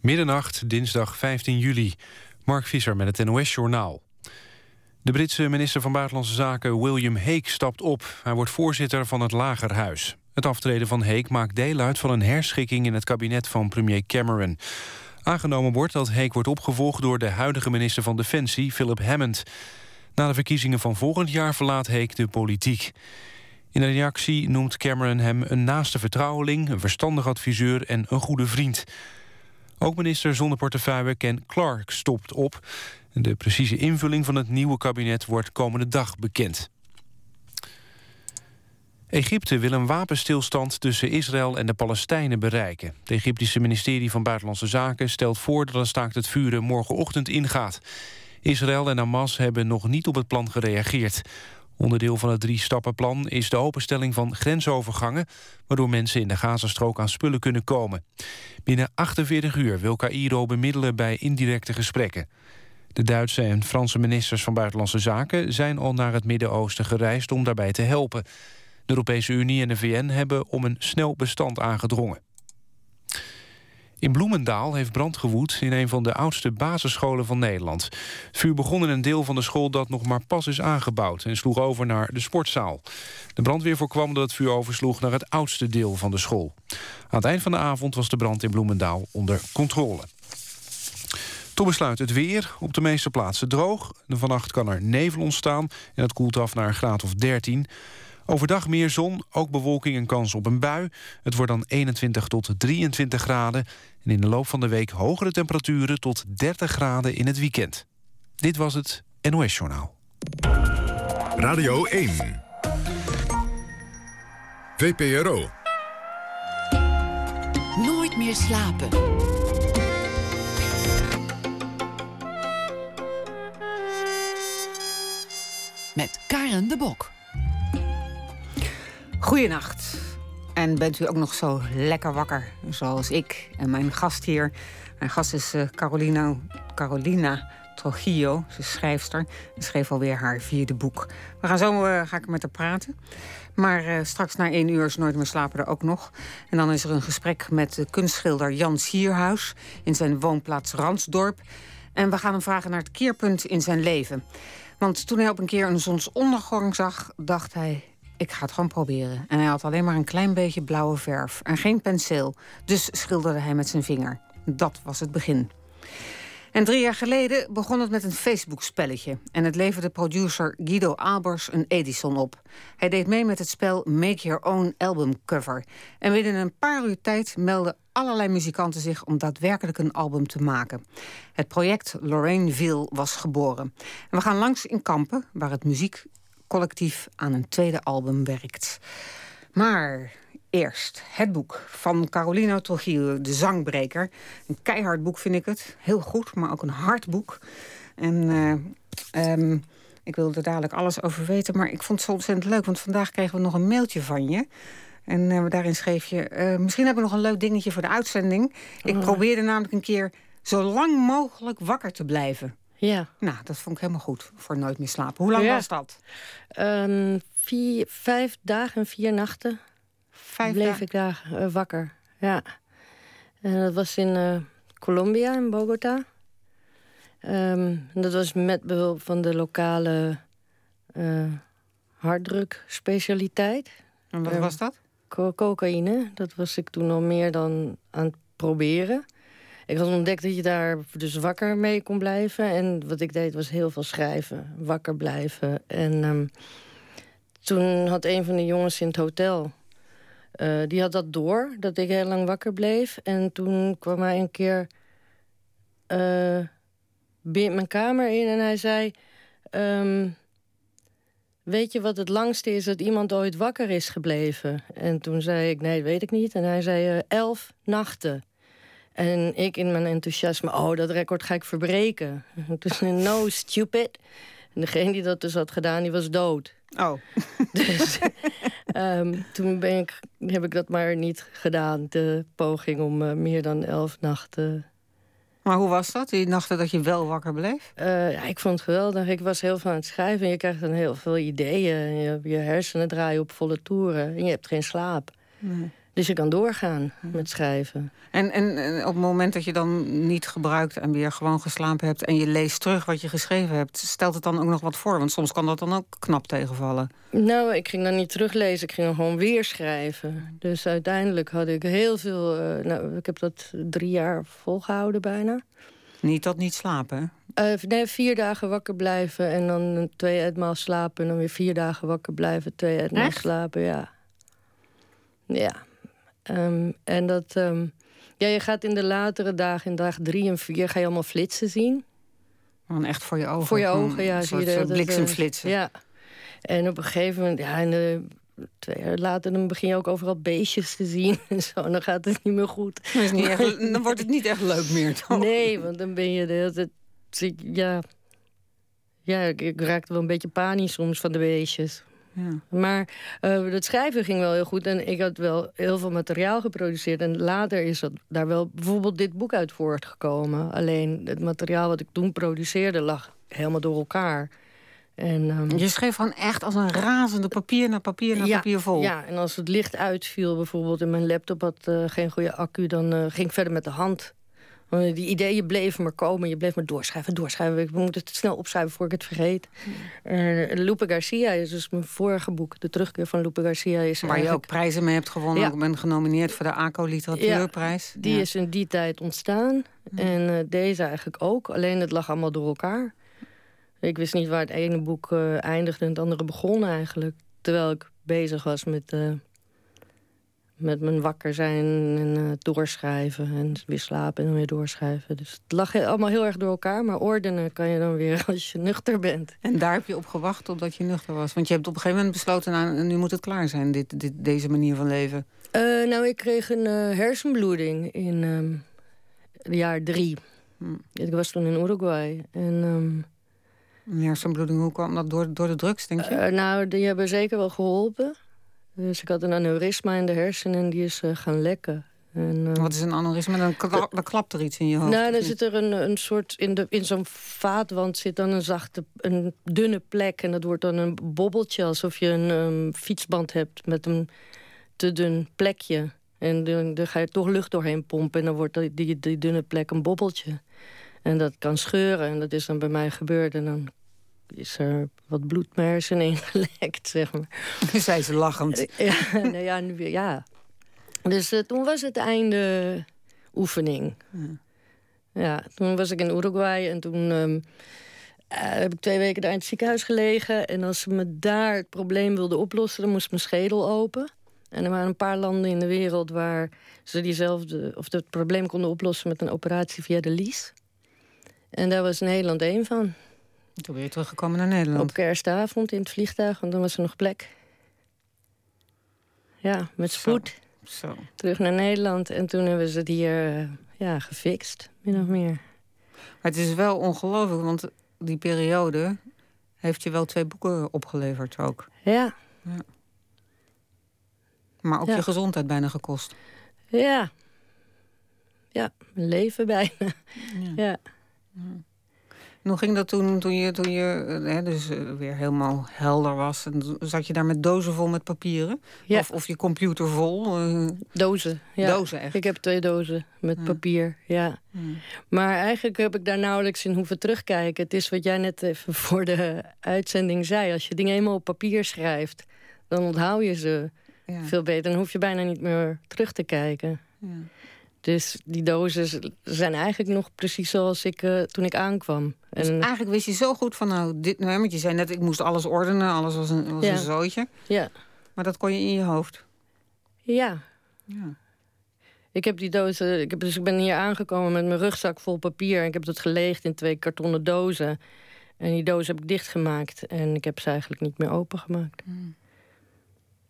Middernacht, dinsdag 15 juli. Mark Visser met het NOS-journaal. De Britse minister van Buitenlandse Zaken William Hague stapt op. Hij wordt voorzitter van het Lagerhuis. Het aftreden van Hague maakt deel uit van een herschikking... in het kabinet van premier Cameron. Aangenomen wordt dat Hague wordt opgevolgd... door de huidige minister van Defensie, Philip Hammond. Na de verkiezingen van volgend jaar verlaat Hague de politiek. In een reactie noemt Cameron hem een naaste vertrouweling... een verstandig adviseur en een goede vriend... Ook minister zonder portefeuille Ken Clark stopt op. De precieze invulling van het nieuwe kabinet wordt komende dag bekend. Egypte wil een wapenstilstand tussen Israël en de Palestijnen bereiken. Het Egyptische ministerie van Buitenlandse Zaken stelt voor... dat een staakt het vuren morgenochtend ingaat. Israël en Hamas hebben nog niet op het plan gereageerd. Onderdeel van het drie-stappenplan is de openstelling van grensovergangen... waardoor mensen in de Gazastrook aan spullen kunnen komen. Binnen 48 uur wil Cairo bemiddelen bij indirecte gesprekken. De Duitse en Franse ministers van Buitenlandse Zaken... zijn al naar het Midden-Oosten gereisd om daarbij te helpen. De Europese Unie en de VN hebben om een snel bestand aangedrongen. In Bloemendaal heeft brand gewoed in een van de oudste basisscholen van Nederland. Het vuur begon in een deel van de school dat nog maar pas is aangebouwd... en sloeg over naar de sportzaal. De brandweer voorkwam dat het vuur oversloeg naar het oudste deel van de school. Aan het eind van de avond was de brand in Bloemendaal onder controle. Tot besluit het weer. Op de meeste plaatsen droog. Vannacht kan er nevel ontstaan en het koelt af naar een graad of 13. Overdag meer zon, ook bewolking en kans op een bui. Het wordt dan 21 tot 23 graden. En in de loop van de week hogere temperaturen tot 30 graden in het weekend. Dit was het NOS Journaal. Radio 1. VPRO. Nooit meer slapen. Met Karen de Bok. Goedenacht. En bent u ook nog zo lekker wakker, zoals ik en mijn gast hier. Mijn gast is uh, Carolina, Carolina Trujillo, ze schrijfster. Ze schreef alweer haar vierde boek. We gaan zo uh, ga ik met haar praten. Maar uh, straks na één uur is Nooit meer slapen er ook nog. En dan is er een gesprek met de kunstschilder Jan Sierhuis... in zijn woonplaats Ransdorp. En we gaan hem vragen naar het keerpunt in zijn leven. Want toen hij op een keer een zonsondergang zag... dacht hij, ik ga het gewoon proberen. En hij had alleen maar een klein beetje blauwe verf en geen penseel. Dus schilderde hij met zijn vinger. Dat was het begin. En drie jaar geleden begon het met een Facebook-spelletje. En het leverde producer Guido Albers een Edison op. Hij deed mee met het spel Make Your Own Album Cover. En binnen een paar uur tijd meldden allerlei muzikanten zich om daadwerkelijk een album te maken. Het project Lorraineville was geboren. En we gaan langs in Kampen, waar het muziek collectief aan een tweede album werkt. Maar eerst het boek van Carolina Trujillo, De Zangbreker. Een keihard boek vind ik het. Heel goed, maar ook een hard boek. En uh, um, ik wilde er dadelijk alles over weten, maar ik vond het zo ontzettend leuk. Want vandaag kregen we nog een mailtje van je. En uh, daarin schreef je, uh, misschien hebben we nog een leuk dingetje voor de uitzending. Ik oh. probeerde namelijk een keer zo lang mogelijk wakker te blijven. Ja. Nou, dat vond ik helemaal goed voor nooit meer slapen. Hoe lang ja. was dat? Um, vier, vijf dagen en vier nachten vijf bleef dagen? ik daar uh, wakker. Ja. En dat was in uh, Colombia, in Bogota. Um, dat was met behulp van de lokale uh, harddruk-specialiteit. En wat was dat? Co cocaïne. Dat was ik toen al meer dan aan het proberen. Ik had ontdekt dat je daar dus wakker mee kon blijven. En wat ik deed was heel veel schrijven. Wakker blijven. En um, toen had een van de jongens in het hotel... Uh, die had dat door, dat ik heel lang wakker bleef. En toen kwam hij een keer uh, mijn kamer in en hij zei... Um, weet je wat het langste is dat iemand ooit wakker is gebleven? En toen zei ik, nee, weet ik niet. En hij zei, uh, elf nachten. En ik in mijn enthousiasme, oh, dat record ga ik verbreken. Zei no, stupid. En degene die dat dus had gedaan, die was dood. Oh. Dus um, toen ben ik, heb ik dat maar niet gedaan. De poging om uh, meer dan elf nachten... Maar hoe was dat, die nachten dat je wel wakker bleef? Uh, ja, ik vond het geweldig. Ik was heel veel aan het schrijven. En je krijgt dan heel veel ideeën. Je, je hersenen draaien op volle toeren. En je hebt geen slaap. Nee. Dus je kan doorgaan met schrijven. En, en, en, op het moment dat je dan niet gebruikt en weer gewoon geslapen hebt... en je leest terug wat je geschreven hebt, stelt het dan ook nog wat voor? Want soms kan dat dan ook knap tegenvallen. Nou, ik ging dan niet teruglezen, ik ging dan gewoon weer schrijven. Dus uiteindelijk had ik heel veel... Uh, nou, ik heb dat drie jaar volgehouden bijna. Niet dat niet slapen, uh, nee, vier dagen wakker blijven en dan twee etmaal slapen... en dan weer vier dagen wakker blijven, twee etmaal slapen, ja. Ja. Um, en dat... Um, ja, je gaat in de latere dagen, in dag drie en vier, ga je allemaal flitsen zien. Echt voor je ogen? Voor je ogen, ja. Zie je bliksemflitsen. Ja. En op een gegeven moment, ja, en de, twee jaar later, dan begin je ook overal beestjes te zien en zo. En dan gaat het niet meer goed. Dan, is niet echt, dan wordt het niet echt leuk meer, toch? Nee, want dan ben je de hele tijd... Ja, ja ik, ik raakte wel een beetje panisch soms van de beestjes. Ja. Maar uh, het schrijven ging wel heel goed. En ik had wel heel veel materiaal geproduceerd. En later is dat daar wel bijvoorbeeld dit boek uit voortgekomen. Alleen het materiaal wat ik toen produceerde lag helemaal door elkaar. En, um, je schreef gewoon echt als een razende papier naar papier naar papier vol. Ja, en als het licht uitviel bijvoorbeeld en mijn laptop had uh, geen goede accu... dan uh, ging ik verder met de hand die ideeën bleven maar komen. Je bleef maar doorschrijven, doorschrijven. Ik moet het snel opschrijven voor ik het vergeet. Uh, Lupe Garcia is dus mijn vorige boek. De terugkeer van Lupe Garcia is Waar je ook prijzen mee hebt gewonnen. Ik ben genomineerd voor de ACO Literatuurprijs. Ja, die is in die tijd ontstaan. En uh, deze eigenlijk ook. Alleen het lag allemaal door elkaar. Ik wist niet waar het ene boek uh, eindigde en het andere begon eigenlijk. Terwijl ik bezig was met met mijn wakker zijn en uh, doorschrijven. En weer slapen en dan weer doorschrijven. Dus het lag allemaal heel erg door elkaar. Maar ordenen kan je dan weer als je nuchter bent. En daar heb je op gewacht totdat je nuchter was? Want je hebt op een gegeven moment besloten... Nou, nu moet het klaar zijn, dit, dit deze manier van leven. Uh, nou, ik kreeg een uh, hersenbloeding in um, jaar drie. Hm. Ik was toen in Uruguay. En... Um, een hersenbloeding, hoe kwam dat? Door, door de drugs, denk je? nou, die hebben zeker wel geholpen. Dus ik had een aneurysma in de hersenen en die is uh, gaan lekken. En, uh, Wat is een aneurysma? Dan, klap, dan klapt er iets in je hoofd. Nou, dan zit er een, een soort... In, de, in zo'n vaatwand zit dan een zachte, een dunne plek. En dat wordt dan een bobbeltje. Alsof je een um, fietsband hebt met een te dun plekje. En dan, dan, ga je toch lucht doorheen pompen. En dan wordt die, die dunne plek een bobbeltje. En dat kan scheuren. En dat is dan bij mij gebeurd. En dan is er wat bloed mijn hersenen ingelekt, zeg maar. Zei ze lachend. Ja, nou ja, nu ja. Dus uh, toen was het einde oefening. Ja. ja. toen was ik in Uruguay en toen um, uh, heb ik twee weken daar in het ziekenhuis gelegen. En als ze me daar het probleem wilden oplossen, dan moest mijn schedel open. En er waren een paar landen in de wereld waar ze diezelfde, of het probleem konden oplossen met een operatie via de lies. En daar was Nederland één van. Toen ben je teruggekomen naar Nederland? Op kerstavond in het vliegtuig, want dan was er nog plek. Ja, met spoed. Zo. Terug naar Nederland. En toen hebben ze het hier uh, ja, gefixt, min of meer. Maar het is wel ongelooflijk, want die periode heeft je wel twee boeken opgeleverd ook. Ja. ja. Maar ook je gezondheid bijna gekost. Ja. Ja, mijn leven bijna. ja. ja. Hoe ging dat toen, toen je, toen je eh, hè, dus, uh, weer helemaal helder was? En zat je daar met dozen vol met papieren? Ja. Of, of je computer vol? Uh... Dozen, ja. Dozen, echt? Ik heb twee dozen met ja. papier, ja. ja. Maar eigenlijk heb ik daar nauwelijks in hoeven terugkijken. Het is wat jij net even voor de uitzending zei. Als je dingen eenmaal op papier schrijft, dan onthoud je ze veel beter. Dan hoef je bijna niet meer terug te kijken. Dus die dozen zijn eigenlijk nog precies zoals ik uh, toen ik aankwam. Dus en... eigenlijk wist je zo goed van, nou, dit, nou, want je zei net, ik moest alles ordenen, alles was een, was ja. een zootje. Ja. Maar dat kon je in je hoofd. Ja. ja. Ik heb die dozen, ik, heb, dus ik ben hier aangekomen met mijn rugzak vol papier. En ik heb dat geleegd in twee kartonnen dozen. En die dozen heb ik dichtgemaakt. En ik heb ze eigenlijk niet meer opengemaakt. Mm.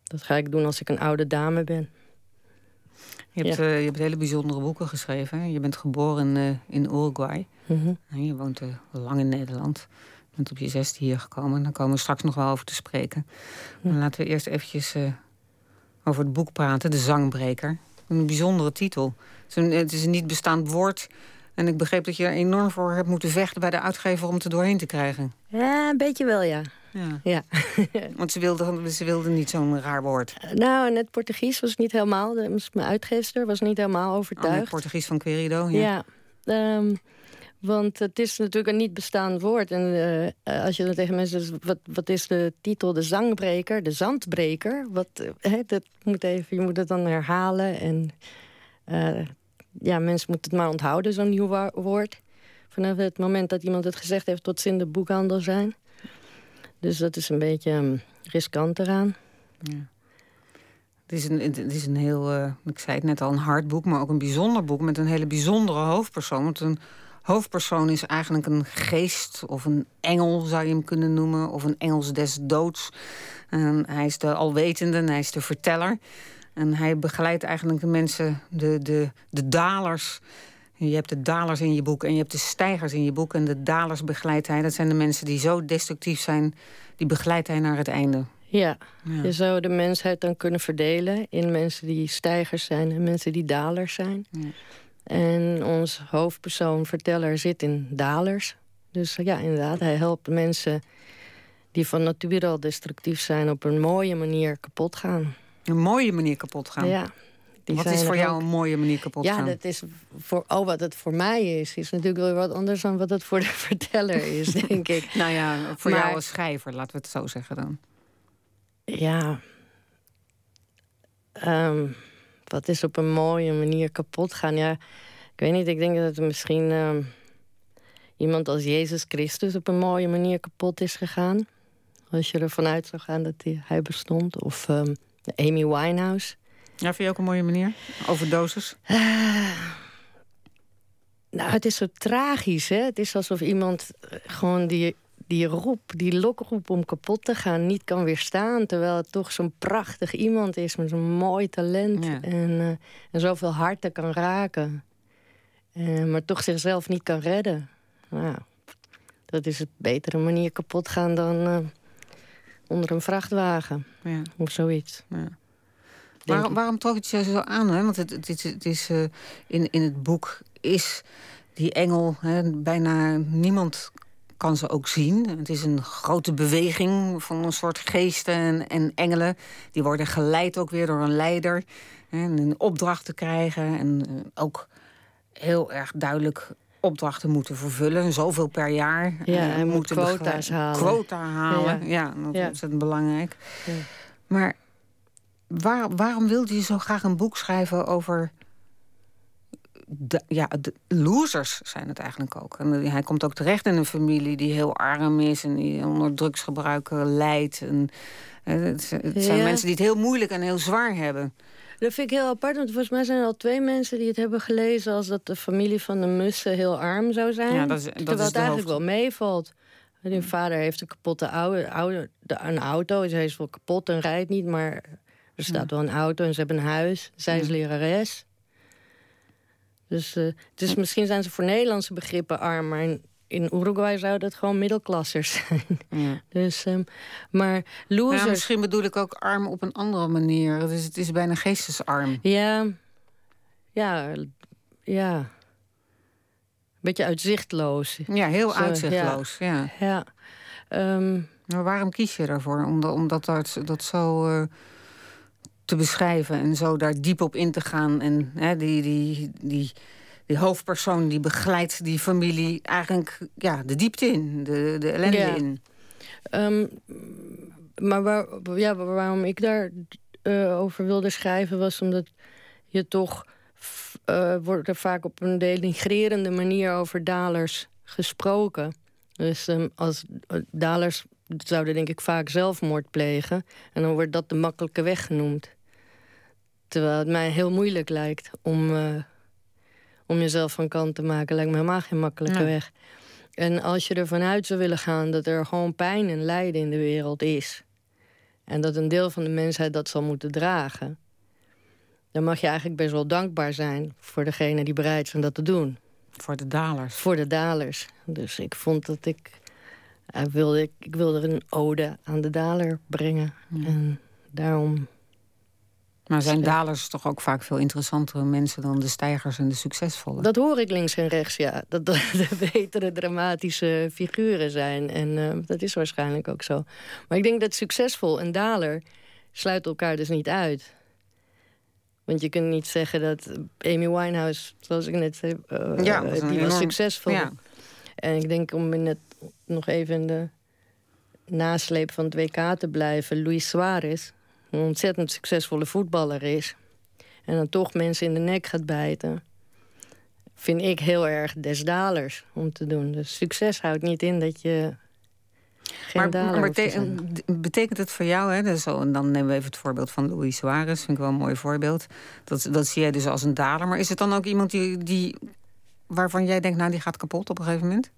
Dat ga ik doen als ik een oude dame ben. Je hebt, ja. uh, je hebt hele bijzondere boeken geschreven. Je bent geboren uh, in Uruguay. Mm -hmm. en je woont uh, lang in Nederland. Je bent op je zesde hier gekomen. Daar komen we straks nog wel over te spreken. Maar laten we eerst eventjes over het boek praten. De Zangbreker. Een bijzondere titel. Het is een, het is een niet bestaand woord. En ik begreep dat je er enorm voor hebt moeten vechten bij de uitgever om het er doorheen te krijgen. Ja, een beetje wel, ja. Ja. ja. Want ze wilden, ze wilden niet zo'n raar woord. Nou, en het Portugies was niet helemaal... Mijn uitgeefster was niet helemaal overtuigd. Oh, het Portugies van Querido, ja. ja ehm, want het is natuurlijk een niet bestaand woord. En uh, als je dan tegen mensen zegt, wat, wat is de titel? De zangbreker, de zandbreker. Wat, dat moet even, je moet het dan herhalen. En uh, ja, mensen moeten het maar onthouden, zo'n nieuw woord. Vanaf het moment dat iemand het gezegd heeft, tot ze in de boekhandel zijn. Dus dat is een beetje um, riskant eraan. Ja. Het is een, het is een heel, uh, ik zei het net al, een hard boek, maar ook een bijzonder boek met een hele bijzondere hoofdpersoon. Want een hoofdpersoon is eigenlijk een geest of een engel, zou je hem kunnen noemen, of een engels des doods. En hij is de alwetende en hij is de verteller. En hij begeleidt eigenlijk de mensen, de, de, de dalers. Je hebt de dalers in je boek en je hebt de stijgers in je boek. En de dalers begeleidt hij. Dat zijn de mensen die zo destructief zijn, die begeleidt hij naar het einde. Ja, je zou de mensheid dan kunnen verdelen in mensen die stijgers zijn en mensen die dalers zijn. Ja. En ons hoofdpersoon, verteller, zit in dalers. Dus ja, inderdaad, hij helpt mensen die van nature al destructief zijn... op een mooie manier kapot gaan. Een mooie manier kapot gaan? Ja. Wat is voor jou een mooie manier kapot gaan? Ja, dat is voor, oh, wat het voor mij is, is natuurlijk wel wat anders dan wat het voor de verteller is, denk ik. nou ja, voor jou als schrijver, laten we het zo zeggen dan. Ja. Um, wat is op een mooie manier kapot gaan? Ja, ik weet niet, ik denk dat het misschien uh, iemand als Jezus Christus op een mooie manier kapot is gegaan. Als je ervan uit zou gaan dat hij, hij bestond. Of um, Amy Winehouse. Ja, vind je ook een mooie manier? Overdosis? Uh, nou, het is zo tragisch, hè? Het is alsof iemand eh, gewoon die die roep, die lokroep om kapot te gaan, niet kan weerstaan. Terwijl het toch zo'n prachtig iemand is met zo'n mooi talent. En, uh, en zoveel harten kan raken. Uh, maar toch zichzelf niet kan redden. Nou, dat is een betere manier kapot gaan dan uh, onder een vrachtwagen. Ja. Of zoiets. Ja. Waarom, waarom trok het je zo aan? Hè? Want het, het, het, het is, in, in het boek is die engel, hè, bijna niemand kan ze ook zien. Het is een grote beweging van een soort geesten en, en engelen. Die worden geleid ook weer door een leider. En een opdracht te krijgen. En eh, ook heel erg duidelijk opdrachten moeten vervullen. Zoveel per jaar. Ja, en moeten quota's halen. Quota halen, ja, dat is ontzettend belangrijk. Ja. Maar waar, waarom wilde je zo graag een boek schrijven over de, ja, de losers zijn het eigenlijk ook. En hij komt ook terecht in een familie die heel arm is en die onder drugsgebruik leidt. En, het, zijn mensen die het heel moeilijk en heel zwaar hebben. Dat vind ik heel apart, want volgens mij zijn er al twee mensen die het hebben gelezen als dat de familie van de mussen heel arm zou zijn. Ja, dat is, dat terwijl is het eigenlijk wel meevalt. Hun vader heeft een kapotte oude, oude, een auto. Zij is wel kapot en rijdt niet, maar er staat wel een auto en ze hebben een huis. Zij is lerares. Dus, uh, dus misschien zijn ze voor Nederlandse begrippen arm, maar in, in Uruguay zou dat gewoon middelklassers zijn. Ja. Dus, um, maar losers... Misschien bedoel ik ook arm op een andere manier. Dus het is bijna geestesarm. Ja, ja, ja. Beetje uitzichtloos. Ja, heel uitzichtloos, ja. ja. Um, maar waarom kies je daarvoor? Omdat, omdat dat, dat zo... Uh, te beschrijven en zo daar diep op in te gaan. En hè, die, die, die, die hoofdpersoon die begeleidt die familie eigenlijk ja, de diepte in, de, de ellende in. Um, maar waar, ja, waarom ik daar uh, over wilde schrijven was omdat je toch uh, wordt er vaak op een denigrerende manier over dalers gesproken. Dus um, als uh, dalers zouden denk ik vaak zelfmoord plegen en dan wordt dat de makkelijke weg genoemd. Terwijl het mij heel moeilijk lijkt om, uh, om jezelf van kant te maken. Lijkt me helemaal geen makkelijke weg. En als je ervan uit zou willen gaan dat er gewoon pijn en lijden in de wereld is. En dat een deel van de mensheid dat zal moeten dragen. Dan mag je eigenlijk best wel dankbaar zijn voor degene die bereid zijn dat te doen. Voor de dalers. Voor de dalers. Dus ik vond dat ik. Uh, wilde, ik, ik wilde een ode aan de daler brengen. En daarom Maar zijn dalers toch ook vaak veel interessantere mensen dan de stijgers en de succesvolle? Dat hoor ik links en rechts, ja. Dat de, betere dramatische figuren zijn. En uh, dat is waarschijnlijk ook zo. Maar ik denk dat succesvol en daler sluiten elkaar dus niet uit. Want je kunt niet zeggen dat Amy Winehouse, zoals ik net zei, uh, ja, was die was succesvol. Ja. En ik denk om net nog even in de nasleep van het WK te blijven, Luis Suarez een ontzettend succesvolle voetballer is... en dan toch mensen in de nek gaat bijten... vind ik heel erg desdalers om te doen. Dus succes houdt niet in dat je geen maar, maar betekent het voor jou, hè, dus, dan nemen we even het voorbeeld van Louis Suarez, vind ik wel een mooi voorbeeld. Dat, dat zie jij dus als een daler. Maar is het dan ook iemand die, die, waarvan jij denkt, nou die gaat kapot op een gegeven moment?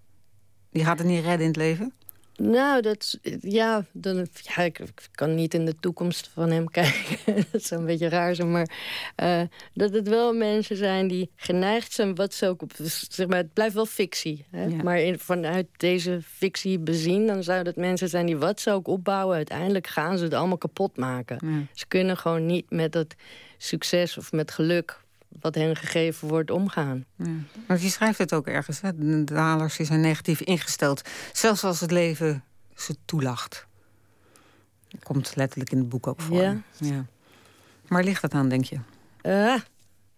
Die gaat het niet redden in het leven? Nou, dat, ja, dan, ja, ik, kan niet in de toekomst van hem kijken. dat zou een beetje raar zijn. Maar uh, dat het wel mensen zijn die geneigd zijn, wat ze ook op. Zeg maar, het blijft wel fictie. Hè? Maar in, vanuit deze fictie bezien, dan zouden het mensen zijn die wat ze ook opbouwen. Uiteindelijk gaan ze het allemaal kapot maken. Ze kunnen gewoon niet met dat succes of met geluk wat hen gegeven wordt omgaan. Ja. Maar je schrijft het ook ergens. Hè? De dalers zijn negatief ingesteld. Zelfs als het leven ze toelacht. Dat komt letterlijk in het boek ook voor. Ja. ja. Waar ligt dat aan, denk je? Uh,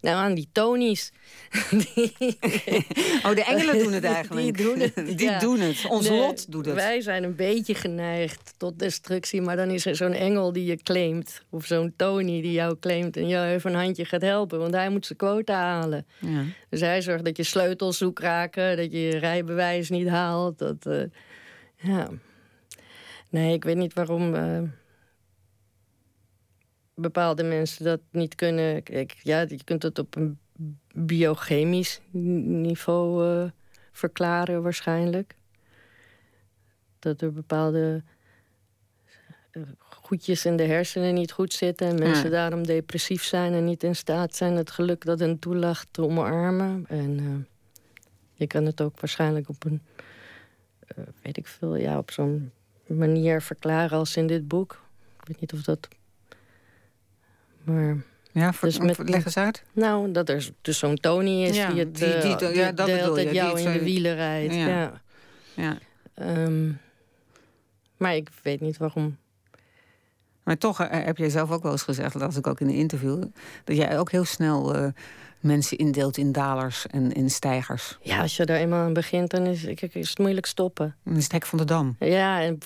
nou, aan die Tony's. oh, de engelen doen het eigenlijk. Die doen het. die doen het. Ons lot doet het. Wij zijn een beetje geneigd tot destructie, maar dan is er zo'n engel die je claimt. Of zo'n Tony die jou claimt en jou even een handje gaat helpen, want hij moet zijn quota halen. Ja. Dus hij zorgt dat je sleutels zoek raken, dat je je rijbewijs niet haalt. Dat, uh, ja. Nee, ik weet niet waarom. Uh, bepaalde mensen dat niet kunnen. Kijk, ja, je kunt het op een biochemisch niveau uh, verklaren waarschijnlijk. Dat er bepaalde eh, goedjes in de hersenen niet goed zitten... en mensen daarom depressief zijn en niet in staat zijn... het geluk dat hen toelacht te omarmen. En uh, je kan het ook waarschijnlijk op een... weet ik veel, ja, op zo'n manier verklaren als in dit boek. Ik weet niet of dat maar... Ja, voor, dus met, leg eens uit. Nou, dat er dus zo'n Tony is die het die, die, die, ja, dat de jou in de wielen rijdt. Ja. ja. Um, maar ik weet niet waarom. Maar toch eh, heb jij zelf ook wel eens gezegd, dat was ik ook in een interview, dat jij ook heel snel uh, mensen indeelt in dalers en in stijgers. Ja, als je daar eenmaal aan begint, dan is, is het moeilijk stoppen. Dan is het hek van de dam. Ja, en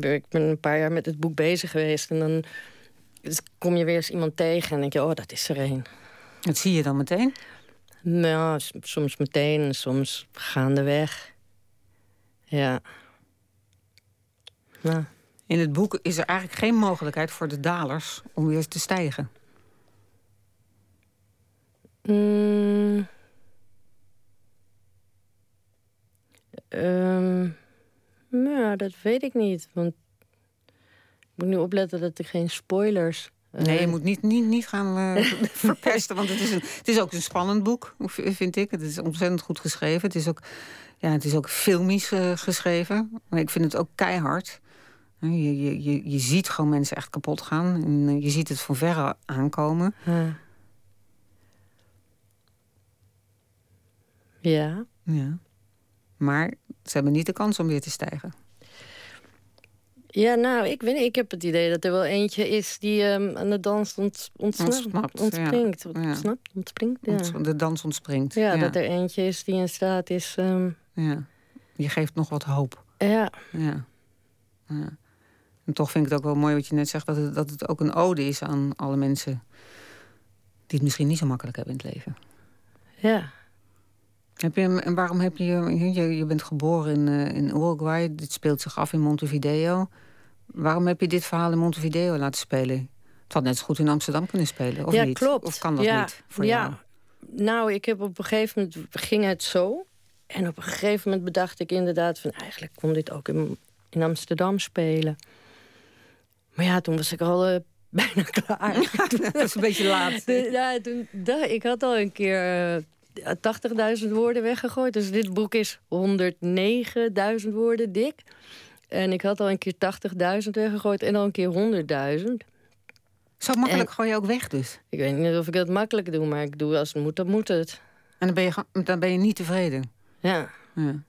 ik ben een paar jaar met het boek bezig geweest en dan dus kom je weer eens iemand tegen en denk je, oh, dat is er een. Dat zie je dan meteen? Nou, soms meteen en soms gaandeweg. Ja. Nou. In het boek is er eigenlijk geen mogelijkheid voor de dalers om weer te stijgen. Mm. Um, nou, dat weet ik niet. Want moet nu opletten dat ik geen spoilers. Uh... Nee, je moet niet, niet, niet gaan uh, verpesten. Want het is, een, het is ook een spannend boek, vind ik. Het is ontzettend goed geschreven. Het is ook, ja, het is ook filmisch uh, geschreven. Maar ik vind het ook keihard. Je, je, je, je ziet gewoon mensen echt kapot gaan. En je ziet het van verre aankomen. Ja. ja. Maar ze hebben niet de kans om weer te stijgen. Ja, nou, ik weet niet. Ik heb het idee dat er wel eentje is die um, aan de dans ont, ontsnapt, ontspringt. Ja. Ontsnapt, ontspringt, ja. De dans ontspringt. Ja, dat er eentje is die in staat is... Um... Ja, je geeft nog wat hoop. Ja. ja. ja. En toch vind ik het ook wel mooi wat je net zegt... dat het, dat het ook een ode is aan alle mensen... die het misschien niet zo makkelijk hebben in het leven. Ja. Heb je, en waarom heb je, je... Je bent geboren in, uh, in Uruguay. Dit speelt zich af in Montevideo. Waarom heb je dit verhaal in Montevideo laten spelen? Het had net zo goed in Amsterdam kunnen spelen, of ja, niet? klopt. Of kan dat ja, niet voor ja. jou? Nou, ik heb op een gegeven moment ging het zo. En op een gegeven moment bedacht ik inderdaad van... eigenlijk kon dit ook in, in Amsterdam spelen. Maar ja, toen was ik al uh, bijna klaar. dat is een beetje laat. ja, toen, ik had al een keer... Uh, 80.000 woorden weggegooid. Dus dit boek is 109.000 woorden dik. En ik had al een keer 80.000 weggegooid en al een keer 100.000. Zo makkelijk En- gooi je ook weg dus. Ik weet niet of ik dat makkelijk doe, maar ik doe als het moet, dan moet het. En dan ben je, dan ben je niet tevreden. Ja. Ja.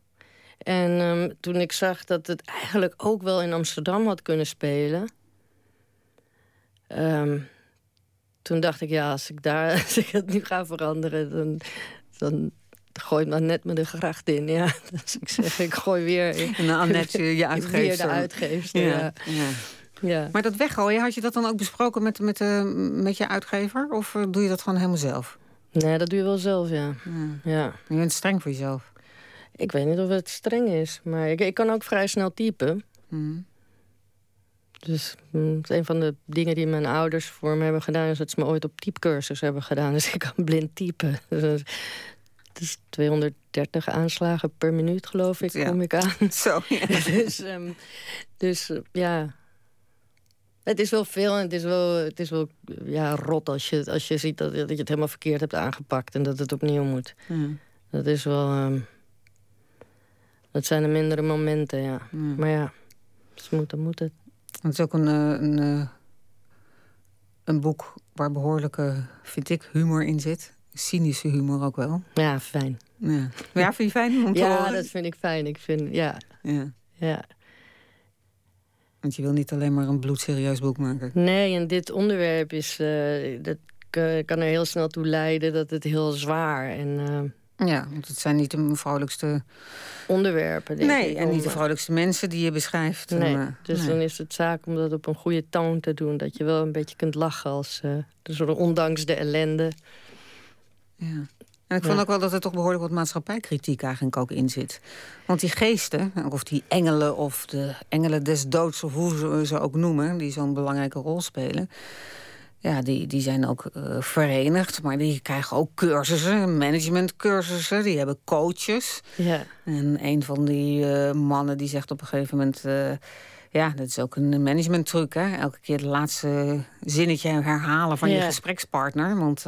En ehm, toen ik zag dat het eigenlijk ook wel in Amsterdam had kunnen spelen. ehm, toen dacht ik, ja, als ik daar als ik het nu ga veranderen, dan, dan gooi maar net met de gracht in. Ja. Dus ik zeg, ik gooi weer, En dan net je, je weer uitgeefster. de uitgeefster. Ja. Ja. Maar dat weggooien, had je dat dan ook besproken met, met, eh, met je uitgever? Of eh, doe je dat gewoon helemaal zelf? Nee, dat doe je wel zelf, ja. Ja. ja. Je bent streng voor jezelf. Ik weet niet of het streng is, maar ik, ik kan ook vrij snel typen. Mhm. Dus mm, het een van de dingen die mijn ouders voor me hebben gedaan... is dat ze me ooit op typecursus hebben gedaan. Dus ik kan blind typen. Dus is 230 aanslagen per minuut, geloof ik, Ja. kom ik aan. Zo, ja. dus ehm, dus eh, ja... Het is wel veel en het is wel, het is wel ja, rot als je, als je ziet dat, dat je het helemaal verkeerd hebt aangepakt... en dat het opnieuw moet. Ja. Dat is wel... ehm, dat zijn de mindere momenten, ja. Ja. Maar ja, als het moet, dan moet het. Het is ook een, eh, een, eh, een boek waar behoorlijke, vind ik, humor in zit. Cynische humor ook wel. Ja, fijn. Ja, ja vind je fijn om te Ja, horen? dat vind ik fijn. Ik vind, ja, Ja. ja. Want je wil niet alleen maar een bloedserieus boek maken. Nee, en dit onderwerp is, eh, dat kan er heel snel toe leiden dat het heel zwaar en eh, Ja, want het zijn niet de vrolijkste... onderwerpen. Denk Nee, ik, en niet de vrolijkste mensen die je beschrijft. Nee, En, dus nee. dan is het zaak om dat op een goede toon te doen. Dat je wel een beetje kunt lachen als, eh dus ondanks de ellende. Ja. En ik vond Ja. ook wel dat er toch behoorlijk wat maatschappijkritiek eigenlijk ook in zit. Want die geesten, of die engelen of de engelen des doods... of hoe ze ze ook noemen, die zo'n belangrijke rol spelen... ja, die, die zijn ook eh, verenigd, maar die krijgen ook cursussen, managementcursussen. Die hebben coaches. Ja, En een van die eh, mannen die zegt op een gegeven moment... eh, ja, dat is ook een managementtruc, hè? Elke keer het laatste zinnetje herhalen van je gesprekspartner. Want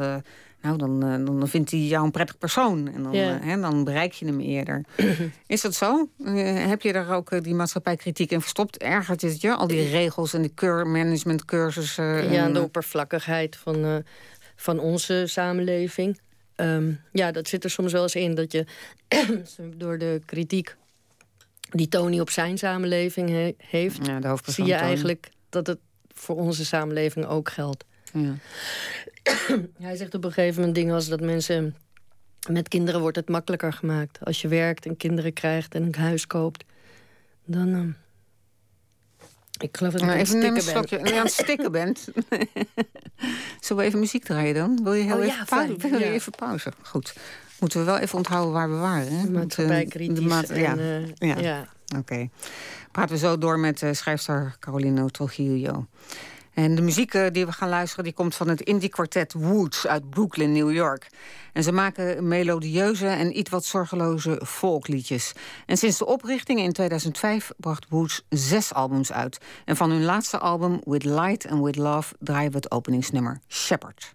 nou, dan, eh, dan vindt hij jou een prettig persoon. En dan, Ja. eh, hè, dan bereik je hem eerder. is dat zo? Eh, heb je daar ook die maatschappijkritiek in verstopt? Ergert het je? Al die regels en die keur managementcursussen? ja, en de oppervlakkigheid van, van onze samenleving. Ehm, ja, dat zit er soms wel eens in dat je door de kritiek die Tony op zijn samenleving he- heeft, ja, de zie je Tony. eigenlijk dat het voor onze samenleving ook geldt. Ja. Hij zegt op een gegeven moment dingen als dat mensen met kinderen wordt het makkelijker gemaakt. Als je werkt en kinderen krijgt en een huis koopt, dan. ehm, ik geloof dat ik Nou, aan het stikken ben. slokje. Ja, aan het stikken bent. Zullen we even muziek draaien dan? Wil je heel Oh, even, ja, pauze? fijn, Wil je ja. even pauze? Goed. Moeten we wel even onthouden waar we waren. Hè? Want, eh, Maatschappijkritisch. de maat- ja, en, eh, ja. ja. oké. Praten we zo door met eh, schrijfster Carolino Trujillo. En de muziek eh, die we gaan luisteren... die komt van het indie-kwartet Woods uit Brooklyn, New York. En ze maken melodieuze en iets wat zorgeloze folkliedjes. En sinds de oprichting in 2005 bracht Woods zes albums uit. En van hun laatste album With Light and With Love... draaien we het openingsnummer Shepherd.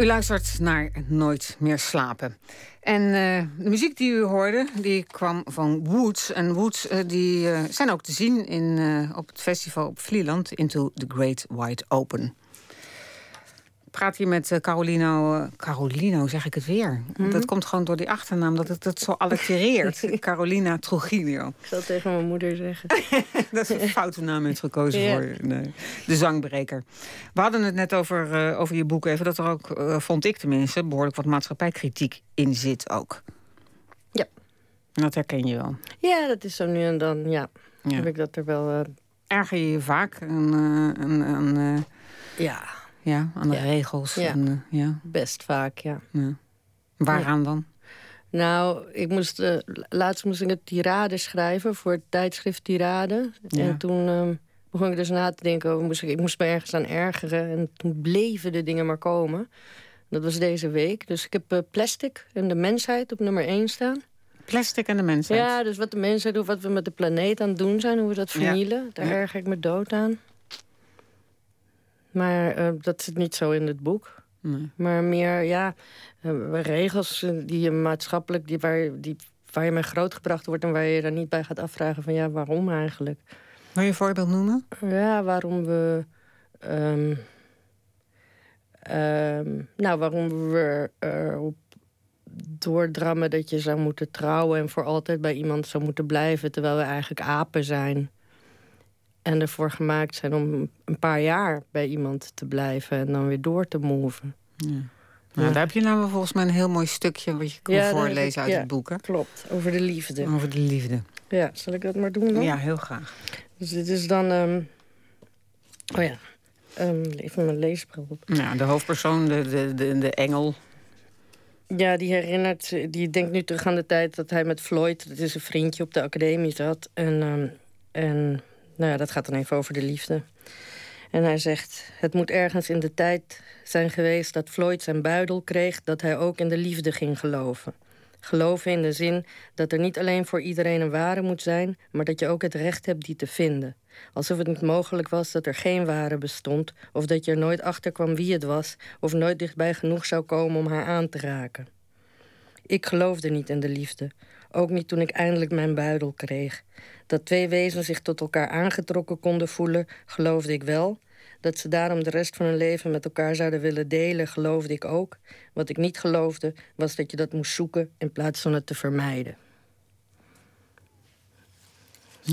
U luistert naar Nooit meer slapen. En eh, de muziek die u hoorde, die kwam van Woods. En Woods eh, die, eh, zijn ook te zien in, op het festival op Vlieland... Into the Great Wide Open. Praat hier met eh, Carolino... eh, Carolino, zeg ik het weer. Dat komt gewoon door die achternaam, dat het, het zo allitereert. Carolina Trujillo. Ik zal het tegen mijn moeder zeggen. Dat is een foute naam heeft gekozen Ja. voor je. Nee. De zangbreker. We hadden het net over, eh, over je boek even. Dat er ook, vond ik tenminste, behoorlijk wat maatschappijkritiek in zit ook. Ja. Dat herken je wel. Ja, dat is zo nu en dan, ja. Ja. Heb ik dat er wel... eh, Erger je je vaak aan, aan, eh, ja, ja, aan de Ja. regels? Ja. En, eh, ja, best vaak, ja. ja. Waaraan dan? Nou, ik moest, eh, laatst moest ik een tirade schrijven voor het tijdschrift Tirade. En toen ehm, begon ik dus na te denken, over, moest ik, ik moest me ergens aan ergeren. En toen bleven de dingen maar komen. Dat was deze week. Dus ik heb eh, plastic en de mensheid op nummer 1 staan. Plastic en de mensheid. Ja, dus wat de mensheid doet, wat we met de planeet aan het doen zijn, hoe we dat Ja. vernielen. Daar Ja. erger ik me dood aan. Maar eh, dat zit niet zo in het boek. Nee. Maar meer, ja, eh, regels eh, die je maatschappelijk, die waar, die, waar je mee grootgebracht wordt en waar je dan niet bij gaat afvragen van ja, waarom eigenlijk? Wil je een voorbeeld noemen? Ja, waarom we. ehm, ehm, nou, waarom we erop doordrammen dat je zou moeten trouwen en voor altijd bij iemand zou moeten blijven, terwijl we eigenlijk apen zijn. En ervoor gemaakt zijn om een paar jaar bij iemand te blijven en dan weer door te moven. Nou, daar heb je nou volgens mij een heel mooi stukje... wat je kan Ja, voorlezen uit ja. het boek. Hè? Klopt, over de liefde. Over de liefde. Ja, zal ik dat maar doen dan? Ja, heel graag. Dus dit is dan. ehm, Oh ja, Ehm, even mijn leesbril op. Nou, de hoofdpersoon, de, de, de, de engel. Ja, die herinnert, die denkt nu terug aan de tijd dat hij met Floyd, dat is een vriendje, op de academie zat. En, ehm, en nou ja, dat gaat dan even over de liefde. En hij zegt: Het moet ergens in de tijd zijn geweest dat Floyd zijn buidel kreeg, dat hij ook in de liefde ging geloven. Geloven in de zin dat er niet alleen voor iedereen een ware moet zijn, maar dat je ook het recht hebt die te vinden. Alsof het niet mogelijk was dat er geen ware bestond, of dat je er nooit achter kwam wie het was, of nooit dichtbij genoeg zou komen om haar aan te raken. Ik geloofde niet in de liefde, ook niet toen ik eindelijk mijn buidel kreeg. Dat twee wezens zich tot elkaar aangetrokken konden voelen, geloofde ik wel. Dat ze daarom de rest van hun leven met elkaar zouden willen delen, geloofde ik ook. Wat ik niet geloofde, was dat je dat moest zoeken in plaats van het te vermijden.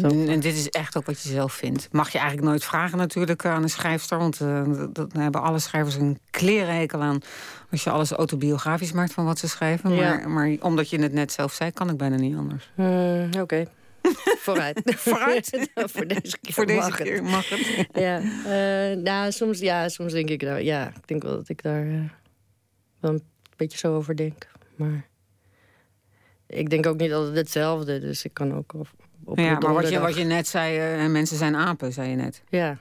En, en dit is echt ook wat je zelf vindt. Mag je eigenlijk nooit vragen natuurlijk aan een schrijfster. Want eh, dat, hebben alle schrijvers een klerenhekel aan. Als je alles autobiografisch maakt van wat ze schrijven. Ja. Maar, maar omdat je het net zelf zei, kan ik bijna niet anders. Hmm, Oké. Vooruit. Vooruit? Voor deze keer Voor deze mag het. keer mag het. Ja, eh, nou, soms, ja, soms denk ik daar, ja, ik denk wel dat ik daar eh, wel een beetje zo over denk. Maar ik denk ook niet altijd hetzelfde. Dus ik kan ook op ja, maar wat je, wat je net zei, eh, mensen zijn apen, zei je net. Ja,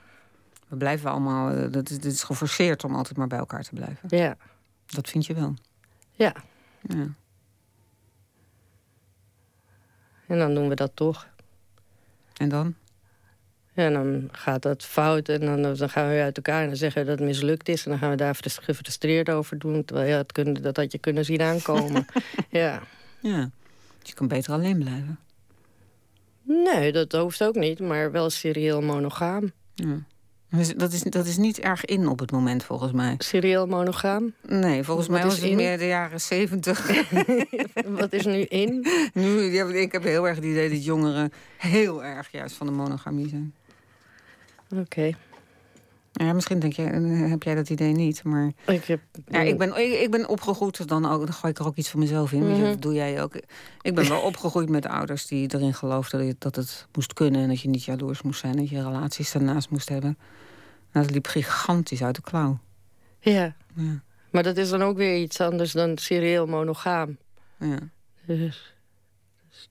We blijven allemaal, eh, dat is, dit is geforceerd om altijd maar bij elkaar te blijven. ja, Dat vind je wel. ja. Ja. En dan doen we dat toch. En dan? Ja, en dan gaat dat fout en dan, dan gaan we weer uit elkaar en dan zeggen we dat het mislukt is. En dan gaan we daar frus- gefrustreerd over doen. Terwijl ja, het kun, dat had je kunnen zien aankomen. ja. Ja. Je kan beter alleen blijven. Nee, dat hoeft ook niet, maar wel serieel monogaam. Ja. Dus Dat is, dat is niet erg in op het moment, volgens mij. Serieel monogaam? Nee, volgens Wat mij was het in? meer de jaren zeventig. Wat is nu in? nu, ja, ik heb heel erg het idee dat jongeren heel erg juist van de monogamie zijn. Oké. Ja, misschien denk jij, eh, heb jij dat idee niet, maar... Ik, heb, Ja, ik, ben, ik, ik ben opgegroeid, dan, ook, dan gooi ik er ook iets van mezelf in. Mhm. Dat doe jij ook. Ik ben wel opgegroeid met ouders die erin geloofden dat, je- dat het moest kunnen... en dat je niet jaloers moest zijn, dat je relaties daarnaast moest hebben. Nou, dat liep gigantisch uit de klauw. Ja, Ja, maar dat is dan ook weer iets anders dan serieel monogaam. ja. Dus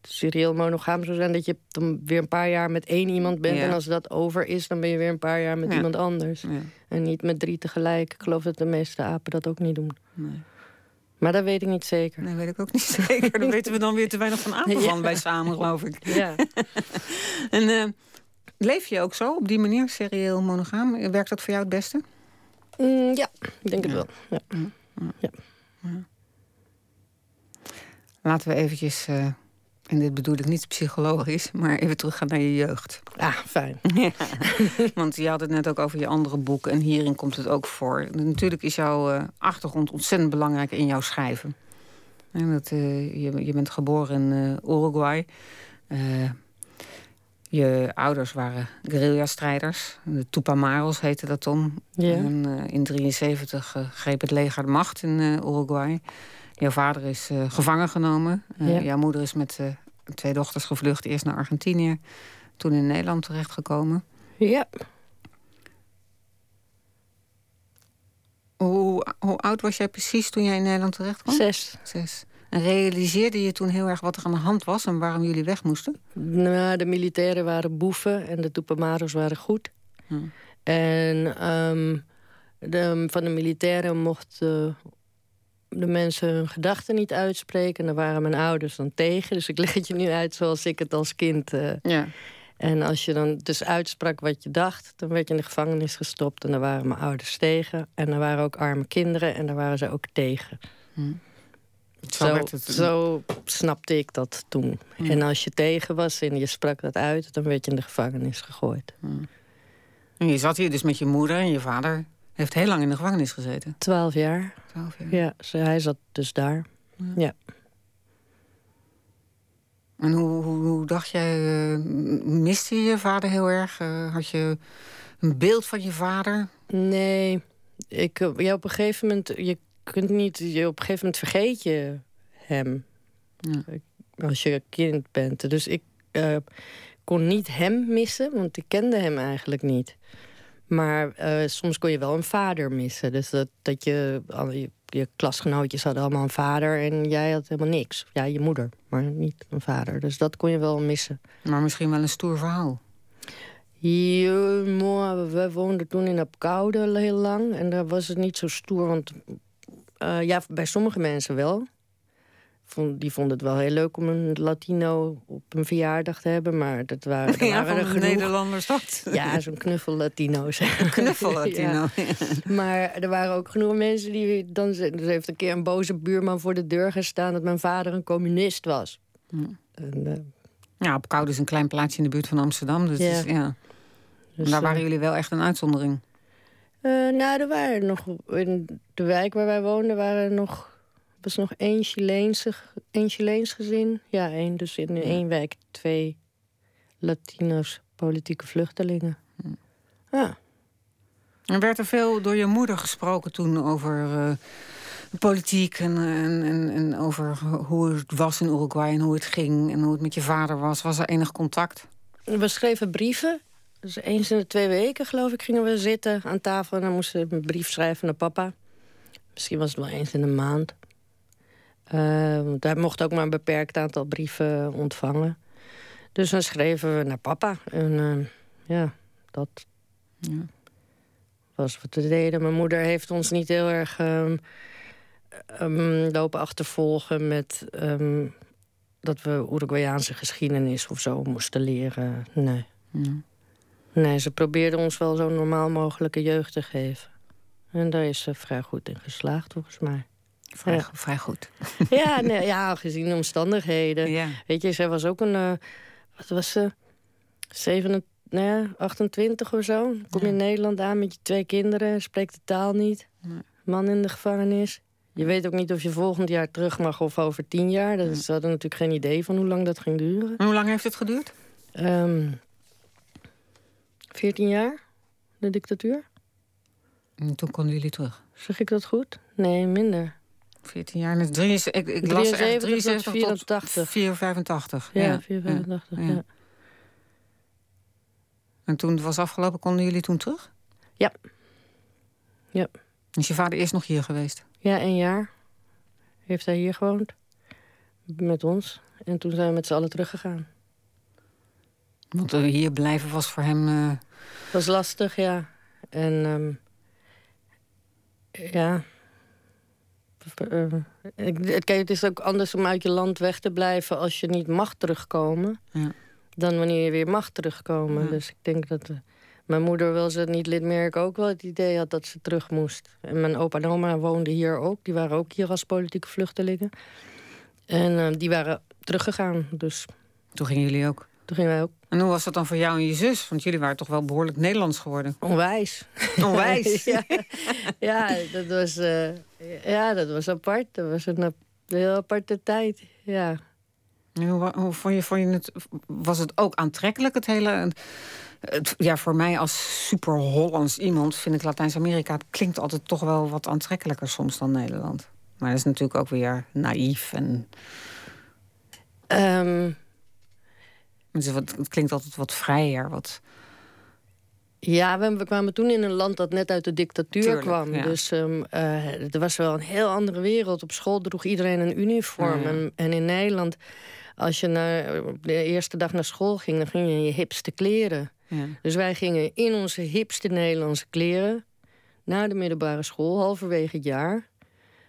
serieel monogaam zou zijn dat je dan weer een paar jaar met één iemand bent. Ja. En als dat over is, dan ben je weer een paar jaar met Ja. iemand anders. ja. En niet met drie tegelijk. Ik geloof dat de meeste apen dat ook niet doen. Nee. Maar dat weet ik niet zeker. nee, weet ik ook niet zeker. Daar weten we dan weer te weinig van apen van Ja. bij samen, geloof ik. Ja. En eh, leef je ook zo, op die manier, serieel monogaam? Werkt dat voor jou het beste? Mm, ja, ik denk het wel. Ja. Laten we eventjes, eh, en dit bedoel ik niet psychologisch... maar even teruggaan naar je jeugd. Ah, fijn. Ja, want je had het net ook over je andere boek en hierin komt het ook voor. Natuurlijk is jouw eh, achtergrond ontzettend belangrijk in jouw schrijven. En dat, eh, je, je bent geboren in eh, Uruguay. Je ouders waren guerrilla-strijders. De Tupamaros heette dat toen. Ja. En eh, in 73 eh, greep het leger de macht in Uruguay. Jouw vader is eh, gevangen genomen. Eh, Ja. Jouw moeder is met eh, twee dochters gevlucht. Eerst naar Argentinië, toen in Nederland terechtgekomen. Ja. Hoe, hoe oud was jij precies toen jij in Nederland terecht kwam? Zes. Zes. En realiseerde je toen heel erg wat er aan de hand was en waarom jullie weg moesten? Nou, de militairen waren boeven en de Tupamaros waren goed. Hm. En ehm, de, van de militairen mochten de mensen hun gedachten niet uitspreken. En daar waren mijn ouders dan tegen. Dus ik leg het je nu uit zoals ik het als kind. eh, Ja. en als je dan dus uitsprak wat je dacht, dan werd je in de gevangenis gestopt. En daar waren mijn ouders tegen. En er waren ook arme kinderen en daar waren ze ook tegen. Zo Zo, het. zo snapte ik dat toen. Ja. En als je tegen was en je sprak dat uit, dan werd je in de gevangenis gegooid. En je zat hier dus met je moeder en je vader heeft heel lang in de gevangenis gezeten. Twaalf jaar. Twaalf jaar. Ja, hij zat dus daar. En hoe, hoe, hoe dacht jij, eh, miste je je vader heel erg? Eh, had je een beeld van je vader? Nee, ik, eh, ja, op een gegeven moment, je kunt niet, je, op een gegeven moment vergeet je hem Ja. als je kind bent. Dus ik kon niet hem missen, want ik kende hem eigenlijk niet. Maar eh, soms kon je wel een vader missen. Dus dat, dat je, je, je klasgenootjes hadden allemaal een vader en jij had helemaal niks. Ja, je moeder, maar niet een vader. Dus dat kon je wel missen. Maar misschien wel een stoer verhaal. Ja, we woonden toen in Apkoude heel lang. En daar was het niet zo stoer. Want eh, ja, bij sommige mensen wel. Vond, die vonden het wel heel leuk om een Latino op een verjaardag te hebben. Maar dat waren, er waren er genoeg. Nederlanders dat. Ja, zo'n knuffel Latino's. Knuffel Ja. Latino. Maar er waren ook genoeg mensen die dan... Er heeft een keer een boze buurman voor de deur gestaan... dat mijn vader een communist was. En, eh, Ja, op Koude is een klein plaatsje in de buurt van Amsterdam. Dus Ja. ja. ja. dus, daar eh, waren jullie wel echt een uitzondering. Eh, nou, er waren nog in de wijk waar wij woonden waren er nog was nog één Chileense, één Chileens gezin. Ja, één. Dus in één wijk twee Latino's politieke vluchtelingen. Ja. Er werd er veel door je moeder gesproken toen over eh, politiek en, en, en, en over hoe het was in Uruguay en hoe het ging en hoe het met je vader was. Was er enig contact? We schreven brieven. Dus eens in de twee weken, geloof ik, gingen we zitten aan tafel... en dan moesten we een brief schrijven naar papa. Misschien was het wel eens in de maand. Want hij mocht ook maar een beperkt aantal brieven ontvangen. Dus dan schreven we naar papa. En eh, ja, dat Ja. was wat we deden. Mijn moeder heeft ons niet heel erg ehm, ehm, lopen achtervolgen met ehm, dat we Uruguayaanse geschiedenis of zo moesten leren. Nee. Ja. Nee, ze probeerde ons wel zo normaal mogelijke jeugd te geven. En daar is ze vrij goed in geslaagd, volgens mij. Vrij, Ja. vrij goed. ja, nee, ja, gezien de omstandigheden. Ja. Weet je, zij was ook een. eh, wat was ze? 27, nou ja, 28 of zo. Kom je in Nederland aan met je twee kinderen, spreekt de taal niet. Nee. Man in de gevangenis. Je weet ook niet of je volgend jaar terug mag of over tien jaar. Dat, Ze hadden natuurlijk geen idee van hoe lang dat ging duren. En hoe lang heeft het geduurd? Ehm 14 jaar, de dictatuur. En toen konden jullie terug. Zeg ik dat goed? Nee, minder. 14 jaar. 73, ik, ik las er echt 73 tot 73 tot 84. 485. Ja, ja. 485. ja. Ja. En toen het was afgelopen, konden jullie toen terug? Ja. Ja. Is je vader eerst nog hier geweest? Ja, een jaar heeft hij hier gewoond. Met ons. En toen zijn we met z'n allen teruggegaan. Want eh, hier blijven was voor hem... eh, was lastig, ja. En ehm, ja. Eh, Kijk, het is ook anders om uit je land weg te blijven als je niet mag terugkomen. Ja. Dan wanneer je weer mag terugkomen. Ja. Dus ik denk dat. eh, mijn moeder wil ze niet lidmerk ook wel het idee had dat ze terug moest. En mijn opa en oma woonden hier ook. Die waren ook hier als politieke vluchtelingen. En eh, die waren teruggegaan. Dus toen gingen jullie ook. toen gingen wij ook En hoe was dat dan voor jou en je zus? Want jullie waren toch wel behoorlijk Nederlands geworden. onwijs. Onwijs. ja, ja, dat was, eh, ja, dat was apart. Dat was een, heel aparte tijd. Ja. En Hoe, hoe vond je, vond je het, was het ook aantrekkelijk, het hele... Het, ja, voor mij als super Hollands iemand vind ik Latijns-Amerika... klinkt altijd toch wel wat aantrekkelijker soms dan Nederland. Maar dat is natuurlijk ook weer naïef. En Ehm, wat, het klinkt altijd wat vrijer. Wat, ja, we, we kwamen toen in een land dat net uit de dictatuur Tuurlijk, kwam. ja. Dus eh, er was wel een heel andere wereld. Op school droeg iedereen een uniform. Ja. En, en in Nederland, als je naar, de eerste dag naar school ging... dan ging je in je hipste kleren. ja. Dus wij gingen in onze hipste Nederlandse kleren naar de middelbare school, halverwege het jaar.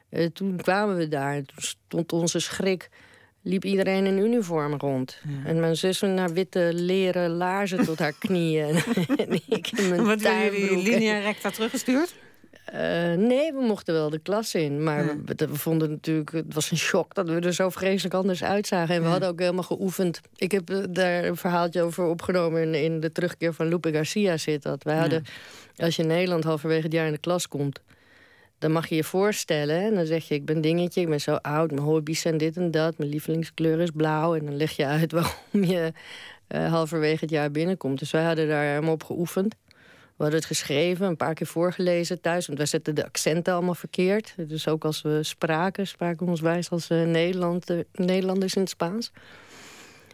Eh, toen kwamen we daar, toen stond onze schrik, liep iedereen in uniform rond. En mijn zus naar witte leren laarzen tot haar knieën. en ik in mijn Wat hebben jullie linea recta teruggestuurd? Eh, nee, we mochten wel de klas in. Maar Ja. we, we vonden natuurlijk, het was een shock dat we er zo vreselijk anders uitzagen. En we Ja. hadden ook helemaal geoefend. Ik heb eh, daar een verhaaltje over opgenomen in, in de terugkeer van Lupe Garcia zit dat. Wij hadden, als je in Nederland halverwege het jaar in de klas komt, dan mag je je voorstellen. En dan zeg je, ik ben dingetje, ik ben zo oud, mijn hobby's zijn dit en dat, mijn lievelingskleur is blauw. En dan leg je uit waarom je eh, halverwege het jaar binnenkomt. Dus wij hadden daar helemaal op geoefend. We hadden het geschreven, een paar keer voorgelezen thuis. Want wij zetten de accenten allemaal verkeerd. Dus ook als we spraken, spraken we ons wijs als eh, Nederland, eh, Nederlanders in het Spaans.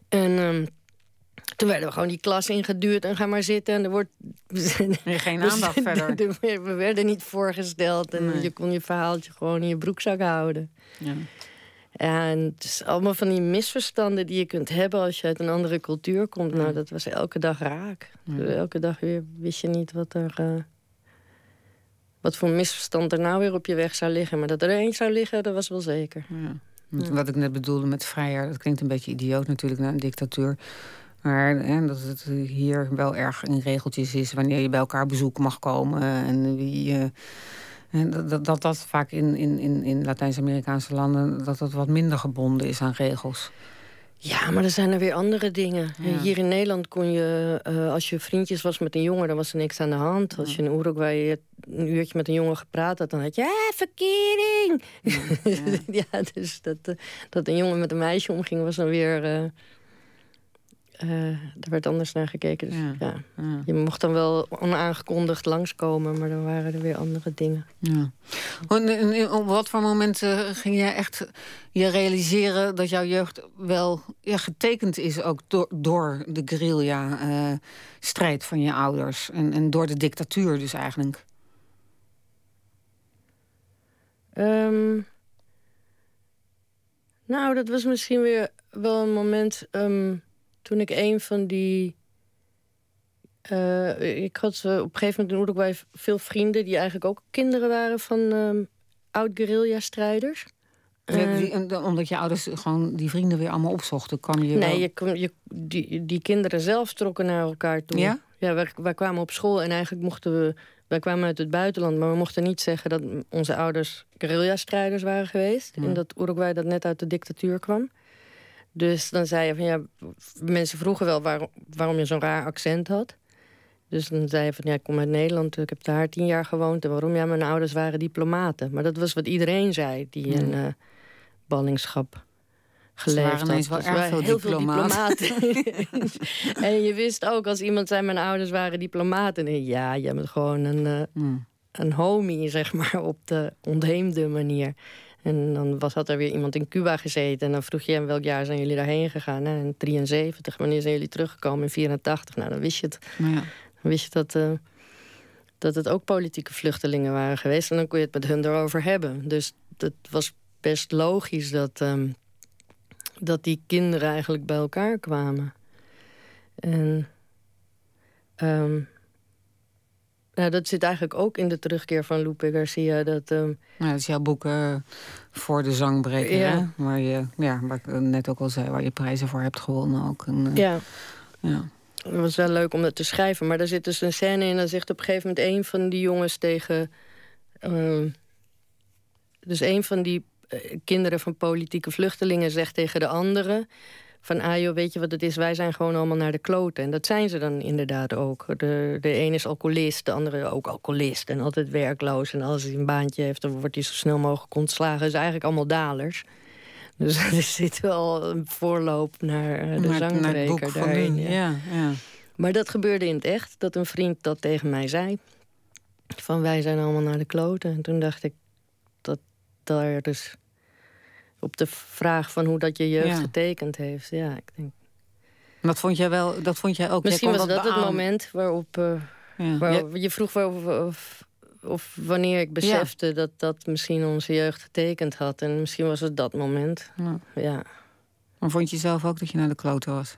En ehm, toen werden we gewoon die klas ingeduurd en ga maar zitten. En er wordt. Geen Dus aandacht verder. de- We werden niet voorgesteld en Nee. je kon je verhaaltje gewoon in je broekzak houden. Ja. En het is allemaal van die misverstanden die je kunt hebben als je uit een andere cultuur komt. Nou, dat was elke dag raak. Elke dag weer wist je niet wat er. eh, wat voor misverstand er nou weer op je weg zou liggen. Maar dat er één zou liggen, dat was wel zeker. Ja. Wat ik net bedoelde met vrijer, dat klinkt een beetje idioot natuurlijk naar een dictatuur. Maar hè, dat het hier wel erg in regeltjes is wanneer je bij elkaar bezoek mag komen. En wie. eh, en dat, dat, dat dat vaak in, in, in, Latijns-Amerikaanse landen dat dat wat minder gebonden is aan regels. Ja, maar er zijn er weer andere dingen. Ja. Hier in Nederland kon je, eh, als je vriendjes was met een jongen, dan was er niks aan de hand. Als je in Uruguay een uurtje met een jongen gepraat had, dan had je, ah, verkering! Ja, dus dat, eh, dat een jongen met een meisje omging, was dan weer. eh eh, er werd anders naar gekeken. Dus, Ja. Je mocht dan wel onaangekondigd langskomen, maar dan waren er weer andere dingen. Ja. En- Op wat voor moment eh, ging jij echt je realiseren dat jouw jeugd wel ja, getekend is ook door, door de guerrilla-strijd van je ouders en, en door de dictatuur dus eigenlijk? Ehm, Nou, dat was misschien weer wel een moment ehm, toen ik een van die. eh, ik had eh, op een gegeven moment in Uruguay veel vrienden die eigenlijk ook kinderen waren van ehm, oud-guerrilla-strijders. Ja, omdat je ouders gewoon die vrienden weer allemaal opzochten, kwam je nee, wel... je, je, die, die kinderen zelf trokken naar elkaar toe. Ja? Ja, wij, wij kwamen op school en eigenlijk mochten we. Wij kwamen uit het buitenland, maar we mochten niet zeggen dat onze ouders guerrilla-strijders waren geweest. Ja. En dat Uruguay dat net uit de dictatuur kwam. Dus dan zei je van ja, mensen vroegen wel waarom, waarom je zo'n raar accent had. Dus dan zei je van ja, ik kom uit Nederland, ik heb daar tien jaar gewoond. En waarom? Ja, mijn ouders waren diplomaten. Maar dat was wat iedereen zei die Ja. in eh, ballingschap Ze geleefd waren ineens wel had. erg Dus veel heel veel diplomaten. diplomaten. en je wist ook, als iemand zei mijn ouders waren diplomaten. dan- Ja, je bent gewoon een, eh, Hmm. een homie, zeg maar, op de ontheemde manier. En dan was, had er weer iemand in Cuba gezeten. En dan vroeg je hem welk jaar zijn jullie daarheen gegaan. Nou, in 73. Wanneer zijn jullie teruggekomen? In 84. Nou, dan wist je het. Ja. Dan wist je dat, eh, dat het ook politieke vluchtelingen waren geweest. En dan kon je het met hun erover hebben. Dus het was best logisch dat, ehm, dat die kinderen eigenlijk bij elkaar kwamen. En ehm, ja, dat zit eigenlijk ook in de terugkeer van Lupe Garcia. Dat, ehm, Nou, dat is jouw boek eh, voor de zangbreker, Ja. hè? Waar je, ja, waar ik eh, net ook al zei, waar je prijzen voor hebt gewonnen ook. En, eh, ja, ja. Het was wel leuk om dat te schrijven. Maar daar zit dus een scène in. Dan zegt op een gegeven moment een van die jongens tegen. ehm, dus een van die kinderen van politieke vluchtelingen zegt tegen de andere. Van, ah joh, weet je wat het is? Wij zijn gewoon allemaal naar de kloten. En dat zijn ze dan inderdaad ook. De, de een is alcoholist, de andere ook alcoholist. En altijd werkloos. En als hij een baantje heeft, dan wordt hij zo snel mogelijk ontslagen. Dus eigenlijk allemaal dalers. Dus er zit wel een voorloop naar eh, de van daarin. ja. Ja, ja. Maar dat gebeurde in het echt, dat een vriend dat tegen mij zei. Van wij zijn allemaal naar de kloten. En toen dacht ik dat daar dus op de vraag van hoe dat je jeugd Ja. getekend heeft. Ja, ik denk. Dat vond jij wel, dat vond jij ook. Misschien was dat het moment waarop. eh, Ja. Je vroeg waarover, of, of wanneer ik besefte dat dat misschien onze jeugd getekend had. En misschien was het dat moment. Ja. Maar vond je zelf ook dat je naar de kloten was?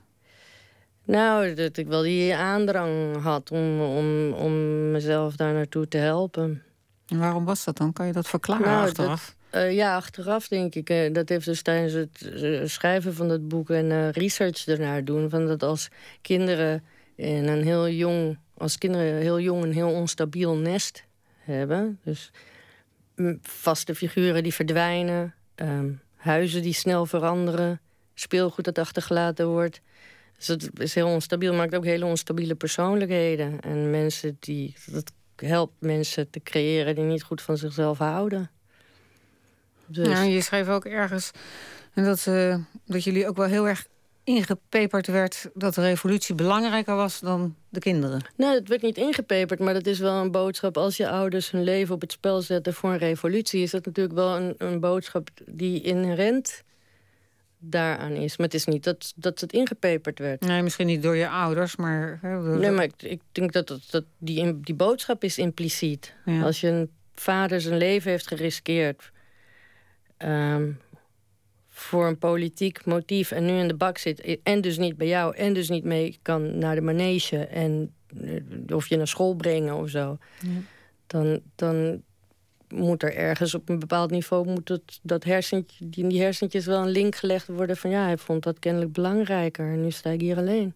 Nou, dat ik wel die aandrang had om, om, om mezelf daar naartoe te helpen. En waarom was dat dan? Kan je dat verklaren Nou, achteraf? Eh, ja, achteraf denk ik. eh, dat heeft dus tijdens het eh, schrijven van dat boek en research ernaar doen. Van dat als kinderen in een heel jong, als kinderen heel jong een heel onstabiel nest hebben. Dus mm, vaste figuren die verdwijnen, ehm, huizen die snel veranderen, speelgoed dat achtergelaten wordt. Dus het is heel onstabiel, maakt ook hele onstabiele persoonlijkheden. En mensen die. Dat helpt mensen te creëren die niet goed van zichzelf houden. Dus, Nou, je schreef ook ergens en dat, eh, dat jullie ook wel heel erg ingepeperd werd dat de revolutie belangrijker was dan de kinderen. Nou, het werd niet ingepeperd, maar dat is wel een boodschap. Als je ouders hun leven op het spel zetten voor een revolutie, is dat natuurlijk wel een, een boodschap die inherent daaraan is. Maar het is niet dat, dat het ingepeperd werd. Nee, misschien niet door je ouders, maar. hè, Nee, maar ik, ik denk dat, dat, dat die, die boodschap is impliciet. Ja. Als je een vader zijn leven heeft geriskeerd ehm, voor een politiek motief en nu in de bak zit en dus niet bij jou en dus niet mee kan naar de manege en eh, of je naar school brengen of zo, dan, dan moet er ergens op een bepaald niveau moet het, dat hersentje, die, in die hersentjes wel een link gelegd worden van ja, hij vond dat kennelijk belangrijker en nu sta ik hier alleen.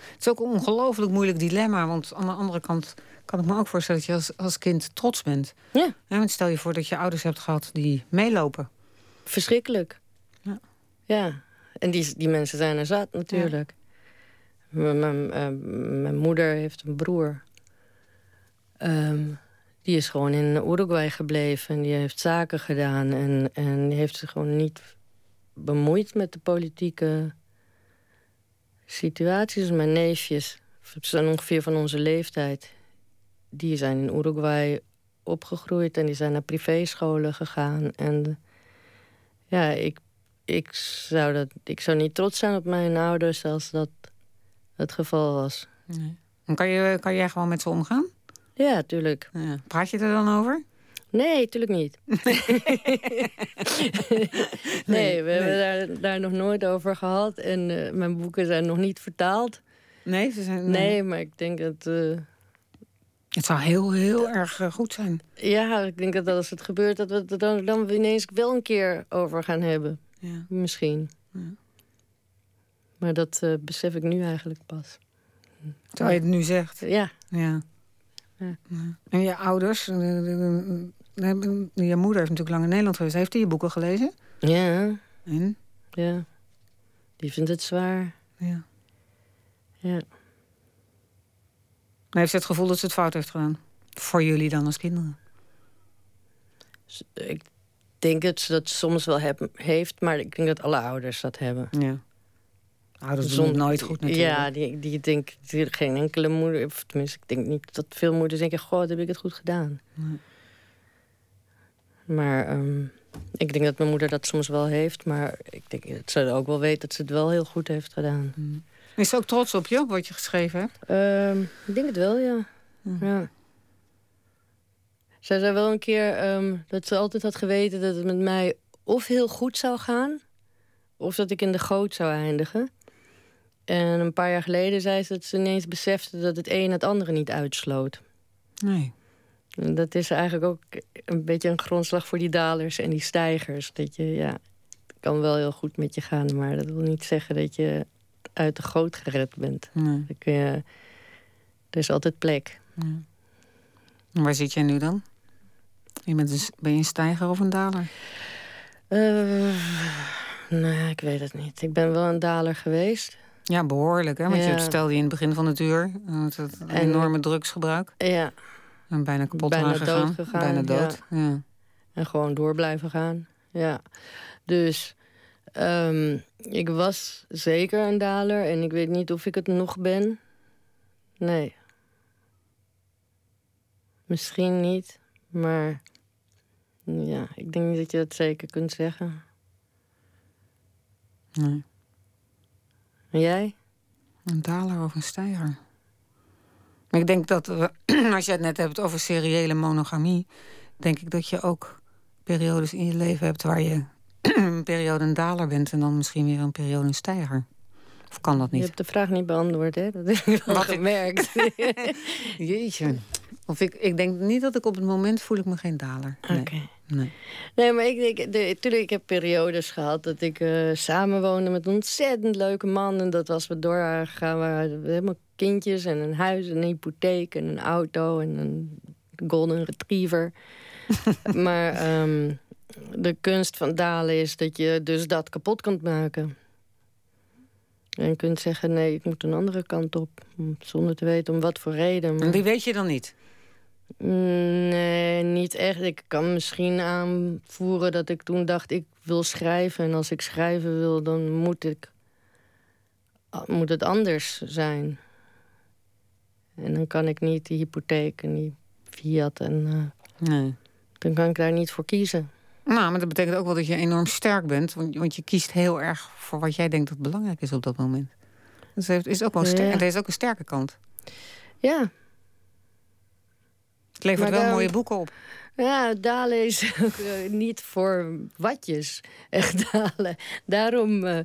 Het is ook een ongelooflijk moeilijk dilemma. Want aan de andere kant kan ik me ook voorstellen dat je als, als kind trots bent. Ja. Ja, want stel je voor dat je ouders hebt gehad die meelopen. Verschrikkelijk. Ja. Ja, en die, die mensen zijn er zat natuurlijk. Mijn, mijn, eh, mijn moeder heeft een broer. Ehm, die is gewoon in Uruguay gebleven en die heeft zaken gedaan. En, en die heeft zich gewoon niet bemoeid met de politieke situaties. Mijn neefjes ze zijn ongeveer van onze leeftijd. Die zijn in Uruguay opgegroeid en die zijn naar privéscholen gegaan. En ja, ik, ik, zou dat, ik zou niet trots zijn op mijn ouders als dat het geval was. Dan kan, je, kan jij gewoon met ze omgaan? Ja, tuurlijk. Ja. Praat je er dan over? Nee, tuurlijk niet. nee, we hebben daar, daar nog nooit over gehad. En eh, mijn boeken zijn nog niet vertaald. Nee, ze zijn, Nee, maar ik denk dat... eh, Het zou heel, heel erg eh, goed zijn. ja, ik denk dat als het gebeurt... dat we het dan, dan ineens wel een keer over gaan hebben. Ja. Misschien. Maar dat eh, besef ik nu eigenlijk pas. Terwijl je het nu zegt. Ja, Ja. Ja. Ja. En je ouders, eh, je moeder is natuurlijk lang in Nederland geweest. Heeft die je boeken gelezen? ja, En? ja. Die vindt het zwaar. Ja. Ja. Maar heeft ze het gevoel dat ze het fout heeft gedaan? Voor jullie dan als kinderen? Ik denk dat ze dat soms wel heb, heeft, maar ik denk dat alle ouders dat hebben. Ja. Ouders doen Zonder- het nooit goed natuurlijk. Ja, die, die natuurlijk geen enkele moeder... Of tenminste, ik denk niet dat veel moeders denken... goh, heb ik het goed gedaan. Maar ehm, ik denk dat mijn moeder dat soms wel heeft. Maar ik denk dat ze ook wel weet dat ze het wel heel goed heeft gedaan. Is ze ook trots op je, op wat je geschreven hebt? Ehm, ik denk het wel, ja. ja. Zij zei wel een keer ehm, dat ze altijd had geweten dat het met mij of heel goed zou gaan, of dat ik in de goot zou eindigen. En een paar jaar geleden zei ze dat ze ineens besefte dat het een het andere niet uitsloot. Nee. En dat is eigenlijk ook een beetje een grondslag voor die dalers en die stijgers. Dat je, ja, het kan wel heel goed met je gaan, maar dat wil niet zeggen dat je uit de goot gered bent. nee. Je, er is altijd plek. En waar zit jij nu dan? Je bent ben je een stijger of een daler? Eh, nee, ik weet het niet. Ik ben wel een daler geweest. Ja, behoorlijk. Hè? Want je Ja. het stelde je in het begin van het uur. eh, Het, het En- enorme drugsgebruik. Ja, En bijna kapot Bijna aangegaan. dood gegaan, Bijna dood. Ja. en gewoon door blijven gaan. Ja. Dus ehm, ik was zeker een daler en ik weet niet of ik het nog ben. Nee. Misschien niet, maar ja, ik denk niet dat je dat zeker kunt zeggen. Nee. En jij? Een daler of een stijger. Maar ik denk dat, we- als je het net hebt over seriële monogamie... denk ik dat je ook periodes in je leven hebt... waar je een periode een daler bent... en dan misschien weer een periode een stijger. Of kan dat Je niet? hebt de vraag niet beantwoord, hè? Dat heb ik ik- gemerkt. Jeetje. Of ik, ik denk niet dat ik op het moment voel ik me geen daler. Nee. Oké. nee. Nee, maar ik, ik, de, tuurlijk, ik heb periodes gehad dat ik eh samenwoonde met een ontzettend leuke man. En dat was we door gegaan. We hadden helemaal kindjes en een huis en een hypotheek en een auto en een golden retriever. maar ehm, de kunst van dalen is dat je dus dat kapot kunt maken. En kunt zeggen, nee, ik moet een andere kant op. Zonder te weten om wat voor reden. maar- En die weet je dan niet? Mm, Nee, niet echt. Ik kan misschien aanvoeren dat ik toen dacht, ik wil schrijven. En als ik schrijven wil, dan moet, ik, ah, moet het anders zijn. En dan kan ik niet die hypotheek en die fiat. En eh, Nee. dan kan ik daar niet voor kiezen. Nou, maar dat betekent ook wel dat je enorm sterk bent. Want, want je kiest heel erg voor wat jij denkt dat belangrijk is op dat moment. Dus het is ook wel sterk. Ja. Er is ook een sterke kant. Ja, Het levert Maar wel dan- mooie boeken op. Ja, dalen is ook eh, niet voor watjes. Echt dalen. Daarom, eh,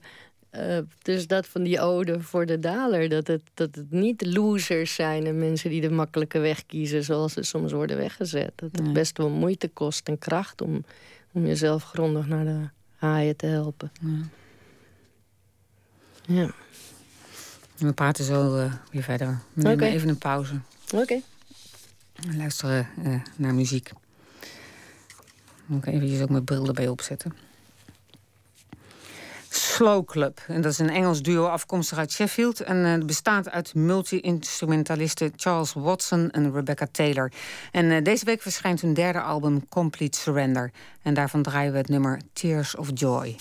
eh, dus dat van die ode voor de daler. Dat het, dat het niet losers zijn en mensen die de makkelijke weg kiezen... zoals ze soms worden weggezet. Dat het Nee. best wel moeite kost en kracht om, om jezelf grondig naar de haaien te helpen. Ja, We praten zo eh, weer verder. We nemen even een pauze. oké. We luisteren eh, naar muziek. Moet ik eventjes ook mijn bril erbij opzetten. Slow Club. En dat is een Engels duo afkomstig uit Sheffield. En eh, bestaat uit multi-instrumentalisten Charles Watson en Rebecca Taylor. En eh, deze week verschijnt hun derde album Complete Surrender. En daarvan draaien we het nummer Tears of Joy.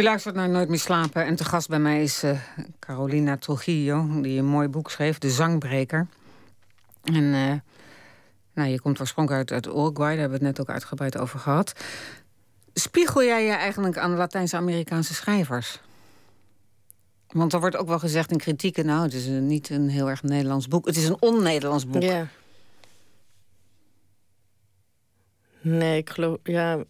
U luistert naar Nooit meer slapen en te gast bij mij is eh, Carolina Trujillo... die een mooi boek schreef, De Zangbreker. En eh, nou, je komt oorspronkelijk uit, uit Uruguay, daar hebben we het net ook uitgebreid over gehad. Spiegel jij je eigenlijk aan Latijns-Amerikaanse schrijvers? Want er wordt ook wel gezegd in kritieken... nou, het is niet een heel erg Nederlands boek. Het is een on-Nederlands boek. Ja. Nee, ik geloof... Ja...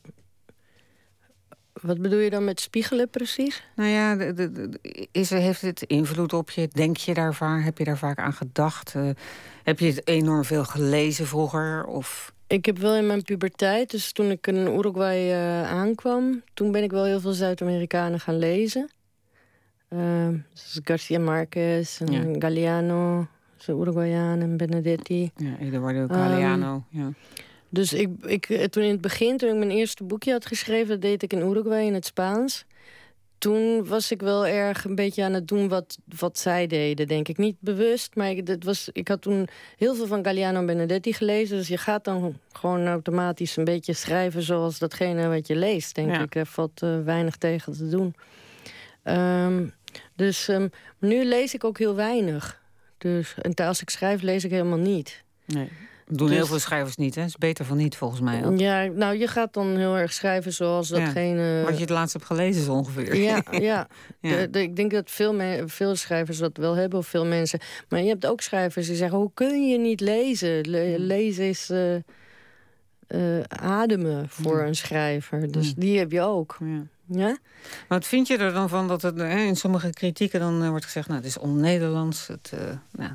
Wat bedoel je dan met spiegelen precies? Nou ja, de- de- de- is, er- heeft het invloed op je? Denk je daar vaak? Heb je daar vaak aan gedacht? Eh, heb je het enorm veel gelezen vroeger? Of... Ik heb wel in mijn puberteit, dus toen ik in Uruguay eh, aankwam... toen ben ik wel heel veel Zuid-Amerikanen gaan lezen. Ehm, dus Garcia Marquez en Ja. Galliano, de Uruguayan en Benedetti. Ja, Eduardo Galeano. ja. Dus ik, ik, eh, toen in het begin, toen ik mijn eerste boekje had geschreven... dat deed ik in Uruguay in het Spaans. Toen was ik wel erg een beetje aan het doen wat, wat zij deden, denk ik. Niet bewust, maar ik, dat was, ik had toen heel veel van Galliano en Benedetti gelezen. Dus je gaat dan gewoon automatisch een beetje schrijven zoals datgene wat je leest, denk Ja. ik. Er valt eh, weinig tegen te doen. Ehm, dus ehm, nu lees ik ook heel weinig. Dus, en als ik schrijf, lees ik helemaal niet. Nee. Doen Dus- heel veel schrijvers niet, hè? Is beter van niet, volgens mij ook. Ja, nou, je gaat dan heel erg schrijven zoals Ja. datgene... Wat je het laatst hebt gelezen, zo ongeveer. Ja, ja. Ja. De- de- ik denk dat veel, me- veel schrijvers dat wel hebben, of veel mensen. Maar je hebt ook schrijvers die zeggen: hoe kun je niet lezen? Le- lezen is eh, eh, ademen voor een schrijver. Dus die heb je ook. Ja. Ja? Wat vind je er dan van dat het hè, in sommige kritieken dan eh, wordt gezegd... nou, het is on-Nederlands. Het, eh, nou,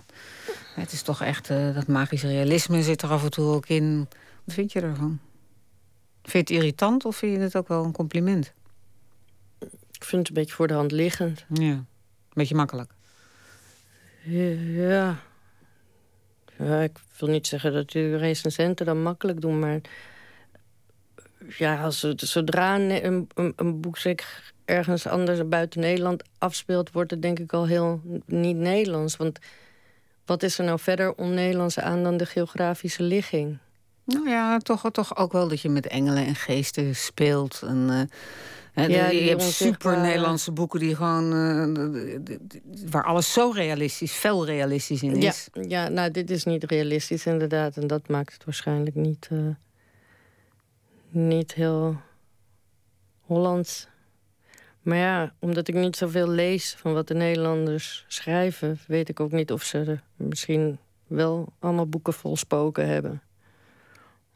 het is toch echt... eh, dat magische realisme zit er af en toe ook in. Wat vind je ervan? Vind je het irritant of vind je het ook wel een compliment? vind het een beetje voor de hand liggend. Ja. Beetje makkelijk. Ja. ja, ik wil niet zeggen dat de recensenten dat makkelijk doen, maar ja, als zodra een, een, een- een boek zich ergens anders buiten Nederland afspeelt, wordt het denk ik al heel niet Nederlands. Want wat is er nou verder on-Nederlands aan dan de geografische ligging? Nou ja, toch, toch ook wel dat je met engelen en geesten speelt. En, eh, hè, Ja, je hebt super Nederlandse boeken die gewoon. eh, waar alles zo realistisch, veel realistisch in is. ja, nou, dit is niet realistisch inderdaad. En dat maakt het waarschijnlijk niet, eh, niet heel Hollands. Maar ja, omdat ik niet zoveel lees van wat de Nederlanders schrijven... weet ik ook niet of ze er misschien wel allemaal boeken vol spoken hebben.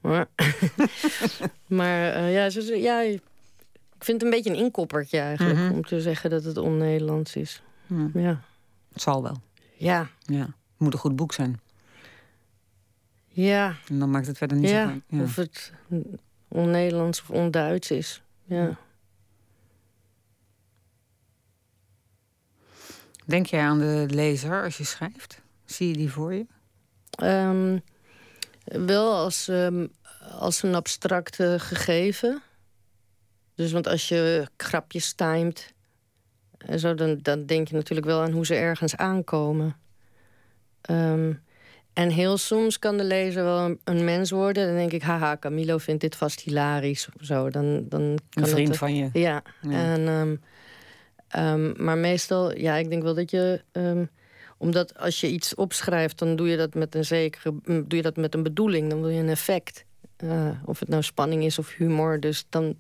Maar, maar eh, ja, ze, ja, ik vind het een beetje een inkoppertje eigenlijk... Mhm. om te zeggen dat het on-Nederlands is. Ja, Ja, het zal wel. ja, Ja. Het moet een goed boek zijn. ja. En dan maakt het verder niet Ja, zo ja. of het on-Nederlands of on-Duits is. Ja. Denk jij aan de lezer als je schrijft? Zie je die voor je? Ehm, wel als, ehm, als een abstract gegeven. Dus want als je grapjes timet... En zo, dan, dan denk je natuurlijk wel aan hoe ze ergens aankomen. Ehm, en heel soms kan de lezer wel een, een mens worden. Dan denk ik, haha, Camilo vindt dit vast hilarisch. Of zo. Dan, dan kan Een vriend van je. Ja, Ja. en, ehm, maar meestal, ja, ik denk wel dat je. ehm, omdat als je iets opschrijft, dan doe je dat met een zekere. doe je dat met een bedoeling, dan wil je een effect. Eh, of het nou spanning is of humor. Dus dan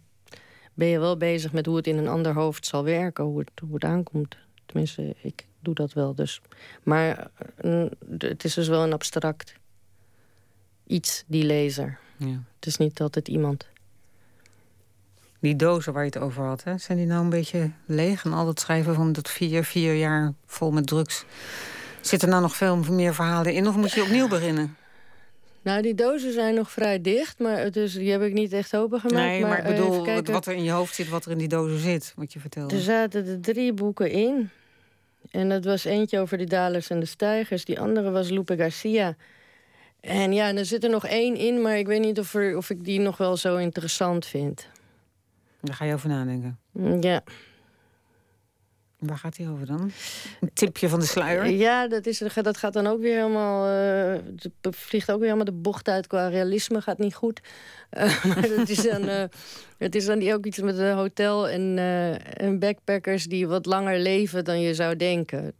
ben je wel bezig met hoe het in een ander hoofd zal werken, hoe het, hoe het aankomt. Tenminste, ik doe dat wel dus. Maar eh, het is dus wel een abstract iets, die lezer. Ja. Het is niet altijd iemand. Die dozen waar je het over had, hè? zijn die nou een beetje leeg? En al dat schrijven van dat vier, vier jaar vol met drugs. Zit er nou nog veel meer verhalen in? Of moet je opnieuw beginnen? Nou, die dozen zijn nog vrij dicht, maar is, die heb ik niet echt opengemaakt. nee, maar, ik eh, bedoel wat, wat er in je hoofd zit, wat er in die dozen zit. Wat je vertelde. Er zaten er drie boeken in. En dat was eentje over de dalers en de stijgers. Die andere was Lupe Garcia. En ja, en er zit er nog één in, maar ik weet niet of, er, of ik die nog wel zo interessant vind. Daar ga je over nadenken. Mm, Ja, Waar gaat die over dan? Een tipje van de sluier? ja dat, is, dat gaat dan ook weer helemaal... eh, het vliegt ook weer helemaal de bocht uit qua realisme. Gaat niet goed. Eh, maar het is dan, eh, het is dan ook iets met een hotel en, eh, en backpackers... die wat langer leven dan je zou denken.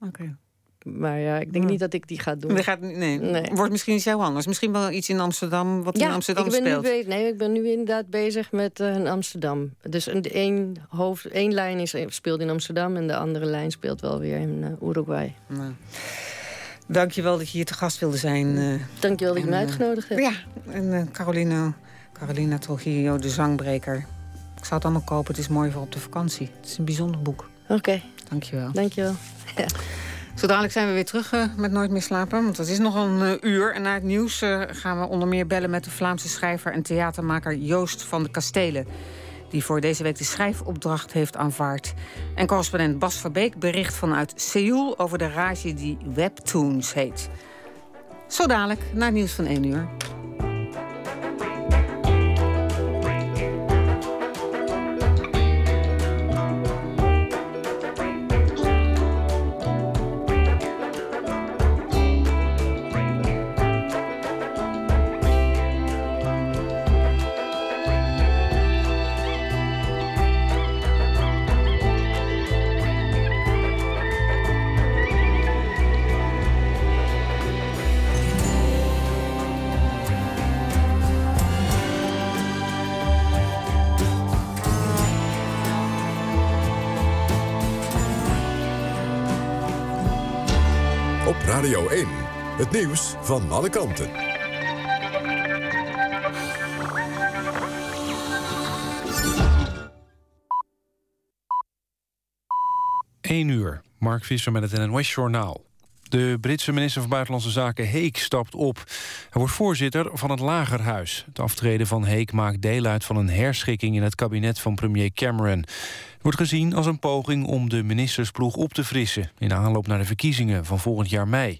Oké. Maar ja, ik denk Ja. niet dat ik die ga doen. Gaat, nee, Nee. wordt misschien iets heel anders. Misschien wel iets in Amsterdam, wat in Amsterdam ik ben speelt. Nu bezig, nee, ik ben nu inderdaad bezig met in Amsterdam. Dus een, één, hoofd, één lijn is, speelt in Amsterdam... en de andere lijn speelt wel weer in eh, Uruguay. Nou. Dank je wel dat je hier te gast wilde zijn. eh. Dankjewel dat je me En, uitgenodigd hebt. Ja, en Carolina, Carolina Trujillo, De Zangbreker. Ik zou het allemaal kopen, het is mooi voor op de vakantie. Het is een bijzonder boek. Oké, Dank je wel. dankjewel. Zo dadelijk zijn we weer terug eh, met Nooit meer slapen. Want het is nog een eh, uur. En na het nieuws eh, gaan we onder meer bellen met de Vlaamse schrijver en theatermaker Joost van de Kastelen. Die voor deze week de schrijfopdracht heeft aanvaard. En correspondent Bas Verbeek bericht vanuit Seoul over de rage die Webtoons heet. Zo dadelijk, na het nieuws van 1 uur. Nieuws van alle kanten. 1 uur. Mark Visser met het NOS-journaal. De Britse minister van Buitenlandse Zaken Heek stapt op. Hij wordt voorzitter van het Lagerhuis. Het aftreden van Heek maakt deel uit van een herschikking... in het kabinet van premier Cameron. Het wordt gezien als een poging om de ministersploeg op te frissen... in aanloop naar de verkiezingen van volgend jaar mei.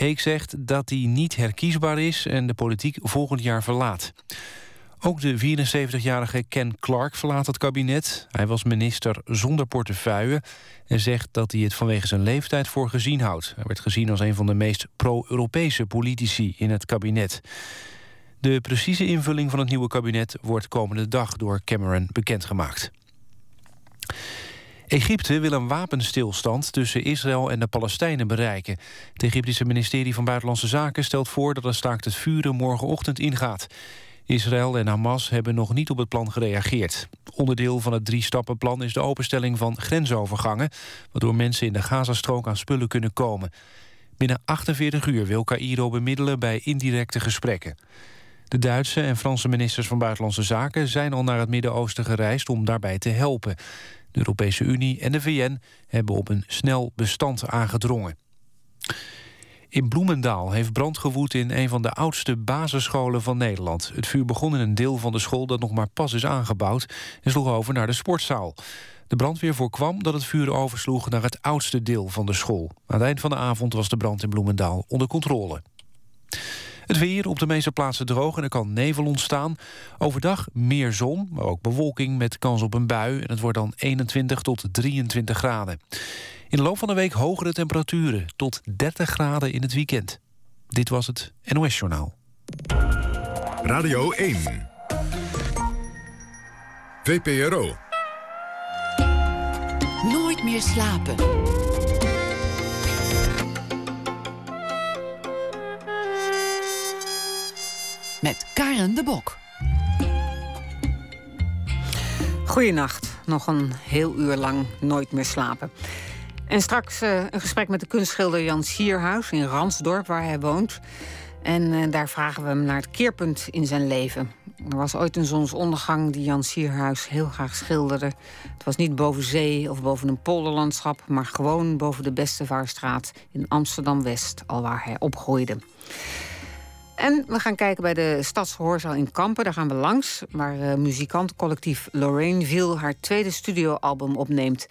Heek zegt dat hij niet herkiesbaar is en de politiek volgend jaar verlaat. Ook de 74-jarige Ken Clark verlaat het kabinet. Hij was minister zonder portefeuille en zegt dat hij het vanwege zijn leeftijd voor gezien houdt. Hij werd gezien als een van de meest pro-Europese politici in het kabinet. De precieze invulling van het nieuwe kabinet wordt komende dag door Cameron bekendgemaakt. Egypte wil een wapenstilstand tussen Israël en de Palestijnen bereiken. Het Egyptische ministerie van Buitenlandse Zaken stelt voor dat een staakt het vuren morgenochtend ingaat. Israël en Hamas hebben nog niet op het plan gereageerd. Onderdeel van het drie-stappenplan is de openstelling van grensovergangen... waardoor mensen in de Gazastrook aan spullen kunnen komen. Binnen 48 uur wil Cairo bemiddelen bij indirecte gesprekken. De Duitse en Franse ministers van Buitenlandse Zaken... zijn al naar het Midden-Oosten gereisd om daarbij te helpen. De Europese Unie en de VN hebben op een snel bestand aangedrongen. In Bloemendaal heeft brand gewoed in een van de oudste basisscholen van Nederland. Het vuur begon in een deel van de school dat nog maar pas is aangebouwd... en sloeg over naar de sportzaal. De brandweer voorkwam dat het vuur oversloeg naar het oudste deel van de school. Aan het eind van de avond was de brand in Bloemendaal onder controle. Het weer op de meeste plaatsen droog en er kan nevel ontstaan. Overdag meer zon, maar ook bewolking met kans op een bui. En het wordt dan 21 tot 23 graden. In de loop van de week hogere temperaturen, tot 30 graden in het weekend. Dit was het NOS Journaal. Radio 1. VPRO. Nooit meer slapen. Met Karen de Bok. Goedenacht. Nog een heel uur lang nooit meer slapen. En straks eh, een gesprek met de kunstschilder Jan Sierhuis in Ransdorp, waar hij woont. En eh, daar vragen we hem naar het keerpunt in zijn leven. Er was ooit een zonsondergang die Jan Sierhuis heel graag schilderde. Het was niet boven zee of boven een polderlandschap... maar gewoon boven de Bestevaarstraat in Amsterdam-West... al waar hij opgroeide. En we gaan kijken bij de Stadsgehoorzaal in Kampen. Daar gaan we langs, waar eh, muzikantcollectief Lorraineville... haar tweede studioalbum opneemt.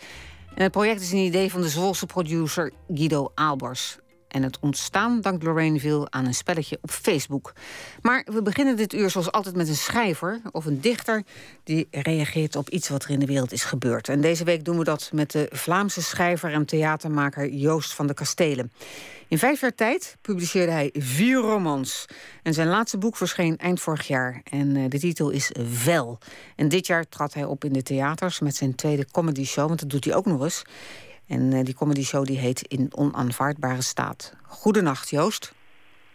En het project is een idee van de Zwolse producer Guido Aalbers. En het ontstaan dankt Lorraineville aan een spelletje op Facebook. Maar we beginnen dit uur zoals altijd met een schrijver of een dichter... die reageert op iets wat er in de wereld is gebeurd. En deze week doen we dat met de Vlaamse schrijver en theatermaker Joost van de Kastelen. In vijf jaar tijd publiceerde hij vier romans. En zijn laatste boek verscheen eind vorig jaar. En eh, de titel is Vel. En dit jaar trad hij op in de theaters met zijn tweede comedy show. Want dat doet hij ook nog eens. En eh, die comedy show die heet In Onaanvaardbare Staat. Goedenacht, Joost.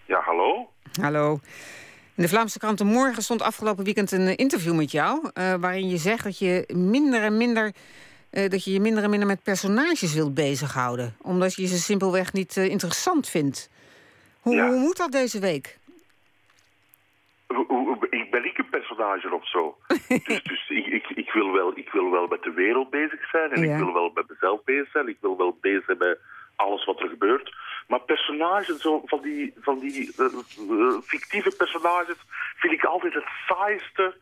Ja, hallo? Hallo. In de Vlaamse kranten Morgen stond afgelopen weekend een eh, interview met jou... eh, waarin je zegt dat je minder en minder... dat je je minder en minder met personages wilt bezighouden. Omdat je ze simpelweg niet interessant vindt. Hoe, Ja. hoe moet dat deze week? Ik ben ik een personage of zo. dus dus ik, ik, ik, wil wel, ik wil wel met de wereld bezig zijn en Ja. ik wil wel met mezelf bezig zijn. Ik wil wel bezig zijn met alles wat er gebeurt. Maar personages, zo, van die, van die eh, eh, fictieve personages, vind ik altijd het saaiste.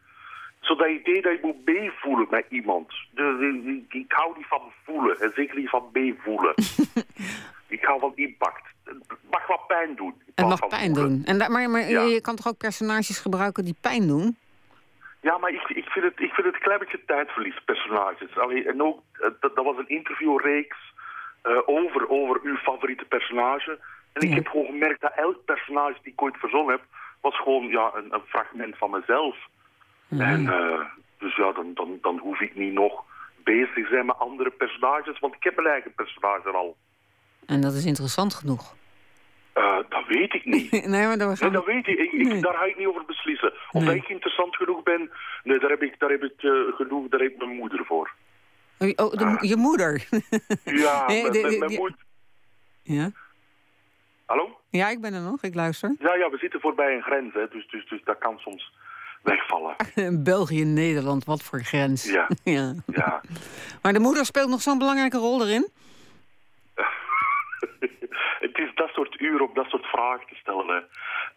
Zo dat idee dat je moet meevoelen met iemand. De- ik, ik hou niet van voelen en zeker niet van meevoelen. ik hou van impact. Het mag wat pijn doen. Het mag pijn doen. En maar maar Ja. je kan toch ook personages gebruiken die pijn doen? Ja, maar ik, ik, vind het, ik vind het een klein beetje tijdverlies, personages. Allee, en ook, eh, dat, dat was een interviewreeks eh, over, over uw favoriete personage. En ik Ja. heb gewoon gemerkt dat elk personage die ik ooit verzonnen heb, was gewoon ja, een, een fragment van mezelf. En eh, dus ja, dan, dan, dan hoef ik niet nog bezig te zijn met andere personages, want ik heb mijn eigen personage al. En dat is interessant genoeg. Eh, dat weet ik niet. nee, maar dan Nee, dat we... weet ik. ik, ik- Nee. Daar ga ik niet over beslissen. Of Nee. dat ik interessant genoeg ben, nee, daar heb ik, daar heb ik eh, genoeg, daar heb ik mijn moeder voor. Oh, de- je moeder. Ja, mijn- de- mijn de- mijn die- moeder... ja? Hallo? ja, ik ben er nog. Ik luister. Ja, ja, we zitten voorbij een grens, hè, dus, dus, dus dat kan soms wegvallen. België, Nederland, wat voor grens. Ja. ja. Ja. Maar de moeder speelt nog zo'n belangrijke rol erin? het is dat soort uur om dat soort vragen te stellen. Hè.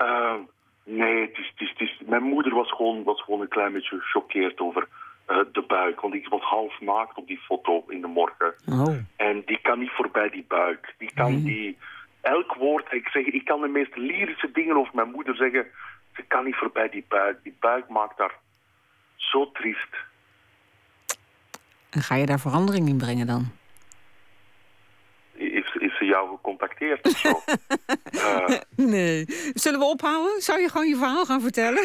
Eh, nee, het is, het is, het is, mijn moeder was gewoon, was gewoon een klein beetje gechoqueerd over eh, de buik. Want ik was half naakt op die foto in de morgen. Oh. En die kan niet voorbij die buik. Die kan die... Elk woord, ik, zeg, ik kan de meest lyrische dingen over mijn moeder zeggen. Ze kan niet voorbij die buik. Die buik maakt haar zo triest. En ga je daar verandering in brengen dan? Ze jou gecontacteerd of zo? Eh, Nee. Zullen we ophouden? Zou je gewoon je verhaal gaan vertellen?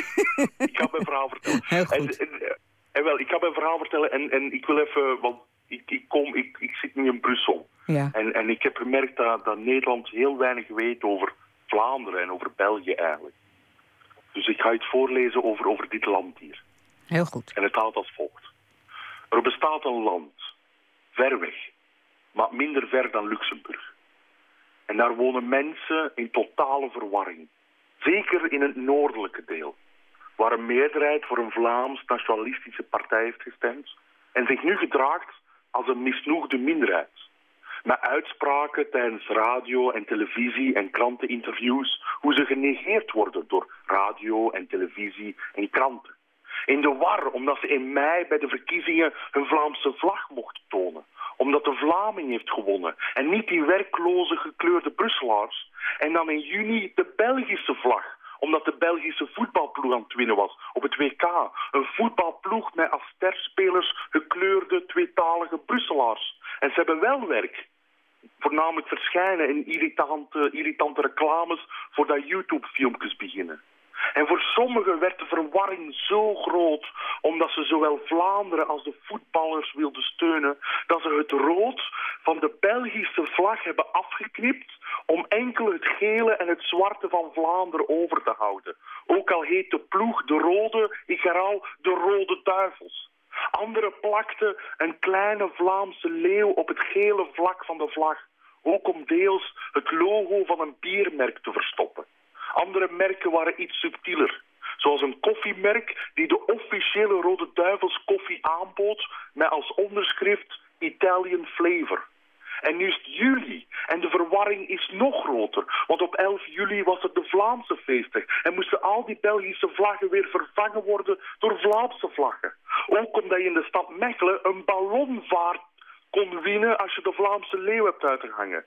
ik ga mijn verhaal vertellen. Heel goed. En, en, en wel, ik ga mijn verhaal vertellen en, en ik wil even, want ik, ik, kom, ik, ik zit nu in Brussel. Ja. En, en ik heb gemerkt dat, dat Nederland heel weinig weet over Vlaanderen en over België eigenlijk. Dus ik ga het voorlezen over, over dit land hier. Heel goed. En het gaat als volgt. Er bestaat een land, ver weg, maar minder ver dan Luxemburg. En daar wonen mensen in totale verwarring. Zeker in het noordelijke deel, waar een meerderheid voor een Vlaams nationalistische partij heeft gestemd en zich nu gedraagt als een misnoegde minderheid. Met uitspraken tijdens radio en televisie en kranteninterviews, hoe ze genegeerd worden door radio en televisie en kranten. In de war omdat ze in mei bij de verkiezingen hun Vlaamse vlag mochten tonen. Omdat de Vlaming heeft gewonnen en niet die werkloze gekleurde Brusselaars. En dan in juni de Belgische vlag omdat de Belgische voetbalploeg aan het winnen was op het WK. Een voetbalploeg met als sterspelers gekleurde tweetalige Brusselaars. En ze hebben wel werk. Voornamelijk verschijnen in irritante, irritante reclames voordat YouTube-filmpjes beginnen. En voor sommigen werd de verwarring zo groot, omdat ze zowel Vlaanderen als de voetballers wilden steunen, dat ze het rood van de Belgische vlag hebben afgeknipt om enkel het gele en het zwarte van Vlaanderen over te houden. Ook al heet de ploeg de rode, ik herhaal, de rode duivels. Anderen plakten een kleine Vlaamse leeuw op het gele vlak van de vlag, ook om deels het logo van een biermerk te verstoppen. Andere merken waren iets subtieler. Zoals een koffiemerk die de officiële Rode Duivels koffie aanbood met als onderschrift Italian Flavor. En nu is het juli en de verwarring is nog groter. Want op 11 juli was het de Vlaamse feestdag en moesten al die Belgische vlaggen weer vervangen worden door Vlaamse vlaggen. Ook omdat je in de stad Mechelen een ballonvaart kon winnen als je de Vlaamse leeuw hebt uitgehangen.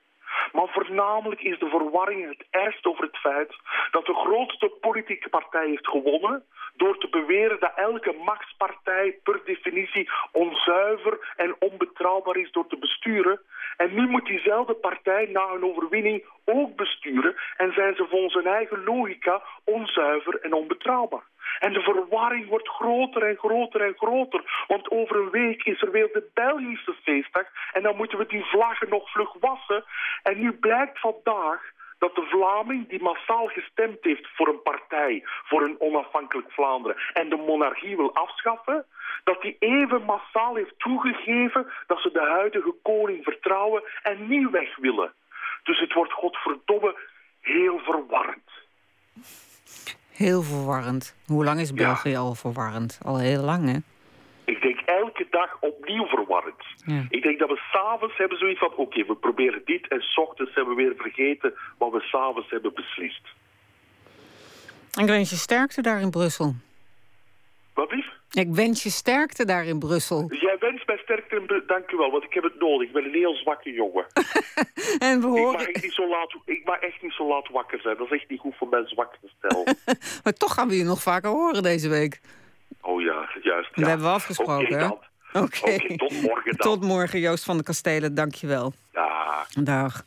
Maar voornamelijk is de verwarring het ergst over het feit dat de grootste politieke partij heeft gewonnen door te beweren dat elke machtspartij per definitie onzuiver en onbetrouwbaar is door te besturen. En nu moet diezelfde partij na een overwinning ook besturen en zijn ze volgens hun eigen logica onzuiver en onbetrouwbaar. En de verwarring wordt groter en groter en groter. Want over een week is er weer de Belgische feestdag. En dan moeten we die vlaggen nog vlug wassen. En nu blijkt vandaag dat de Vlaming die massaal gestemd heeft voor een partij, voor een onafhankelijk Vlaanderen en de monarchie wil afschaffen, dat die even massaal heeft toegegeven dat ze de huidige koning vertrouwen en niet weg willen. Dus het wordt godverdomme heel verwarrend. Heel verwarrend. Hoe lang is België al verwarrend? Al heel lang, hè? Ik denk elke dag opnieuw verwarrend. Ja. Ik denk dat we s'avonds hebben zoiets van... oké, we proberen dit en s ochtends hebben we weer vergeten... wat we s'avonds hebben beslist. Ik wens je sterkte daar in Brussel. Wat lief? Ik wens je sterkte daar in Brussel. Jij wenst mij sterkte en be- dank u wel, want ik heb het nodig. Ik ben een heel zwakke jongen. En we Ik mag, horen... echt niet zo laat, ik mag echt niet zo laat wakker zijn. Dat is echt niet goed voor mijn zwakte stel. Maar toch gaan we je nog vaker horen deze week. oh ja, juist. Dat ja. hebben we afgesproken, Oké tot morgen dan. Tot morgen, Joost van de Kastelen. Dank je wel. Ja. Dag.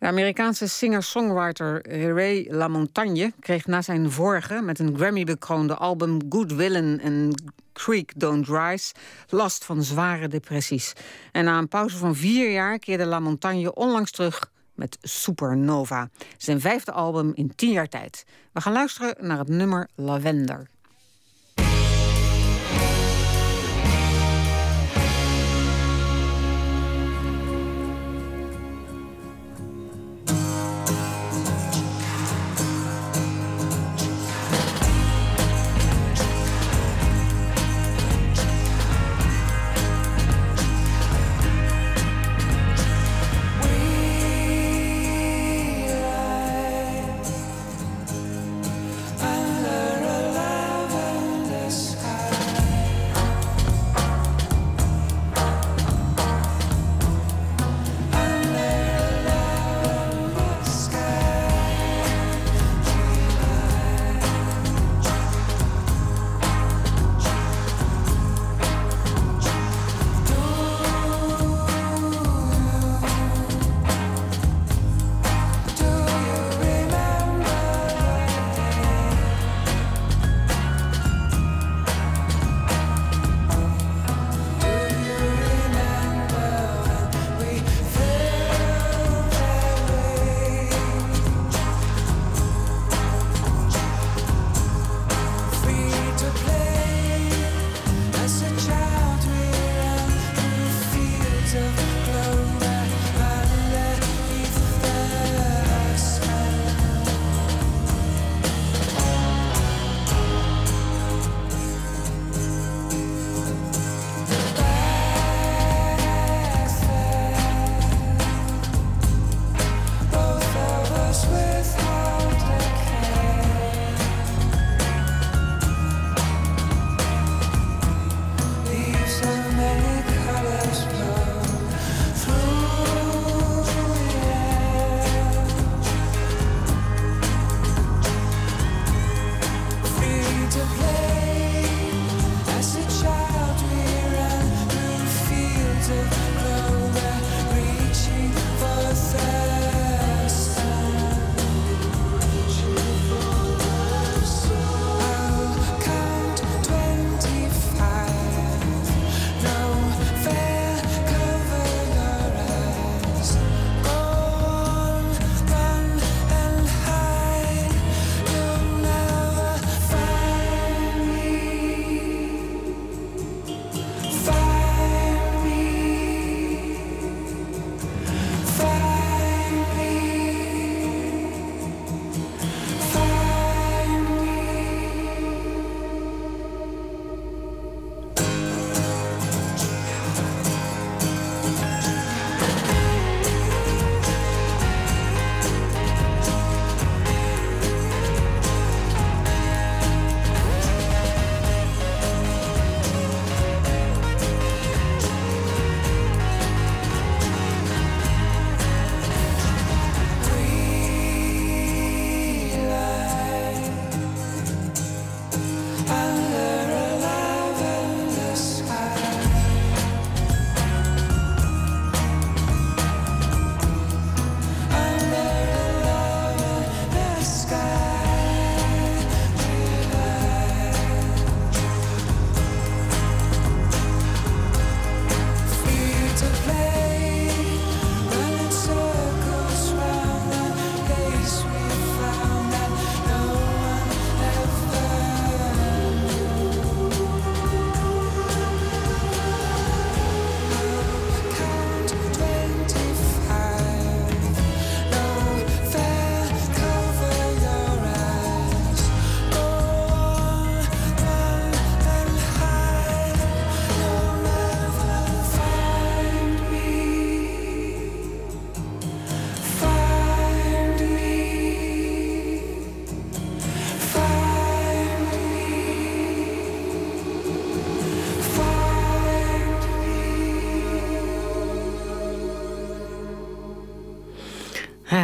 De Amerikaanse singer-songwriter Ray LaMontagne kreeg na zijn vorige, met een Grammy-bekroonde album Good Villain en Creek Don't Rise, last van zware depressies. En na een pauze van vier jaar keerde LaMontagne onlangs terug met Supernova, zijn vijfde album in tien jaar tijd. We gaan luisteren naar het nummer Lavender.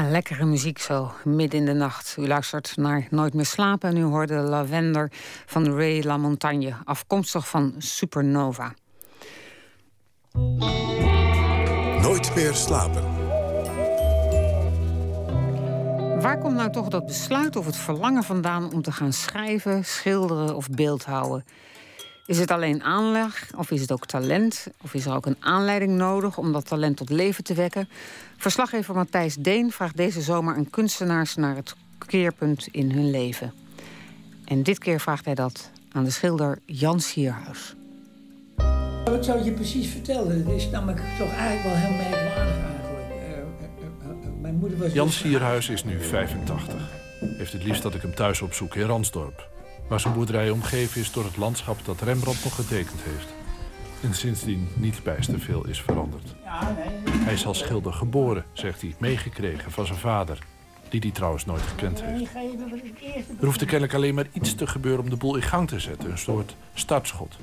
Ja, lekkere muziek zo, midden in de nacht. U luistert naar Nooit meer slapen en u hoorde Lavender van Ray LaMontagne, afkomstig van Supernova. Nooit meer slapen. Waar komt nou toch dat besluit of het verlangen vandaan om te gaan schrijven, schilderen of beeldhouden? Is het alleen aanleg of is het ook talent? Of is er ook een aanleiding nodig om dat talent tot leven te wekken? Verslaggever Matthijs Deen vraagt deze zomer aan kunstenaars naar het keerpunt in hun leven. En dit keer vraagt hij dat aan de schilder Jan Sierhuis. Wat zou je precies vertellen? Het is namelijk toch eigenlijk wel heel merkwaardig eigenlijk. Eh, eh, eh, mijn moeder was... Jan dus- Sierhuis is nu 85. Heeft het liefst dat ik hem thuis opzoek in Ransdorp. Waar zijn boerderij omgeven is door het landschap dat Rembrandt nog getekend heeft. En sindsdien niet bijster veel is veranderd. Hij is als schilder geboren, zegt hij, meegekregen van zijn vader. Die hij trouwens nooit gekend heeft. Er hoeft kennelijk alleen maar iets te gebeuren om de boel in gang te zetten. Een soort startschot.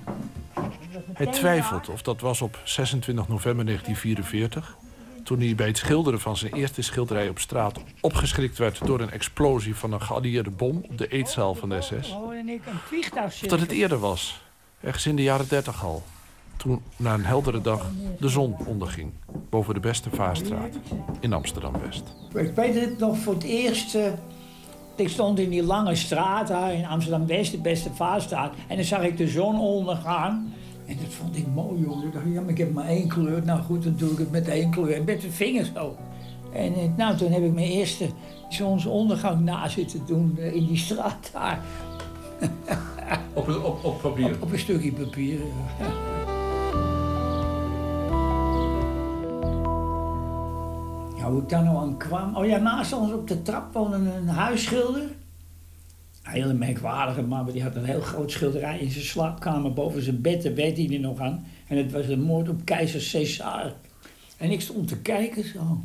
Hij twijfelt of dat was op 26 november 1944... toen hij bij het schilderen van zijn eerste schilderij op straat... opgeschrikt werd door een explosie van een geallieerde bom... op de eetzaal van de SS. Of dat het eerder was, ergens in de jaren 30 al. Toen na een heldere dag de zon onderging... boven de Beste Vaarstraat in Amsterdam-West. Ik weet het nog voor het eerst. eh, ik stond in die lange straat daar in Amsterdam-West, de beste vaarstraat. En dan zag ik de zon ondergaan. En dat vond ik mooi, jongen. Ik dacht, ja, maar ik heb maar één kleur. Nou goed, dan doe ik het met één kleur. Met de vingers zo. En eh, nou, toen heb ik mijn eerste zonsondergang na zitten doen eh, in die straat daar. Op, op, op papier. Op een stukje papier. ja. Ja, hoe ik daar nou aan kwam. Oh ja, naast ons op de trap woonde een huisschilder. Hele merkwaardige man, maar die had een heel groot schilderij in zijn slaapkamer. Boven zijn bed, daar werd hij er nog aan. En het was een moord op keizer Caesar. En ik stond te kijken zo.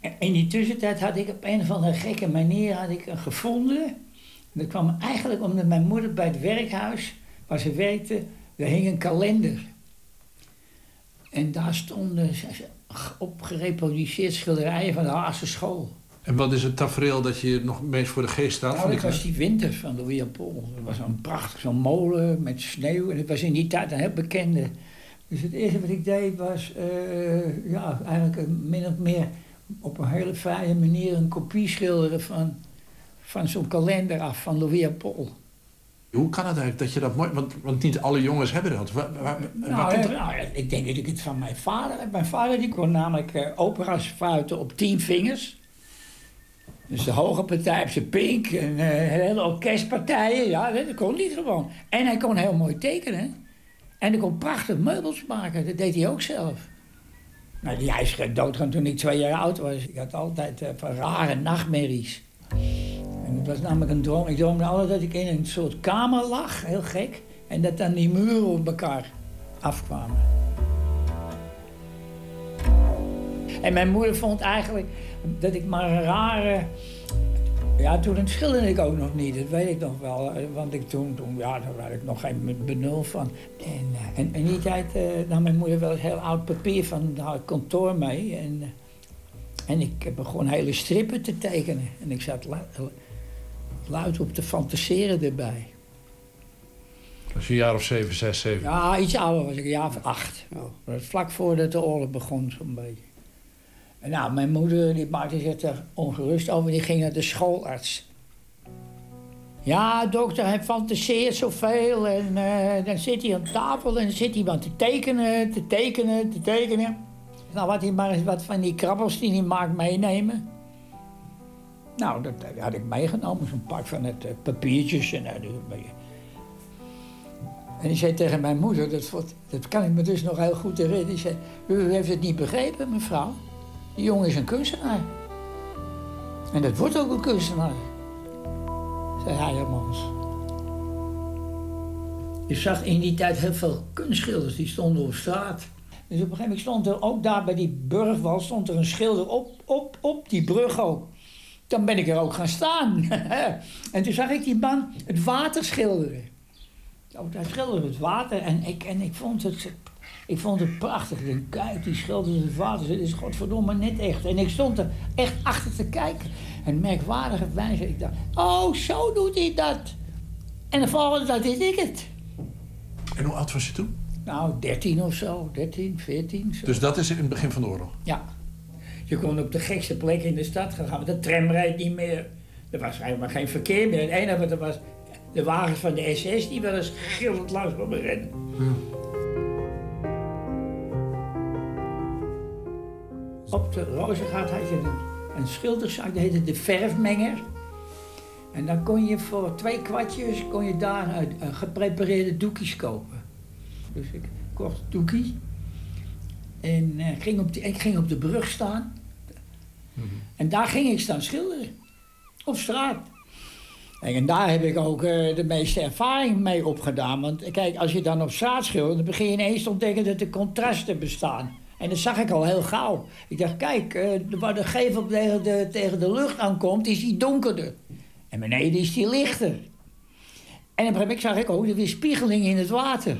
En in die tussentijd had ik op een of andere gekke manier had ik een gevonden. En dat kwam eigenlijk omdat mijn moeder bij het werkhuis, waar ze werkte, er hing een kalender. En daar stonden op gereproduceerd schilderijen van de Haagse school. En wat is het tafereel dat je nog meest voor de geest staat? Nou, dat was die winter van Louis en Paul. Dat was zo'n prachtig, zo'n molen met sneeuw. En het was in die tijd een heel bekende. Dus het eerste wat ik deed was, eh, ja, eigenlijk een min of meer op een hele vrije manier een kopie schilderen van, van zo'n kalender af van Louis en Paul. Hoe kan het eigenlijk dat je dat mooi... Want, want niet alle jongens hebben dat. Waar, Nou, dat- nou ik denk dat ik het van mijn vader heb. Mijn vader die kon namelijk eh, opera's fluiten op tien vingers. Dus de hoge partij op zijn pink en eh, hele orkestpartijen. Ja, dat kon hij gewoon. En hij kon heel mooi tekenen. En hij kon prachtig meubels maken. Dat deed hij ook zelf. Nou, hij is doodgaan toen ik twee jaar oud was. Ik had altijd van rare nachtmerries. En het was namelijk een droom. Ik droomde altijd dat ik in een soort kamer lag, heel gek. En dat dan die muren op elkaar afkwamen. En mijn moeder vond eigenlijk dat ik maar een rare... Ja, toen schilderde ik ook nog niet, dat weet ik nog wel. Want ik toen, toen ja, daar had ik nog geen benul van. En, eh, en in die tijd eh, nam mijn moeder wel eens heel oud papier van haar kantoor mee. En, eh, en ik begon hele strippen te tekenen. En ik zat lu- luid op te fantaseren erbij. Als je een jaar of zeven, zes, zeven... Ja, iets ouder was ik, een jaar of acht. Nou, vlak voordat de oorlog begon, zo'n beetje. Nou, mijn moeder die maakte zich er ongerust over, die ging naar de schoolarts. Ja, dokter, hij fantaseert zoveel en eh, dan zit hij aan tafel en dan zit hij maar te tekenen, te tekenen, te tekenen. Nou, wat hij maar wat van die krabbels die hij maakt meenemen. Nou, dat, had ik meegenomen, zo'n pak van het eh, papiertjes en uh, en die zei tegen mijn moeder, dat, dat kan ik me dus nog heel goed herinneren. Die zei, u heeft het niet begrepen, mevrouw. Die jongen is een kunstenaar. En dat wordt ook een kunstenaar. Zei Heijermans. Je zag in die tijd heel veel kunstschilders, die stonden op straat. Dus op een gegeven moment stond er ook daar bij die burgwal stond er een schilder op, op, op die brug ook. Dan ben ik er ook gaan staan. en toen zag ik die man het water schilderen. Hij schilderde het water en ik, en ik vond het Ik vond het prachtig. Ik denk, kijk, die schilders en vaders, het is godverdomme net echt. En ik stond er echt achter te kijken. En merkwaardige wijze, ik dacht, oh, zo doet hij dat. En de volgende dag deed ik het. En hoe oud was je toen? Nou, 13 of zo, 13, 14. Zo. Dus dat is in het begin van de oorlog. Ja. Je kon op de gekste plek in de stad gaan, want de tram rijdt niet meer. Er was helemaal geen verkeer meer. Het enige wat er was, de wagens van de SS die wel eens gillend langs kwamen rennen. Op de Rozengaat had je een, een schilderszaak, die heette de verfmenger. En dan kon je voor twee kwartjes kon je daar eh, eh, geprepareerde doekjes kopen. Dus ik kocht doekie. En eh, ging op de, ik ging op de brug staan. En daar ging ik staan schilderen. Op straat. En daar heb ik ook de meeste ervaring mee opgedaan. Want kijk, als je dan op straat schildert, dan begin je ineens te ontdekken dat er contrasten bestaan. En dat zag ik al heel gauw. Ik dacht, kijk, eh, waar de gevel tegen de, tegen de lucht aankomt, is die donkerder. En beneden is die lichter. En op een gegeven zag ik ook de weerspiegeling in het water.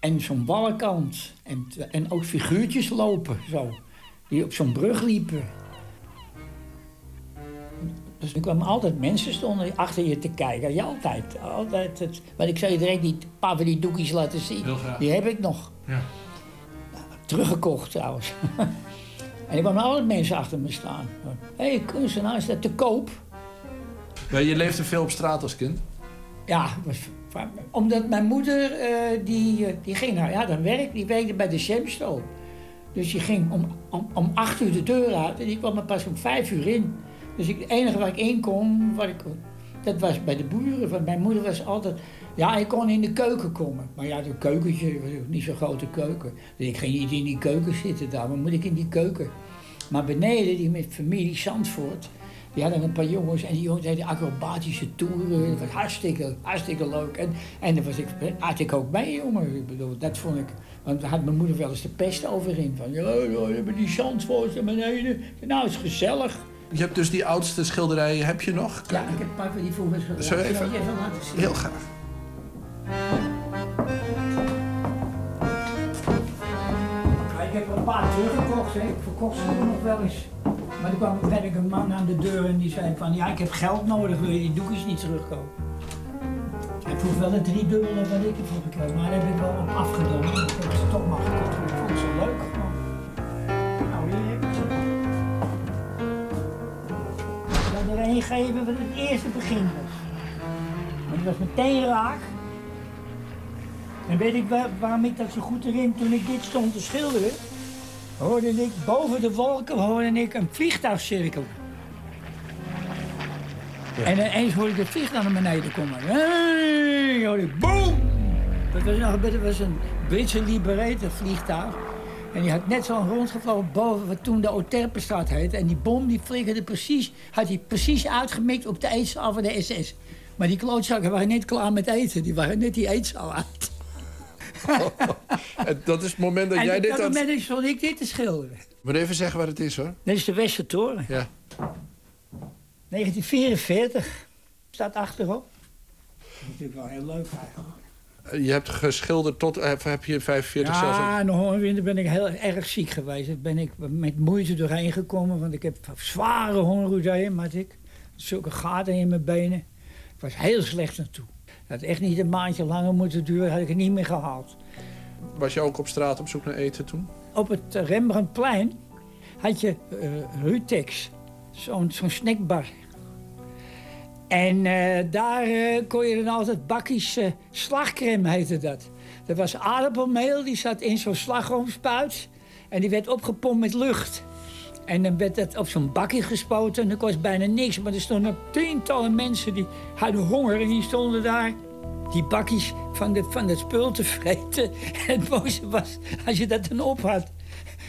En zo'n wallenkant. En, en ook figuurtjes lopen, zo. Die op zo'n brug liepen. Dus er kwamen altijd mensen stonden achter je te kijken. Ja, altijd. altijd het, maar ik zou je direct die paar van die doekjes laten zien. Die heb ik nog. Ja. Teruggekocht trouwens. en er kwamen altijd mensen achter me staan. Hé, hey, kunstenaar, is dat te koop? Je leefde veel op straat als kind. Ja, omdat mijn moeder, eh, die, eh, die ging naar ja, dan werk, die werkte bij de Shemstone. Dus die ging om, om, om acht uur de deur uit en die kwam er pas om vijf uur in. Dus ik, het enige waar ik in kon, waar ik, dat was bij de boeren. Want mijn moeder was altijd, ja, ik kon in de keuken komen. Maar ja, dat keukentje was ook niet zo'n grote keuken. Dus ik ging niet in die keuken zitten daar, maar moet ik in die keuken. Maar beneden, die met familie Zandvoort, die hadden een paar jongens en die jongens deden acrobatische toeren. Dat was hartstikke, hartstikke leuk. En, en daar was ik, had ik ook bij, jongen. Ik bedoel, dat vond ik, want daar had mijn moeder wel eens de pest over in. Van, ja, ja, hebben die Zandvoort naar beneden. Nou, het is gezellig. Je hebt dus die oudste schilderijen, heb je nog? Ja, ik heb een paar van die vroeger we even-? Heel graag. Ik heb een paar teruggekocht, hè. ik verkocht ze nog wel eens. Maar er kwam gegeven moment een man aan de deur en die zei van... ja, ik heb geld nodig, wil je die doekjes niet terugkopen? Hij vroeg wel een driedubbele wat ik ervoor gekregen, maar daar heb ik wel op afgedongen. Ik heb ze toch maar gekocht, ik vond zo leuk. Nou, hier heb ik ze. Ik er een het eerste begin. Maar die was meteen raak. En weet ik waar- waarom ik dat zo goed erin, toen ik dit stond te schilderen, hoorde ik boven de wolken hoorde ik een vliegtuig cirkelen. En ineens hoorde ik het vliegtuig naar beneden komen. Hey, hoorde ik boom! Dat was, nog, dat was een Britse Liberator vliegtuig. En die had net zo rondgevlogen boven wat toen de Oterpenstraat heette. En die bom die flikkerde precies, had hij precies uitgemikt op de eetzaal van de SS. Maar die klootzakken waren net klaar met eten. Die waren net die eetzaal uit. Dat is het moment dat en jij op dit dat aan... moment stond ik dit te schilderen. Moet even zeggen waar het is hoor. Dit is de Westertoren. Ja. 1944. Staat achterop. Dat is natuurlijk wel heel leuk eigenlijk. Je hebt geschilderd tot, eh, heb je 45 zelfs? Ja, ook? in de hongerwinter ben ik heel erg ziek geweest. Daar ben ik met moeite doorheen gekomen. Want ik heb zware hongerroedeeën, had ik. Zulke gaten in mijn benen. Ik was heel slecht naartoe. Dat had echt niet een maandje langer moeten duren, had ik het niet meer gehaald. Was je ook op straat op zoek naar eten toen? Op het Rembrandtplein had je eh Rutex, zo'n zo'n snackbar. En eh, daar eh, kon je dan altijd bakjes slagcrème, heette dat. Dat was aardappelmeel, die zat in zo'n slagroomspuit. En die werd opgepompt met lucht. En dan werd dat op zo'n bakje gespoten en dat kost bijna niks. Maar er stonden tientallen mensen die hadden honger en die stonden daar die bakjes van, de, van het spul te vreten. En het mooiste was, als je dat dan op had...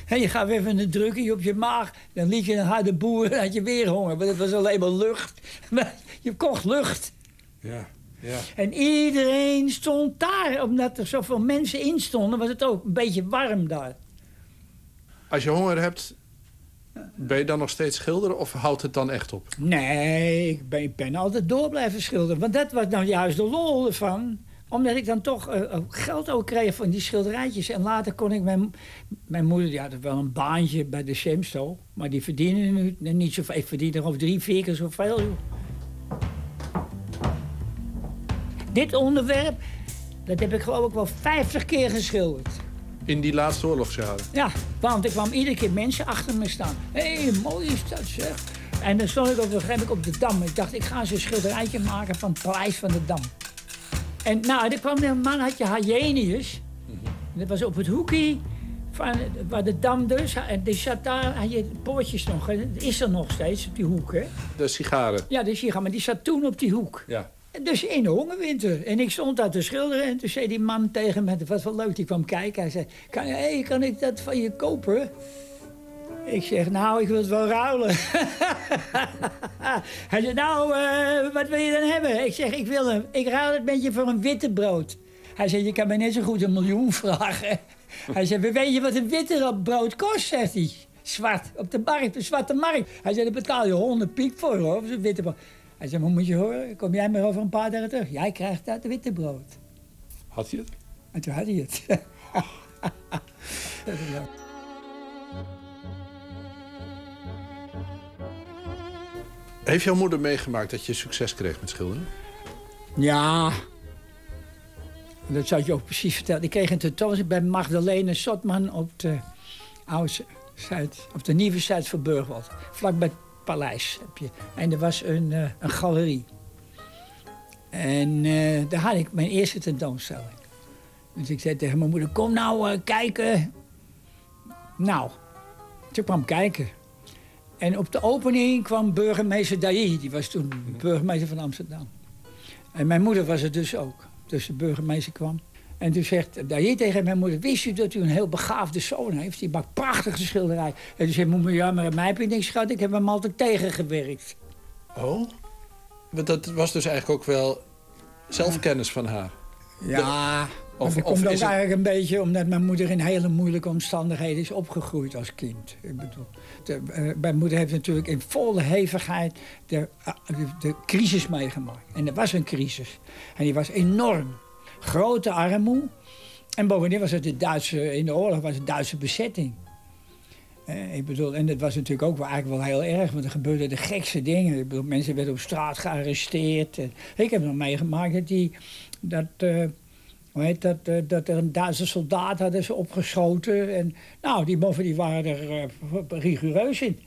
en je gaf even een drukje op je maag... dan liet je een harde boer en had je weer honger. Want het was alleen maar lucht. Maar je kocht lucht. Ja. ja. En iedereen stond daar. Omdat er zoveel mensen in stonden, was het ook een beetje warm daar. Als je honger hebt, ben je dan nog steeds schilderen of houdt het dan echt op? Nee, ik ben, altijd door blijven schilderen. Want dat was nou juist de lol ervan. Omdat ik dan toch eh, ook geld ook kreeg van die schilderijtjes. En later kon ik mijn, mijn moeder, die had wel een baantje bij de Semsto. Maar die verdienen nu niet zoveel. Ik verdien er over drie, vier keer zoveel. Dit onderwerp, dat heb ik geloof ik wel 50 keer geschilderd. In die laatste oorlogsjaren. Ja, want er kwam iedere keer mensen achter me staan. Hé, hey, mooi is dat zeg. En dan stond ik op een gegeven moment op de Dam. Ik dacht, ik ga eens een schilderijtje maken van het paleis van de Dam. En nou, er kwam een man, had je Hyenius. Dat was op het hoekje van waar de Dam dus. En die zat daar, had je poortjes nog. Dat is er nog steeds, op die hoek, hè. De sigaren. Ja, de sigaar, maar die zat toen op die hoek. Ja. Dus in de hongerwinter. En ik stond daar te schilderen en toen zei die man tegen me, dat was wel leuk, die kwam kijken. Hij zei, kan, hey, kan ik dat van je kopen? Ik zeg, nou, ik wil het wel ruilen. Hij zei, nou, eh, wat wil je dan hebben? Ik zeg, ik wil hem. Ik ruil het met je voor een witte brood. Hij zei, je kan mij net zo goed een miljoen vragen. Hij zei, weet je wat een witte brood kost, zegt hij. Zwart, op de markt, de zwarte markt. Hij zei, daar betaal je 100 piek voor, hoor, zo'n witte brood. Hij zei, maar moet je horen, kom jij maar over een paar dagen terug. Jij krijgt dat witte brood. Had je het? En toen had hij het. Dat is leuk. Heeft jouw moeder meegemaakt dat je succes kreeg met schilderen? Ja. Dat zou je ook precies vertellen. Ik kreeg een tentoonstelling bij Magdalene Sotman op de, oude Zuid, op de nieuwe Zuid van Burgwald. Vlak bij paleis heb je. En er was een, eh, een galerie. En eh, daar had ik mijn eerste tentoonstelling. Dus ik zei tegen mijn moeder, kom nou eh, kijken. Nou, ze kwam kijken. En op de opening kwam burgemeester Dailly. Die was toen burgemeester van Amsterdam. En mijn moeder was er dus ook. Dus de burgemeester kwam. En toen zegt Dailly tegen mijn moeder... wist u dat u een heel begaafde zoon heeft? Die maakt prachtige schilderij. En toen zei mijn moeder... ja, maar mij heb je niks gehad. Ik heb hem altijd tegengewerkt. Oh? Want dat was dus eigenlijk ook wel zelfkennis van haar. Ja, Of- of, dat komt ook het- eigenlijk een beetje omdat mijn moeder in hele moeilijke omstandigheden is opgegroeid als kind. Ik bedoel, de, eh, mijn moeder heeft natuurlijk in volle hevigheid de, ah, de, de crisis meegemaakt. En er was een crisis. En die was enorm. Grote armoede. En bovendien was het de Duitse, in de oorlog was het Duitse bezetting. Ik bedoel, en dat was natuurlijk ook wel, eigenlijk wel heel erg, want er gebeurden de gekste dingen. Ik bedoel, mensen werden op straat gearresteerd. Ik heb nog meegemaakt dat dat, eh, hoe heet dat, eh, dat er een Duitse soldaat hadden opgeschoten. En nou, die moffen die waren er eh, rigoureus in.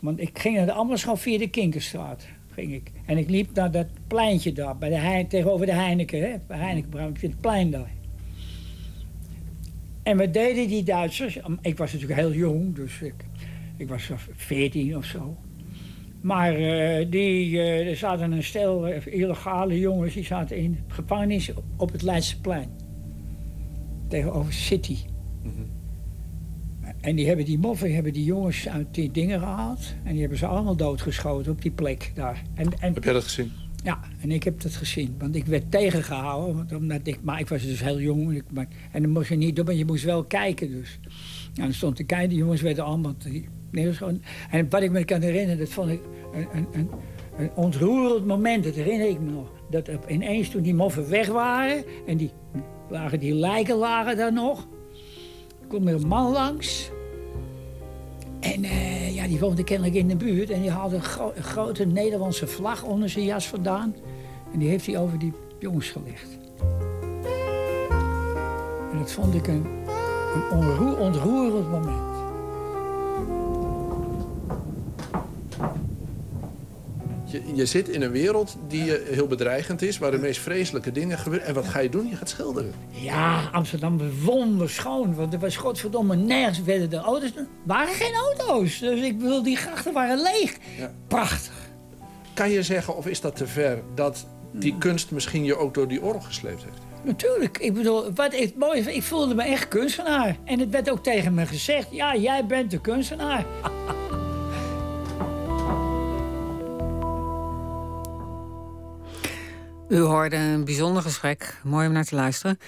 Want ik ging naar de Ammerschool via de Kinkerstraat. Ik. En ik liep naar dat pleintje daar, bij de Hein, tegenover de Heineken. Hè, bij het plein daar. En wat deden die Duitsers? Ik was natuurlijk heel jong, dus ik, ik was 14 of zo. Maar eh, die, eh, er zaten een stel eh, illegale jongens, die zaten in gevangenis op het Leidseplein. Tegenover City. En die hebben die moffen, hebben die jongens uit die dingen gehaald. En die hebben ze allemaal doodgeschoten op die plek daar. En, en, Heb jij dat gezien? ja, en ik heb dat gezien. Want ik werd tegengehouden. Omdat ik, maar ik was dus heel jong. Ik, maar, en dan moest je niet doen, maar je moest wel kijken dus. Ja, dan stond te kijken, die jongens werden allemaal... die- Nee, gewoon, en wat ik me kan herinneren, dat vond ik een, een, een, een ontroerend moment. Dat herinner ik me nog. Dat ineens toen die moffen weg waren... en die, lagen, die lijken lagen daar nog... kwam er een man langs... En eh, ja, die woonde kennelijk in de buurt. En die haalde een, gro- een grote Nederlandse vlag onder zijn jas vandaan. En die heeft hij over die jongens gelegd. En dat vond ik een, een ontroerend moment. Je, je zit in een wereld die heel bedreigend is, waar de meest vreselijke dingen gebeuren. En wat ga je doen? Je gaat schilderen. Ja, Amsterdam was wonderschoon. Want er was godverdomme nergens werden de auto's. Er waren geen auto's. Dus ik bedoel, die grachten waren leeg. Ja. Prachtig. Kan je zeggen, of is dat te ver, dat die kunst misschien je ook door die oorlog gesleept heeft? Natuurlijk. Ik bedoel, wat ik mooi ik voelde me echt kunstenaar. En het werd ook tegen me gezegd, ja, jij bent de kunstenaar. U hoorde een bijzonder gesprek, mooi om naar te luisteren.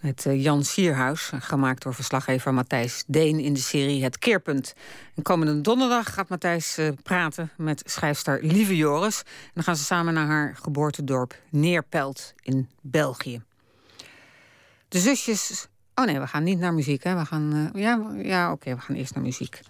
Met eh, Jan Sierhuis, gemaakt door verslaggever Matthijs Deen in de serie Het Keerpunt. En komende donderdag gaat Matthijs eh, praten met schrijfster Lieve Joris. En dan gaan ze samen naar haar geboortedorp Neerpelt in België. De zusjes... Oh nee, we gaan niet naar muziek, hè. We gaan... eh, ja, ja oké, we gaan eerst naar muziek.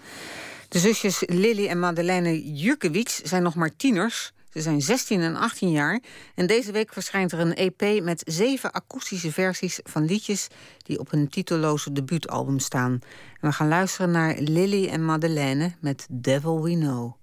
De zusjes Lily en Madeleine Jurkewicz zijn nog maar tieners. Ze zijn 16 en 18 jaar. En deze week verschijnt er een EP met zeven akoestische versies van liedjes... die op hun titelloze debuutalbum staan. We gaan luisteren naar Lily en Madeleine met Devil We Know.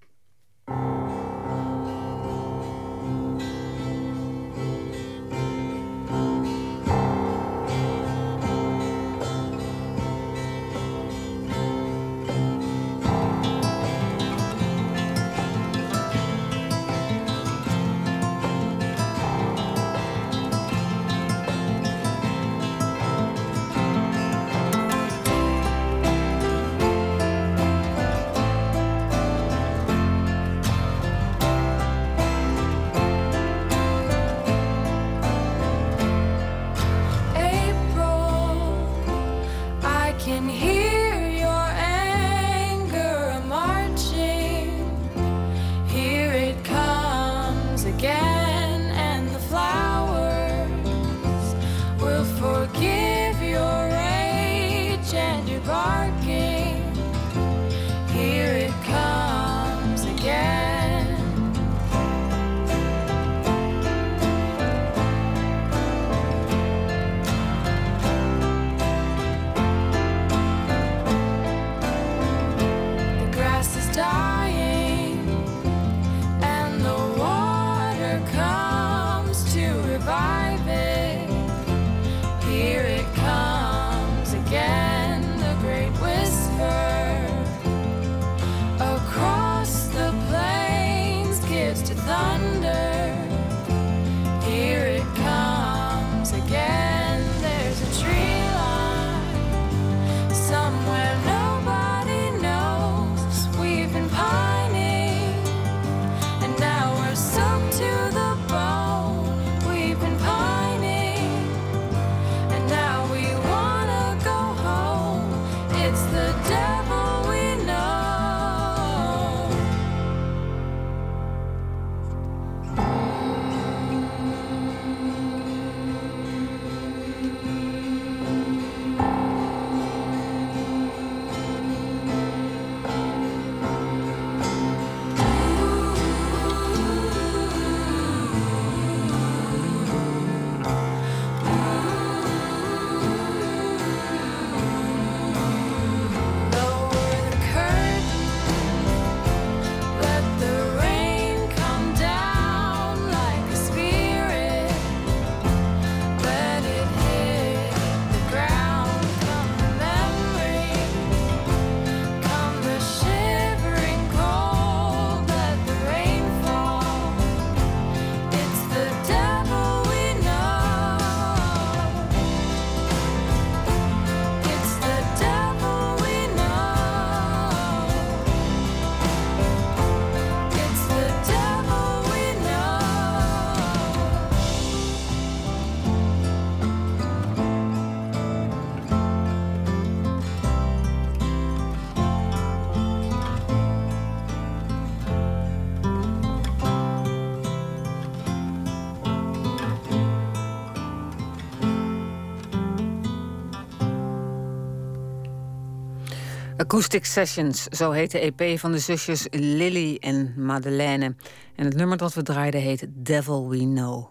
Acoustic Sessions, zo heet de EP van de zusjes Lily en Madeleine. En het nummer dat we draaiden heet Devil We Know.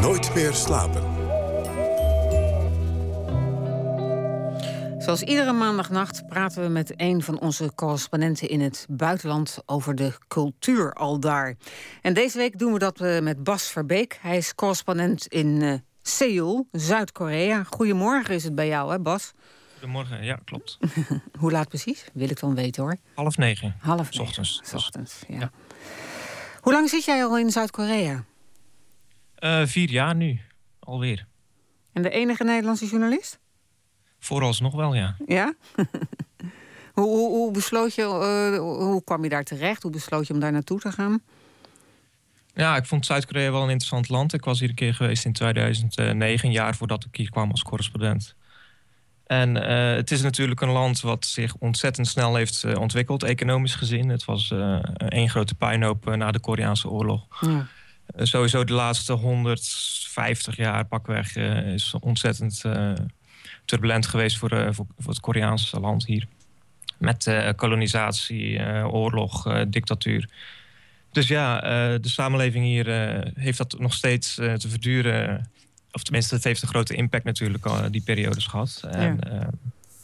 Nooit meer slapen. Zoals iedere maandagnacht praten we met een van onze correspondenten in het buitenland over de cultuur al daar. En deze week doen we dat eh, met Bas Verbeek. Hij is correspondent in eh, Seoul, Zuid-Korea. Goedemorgen is het bij jou, hè Bas? Goedemorgen, ja, klopt. Hoe laat precies? Wil ik dan weten hoor. Half negen. Half S negen. ochtends. S ochtends, ja. ja. Hoe lang zit jij al in Zuid-Korea? Eh, vier jaar nu, alweer. En de enige Nederlandse journalist? Vooralsnog wel, ja. Ja? hoe, hoe, hoe besloot je, eh, hoe kwam je daar terecht? Hoe besloot je om daar naartoe te gaan? Ja, ik vond Zuid-Korea wel een interessant land. Ik was hier een keer geweest in 2009, een jaar voordat ik hier kwam als correspondent. En eh, het is natuurlijk een land wat zich ontzettend snel heeft eh, ontwikkeld, economisch gezien. Het was eh één grote puinhoop na de Koreaanse oorlog. Ja. Sowieso de laatste 150 jaar pakweg is ontzettend turbulent geweest voor, voor, voor het Koreaanse land hier. Met kolonisatie, oorlog, dictatuur. Dus ja, de samenleving hier heeft dat nog steeds te verduren. Of tenminste, het heeft een grote impact natuurlijk al die periodes gehad. En ja,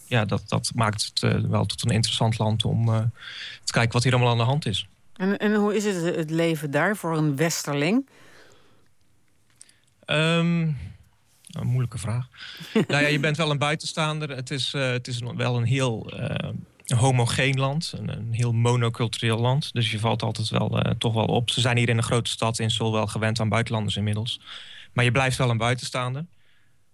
ja dat, dat maakt het eh, wel tot een interessant land om eh, te kijken wat hier allemaal aan de hand is. En, en hoe is het, het leven daar voor een westerling? Ehm, een moeilijke vraag. nou ja, je bent wel een buitenstaander. Het is, eh, het is wel een heel eh, homogeen land. Een, een heel monocultureel land. Dus je valt altijd wel eh, toch wel op. Ze zijn hier in een grote stad in Seoul wel gewend aan buitenlanders inmiddels. Maar je blijft wel een buitenstaander.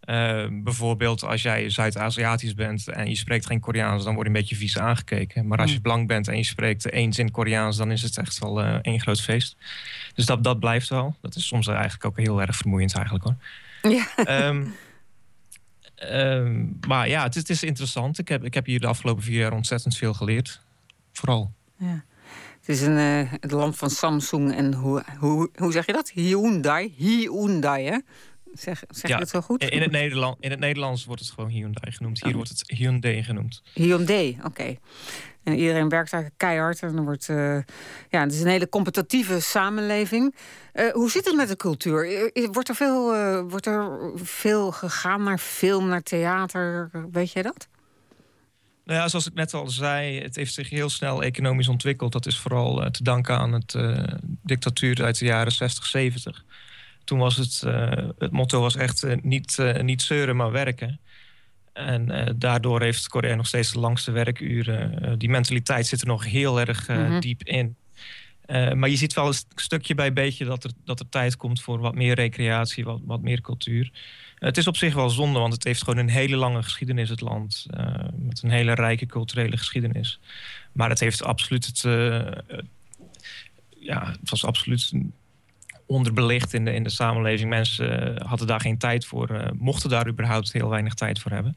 Eh, bijvoorbeeld als jij Zuid-Aziatisch bent en je spreekt geen Koreaans, dan word je een beetje vies aangekeken. Maar als je Hmm. blank bent en je spreekt één zin Koreaans, dan is het echt wel eh, één groot feest. Dus dat, dat blijft wel. Dat is soms eigenlijk ook heel erg vermoeiend eigenlijk hoor. Ja. Ehm, ehm, maar ja, het is, het is interessant. Ik heb, ik heb hier de afgelopen vier jaar ontzettend veel geleerd. Vooral. Ja. Het is een, eh, het land van Samsung en hoe, hoe, hoe zeg je dat? Hyundai. Hyundai, hè? Zeg, zeg je het zo goed? In, het Nederland, in het Nederlands wordt het gewoon Hyundai genoemd. Hier wordt het Hyundai genoemd. Hyundai, oké. En iedereen werkt daar keihard. En er wordt, eh, ja, het is een hele competitieve samenleving. Eh, hoe zit het met de cultuur? Wordt er, veel, wordt er veel gegaan naar film, naar theater? Weet jij dat? Nou ja, zoals ik net al zei, het heeft zich heel snel economisch ontwikkeld. Dat is vooral eh, te danken aan het eh, dictatuur uit de jaren 60, 70. Toen was het, eh, het motto was echt niet, niet zeuren, maar werken. En daardoor heeft Korea nog steeds de langste werkuren. Die mentaliteit zit er nog heel erg Mhm. diep in. Maar je ziet wel een st- stukje bij beetje dat er, dat er tijd komt voor wat meer recreatie, wat, wat meer cultuur. Het is op zich wel zonde, want het heeft gewoon een hele lange geschiedenis, het land. eh, met een hele rijke culturele geschiedenis. Maar het heeft absoluut het. eh, ja, het was absoluut onderbelicht in de, in de samenleving. Mensen eh, hadden daar geen tijd voor, mochten daar überhaupt heel weinig tijd voor hebben.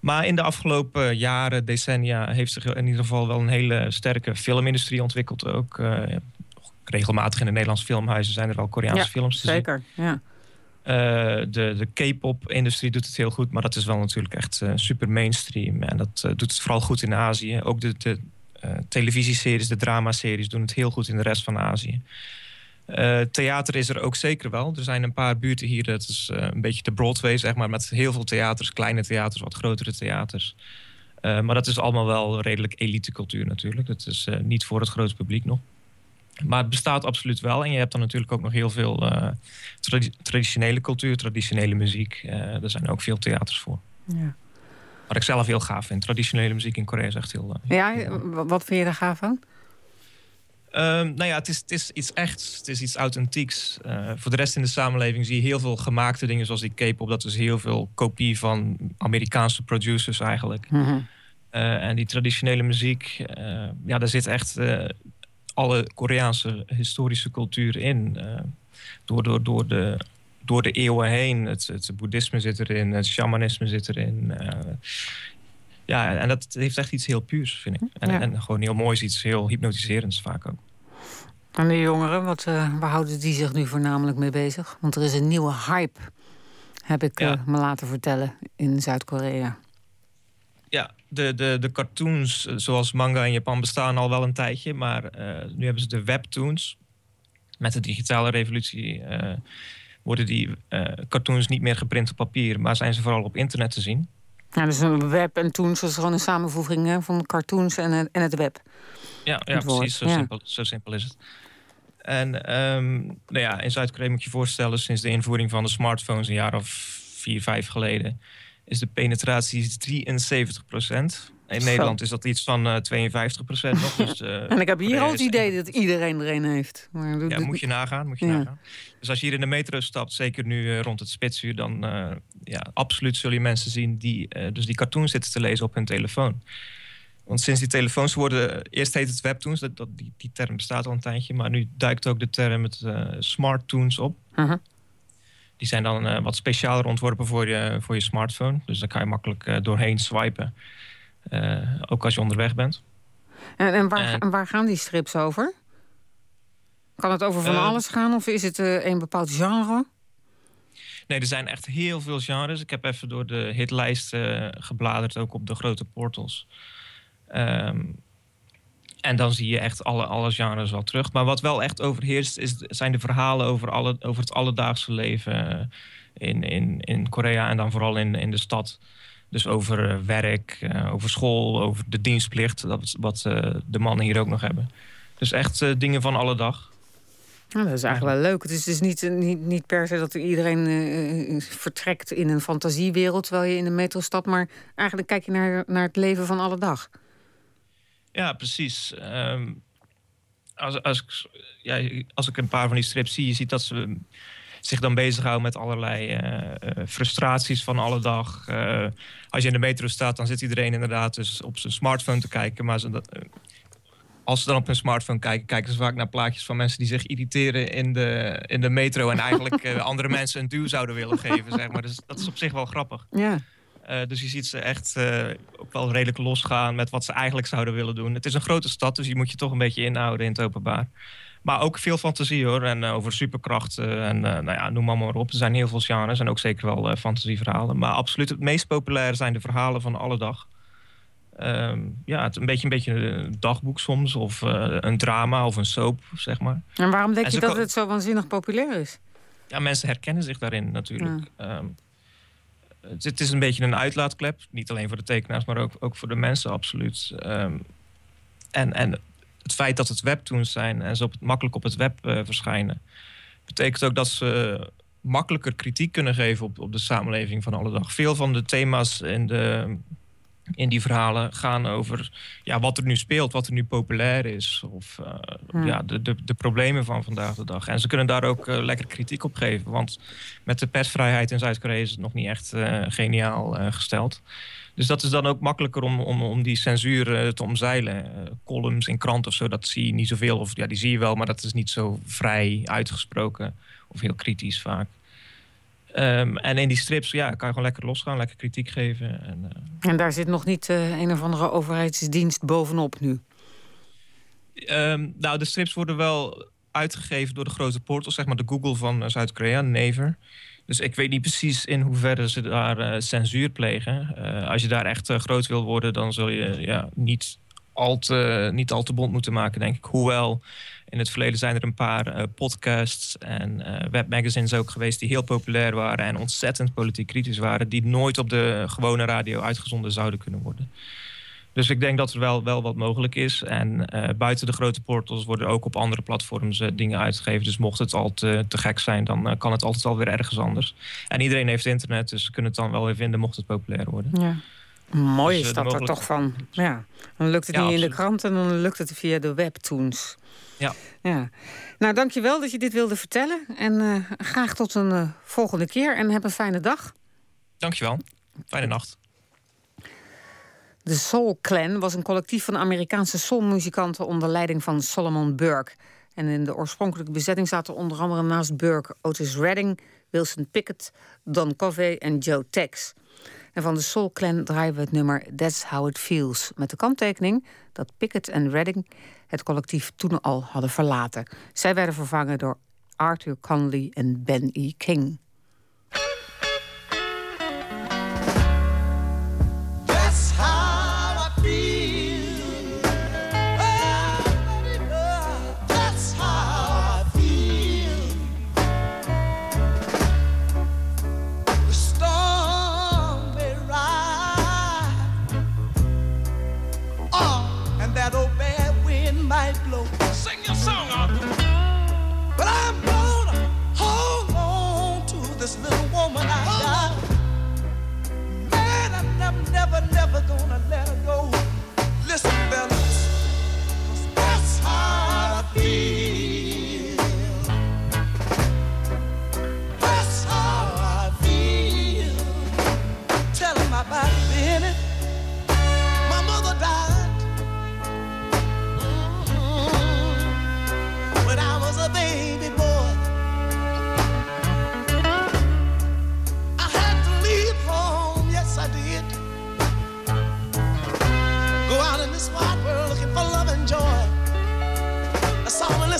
Maar in de afgelopen jaren, decennia, heeft zich in ieder geval wel een hele sterke filmindustrie ontwikkeld. Ook regelmatig in de Nederlandse filmhuizen zijn er wel Koreaanse ja, films te zien. zeker. Ja. Eh, de de K-pop-industrie doet het heel goed, maar dat is wel natuurlijk echt eh, super mainstream. En dat eh, doet het vooral goed in Azië. Ook de, de televisieseries, de dramaseries doen het heel goed in de rest van Azië. Theater is er ook zeker wel. Er zijn een paar buurten hier, dat is een beetje de Broadway, zeg maar, met heel veel theaters, kleine theaters, wat grotere theaters. Maar dat is allemaal wel redelijk elite cultuur natuurlijk. Dat is niet voor het grote publiek nog. Maar het bestaat absoluut wel. En je hebt dan natuurlijk ook nog heel veel eh, tradi- traditionele cultuur, traditionele muziek. Eh, er zijn ook veel theaters voor. Ja. Wat ik zelf heel gaaf vind. Traditionele muziek in Korea is echt heel... eh, Ja, wat vind je daar gaaf van? Ehm, nou ja, het is, het is iets echts. Het is iets authentieks. Voor de rest in de samenleving zie je heel veel gemaakte dingen zoals die K-pop. Dat is heel veel kopie van Amerikaanse producers eigenlijk. Mhm. En die traditionele muziek, ja, daar zit echt alle Koreaanse historische cultuur in. Eh, door, door, door, de, door de eeuwen heen. Het, het boeddhisme zit erin, het shamanisme zit erin. eh, ja, en dat heeft echt iets heel puurs, vind ik. En, Ja. en gewoon heel moois, iets heel hypnotiserends vaak ook. En de jongeren, wat, eh, waar houden die zich nu voornamelijk mee bezig? Want er is een nieuwe hype, heb ik Ja. me laten vertellen, in Zuid-Korea. Ja, de, de, de cartoons eh, zoals manga in Japan bestaan al wel een tijdje. Maar eh, nu hebben ze de webtoons. Met de digitale revolutie eh, worden die cartoons niet meer geprint op papier. Maar zijn ze vooral op internet te zien. Ja, dus een web en toons, is gewoon een samenvoeging hè, van cartoons en, het- en het web. Ja, ja Het precies. Zo, ja. simpel, zo simpel is het. En ehm, nou ja, in Zuid-Korea moet je je voorstellen... sinds de invoering van de smartphones een jaar of vier, vijf geleden... is de penetratie 73 procent. In Zo. Nederland is dat iets van eh 52 procent nog. Dus, eh, En ik heb hier al het idee dat iedereen er een heeft. Maar Ja, moet je nagaan. Moet je Ja. nagaan. Dus als je hier in de metro stapt, zeker nu eh, rond het spitsuur, dan eh, ja, absoluut zul je mensen zien die eh, dus die cartoons zitten te lezen op hun telefoon. Want sinds die telefoons worden, eerst heet het webtoons, dat, dat, die, die term bestaat al een tijdje, maar nu duikt ook de term het eh smarttoons op. Mhm. Die zijn dan eh, wat specialer ontworpen voor je, voor je smartphone. Dus daar kan je makkelijk eh, doorheen swipen. Eh, ook als je onderweg bent. En, en, waar, En- waar gaan die strips over? Kan het over van alles gaan of is het een bepaald genre? Nee, er zijn echt heel veel genres. Ik heb even door de hitlijst eh, gebladerd, ook op de grote portals. Ehm, en dan zie je echt alle, alle genres wel terug. Maar wat wel echt overheerst, is, zijn de verhalen over, alle, over het alledaagse leven eh, in, in, in Korea en dan vooral in, in de stad. Dus over eh, werk, eh, over school, over de dienstplicht, dat wat de mannen hier ook nog hebben. Dus echt dingen van alle dag. Nou, dat is eigenlijk wel leuk. Het is dus niet, niet, niet per se dat iedereen vertrekt in een fantasiewereld terwijl je in de metro stapt, maar eigenlijk kijk je naar, naar het leven van alle dag. Ja, precies. Ehm, als, als, ik, ja, als ik een paar van die strips zie, je ziet dat ze zich dan bezighouden met allerlei eh, eh, frustraties van alle dag. Eh, als je in de metro staat, dan zit iedereen inderdaad dus op zijn smartphone te kijken. Maar ze, als ze dan op hun smartphone kijken, kijken ze vaak naar plaatjes van mensen die zich irriteren in de, in de metro. En eigenlijk andere mensen een duw zouden willen geven, zeg maar. Dus dat is op zich wel grappig. Ja. Eh, dus je ziet ze echt eh, ook wel redelijk losgaan met wat ze eigenlijk zouden willen doen. Het is een grote stad, dus je moet je toch een beetje inhouden in het openbaar. Maar ook veel fantasie hoor. En eh, over superkrachten en nou ja, noem maar, maar op. Er zijn heel veel genres en ook zeker wel fantasieverhalen. Maar absoluut het meest populaire zijn de verhalen van alle dag. Ehm, ja, het een beetje, een beetje een dagboek soms. Of een drama of een soap, zeg maar. En waarom denk En je dat het zo waanzinnig populair is? Ja, mensen herkennen zich daarin natuurlijk. Ehm, het is een beetje een uitlaatklep. Niet alleen voor de tekenaars, maar ook, ook voor de mensen, absoluut. Ehm, en, en het feit dat het webtoons zijn en ze makkelijk op het web eh, verschijnen... betekent ook dat ze makkelijker kritiek kunnen geven op, op de samenleving van alle dag. Veel van de thema's in, de, in die verhalen gaan over ja, wat er nu speelt, wat er nu populair is. Of eh, ja, de, de, de problemen van vandaag de dag. En ze kunnen daar ook eh, lekker kritiek op geven. Want met de persvrijheid in Zuid-Korea is het nog niet echt eh, geniaal gesteld. Dus dat is dan ook makkelijker om, om, om die censuur te omzeilen. Columns in kranten of zo, dat zie je niet zoveel. Of ja, die zie je wel, maar dat is niet zo vrij uitgesproken. Of heel kritisch vaak. Ehm, en in die strips ja, kan je gewoon lekker losgaan, lekker kritiek geven. En, eh, En daar zit nog niet eh, een of andere overheidsdienst bovenop nu. Ehm, nou, de strips worden wel uitgegeven door de grote portals, zeg maar de Google van eh, Zuid-Korea, Naver. Dus ik weet niet precies in hoeverre ze daar censuur plegen. Als je daar echt groot wil worden, dan zul je ja, niet, al te, niet al te bond moeten maken, denk ik. Hoewel, in het verleden zijn er een paar eh, podcasts en eh, webmagazines ook geweest die heel populair waren en ontzettend politiek kritisch waren, die nooit op de gewone radio uitgezonden zouden kunnen worden. Dus ik denk dat er wel, wel wat mogelijk is. En eh, buiten de grote portals worden ook op andere platforms dingen uitgegeven. Dus mocht het al te, te gek zijn, dan kan het altijd wel weer ergens anders. En iedereen heeft internet, dus ze kunnen het dan wel weer vinden mocht het populair worden. Ja. Mooi Dus, is dat er toch van. Ja. Dan lukt het Ja, niet in de krant en dan lukt het via de webtoons. Ja. Ja. Nou, dankjewel dat je dit wilde vertellen. En eh, graag tot een eh, volgende keer. En heb een fijne dag. Dankjewel. Fijne nacht. De Soul Clan was een collectief van Amerikaanse soulmuzikanten onder leiding van Solomon Burke. En in de oorspronkelijke bezetting zaten onder andere naast Burke Otis Redding, Wilson Pickett, Don Covey en Joe Tex. En van de Soul Clan draaien we het nummer That's How It Feels. Met de kanttekening dat Pickett en Redding het collectief toen al hadden verlaten. Zij werden vervangen door Arthur Conley en Ben E. King.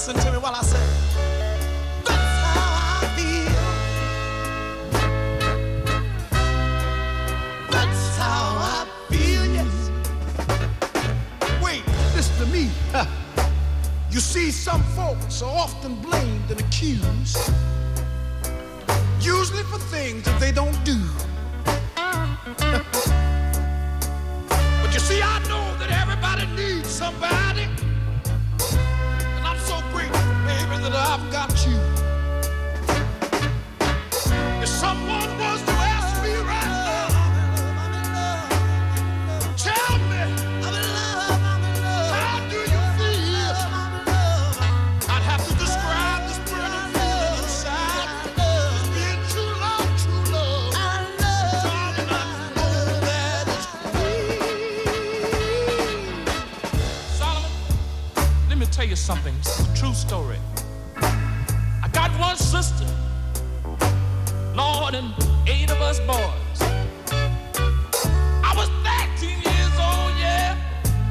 Listen to me while I say, That's how I feel. That's how I feel, yes. Wait, listen to me. You see, some folks are often blamed and accused, usually for things that they don't do. but you see, I know that everybody needs somebody. Baby, that I've got you. If someone to ask me right now, tell me, do you feel? I'd have to describe this love, I let me tell you something. True story. Got one sister, Lord, and eight of us boys. I was 13 years old, yeah.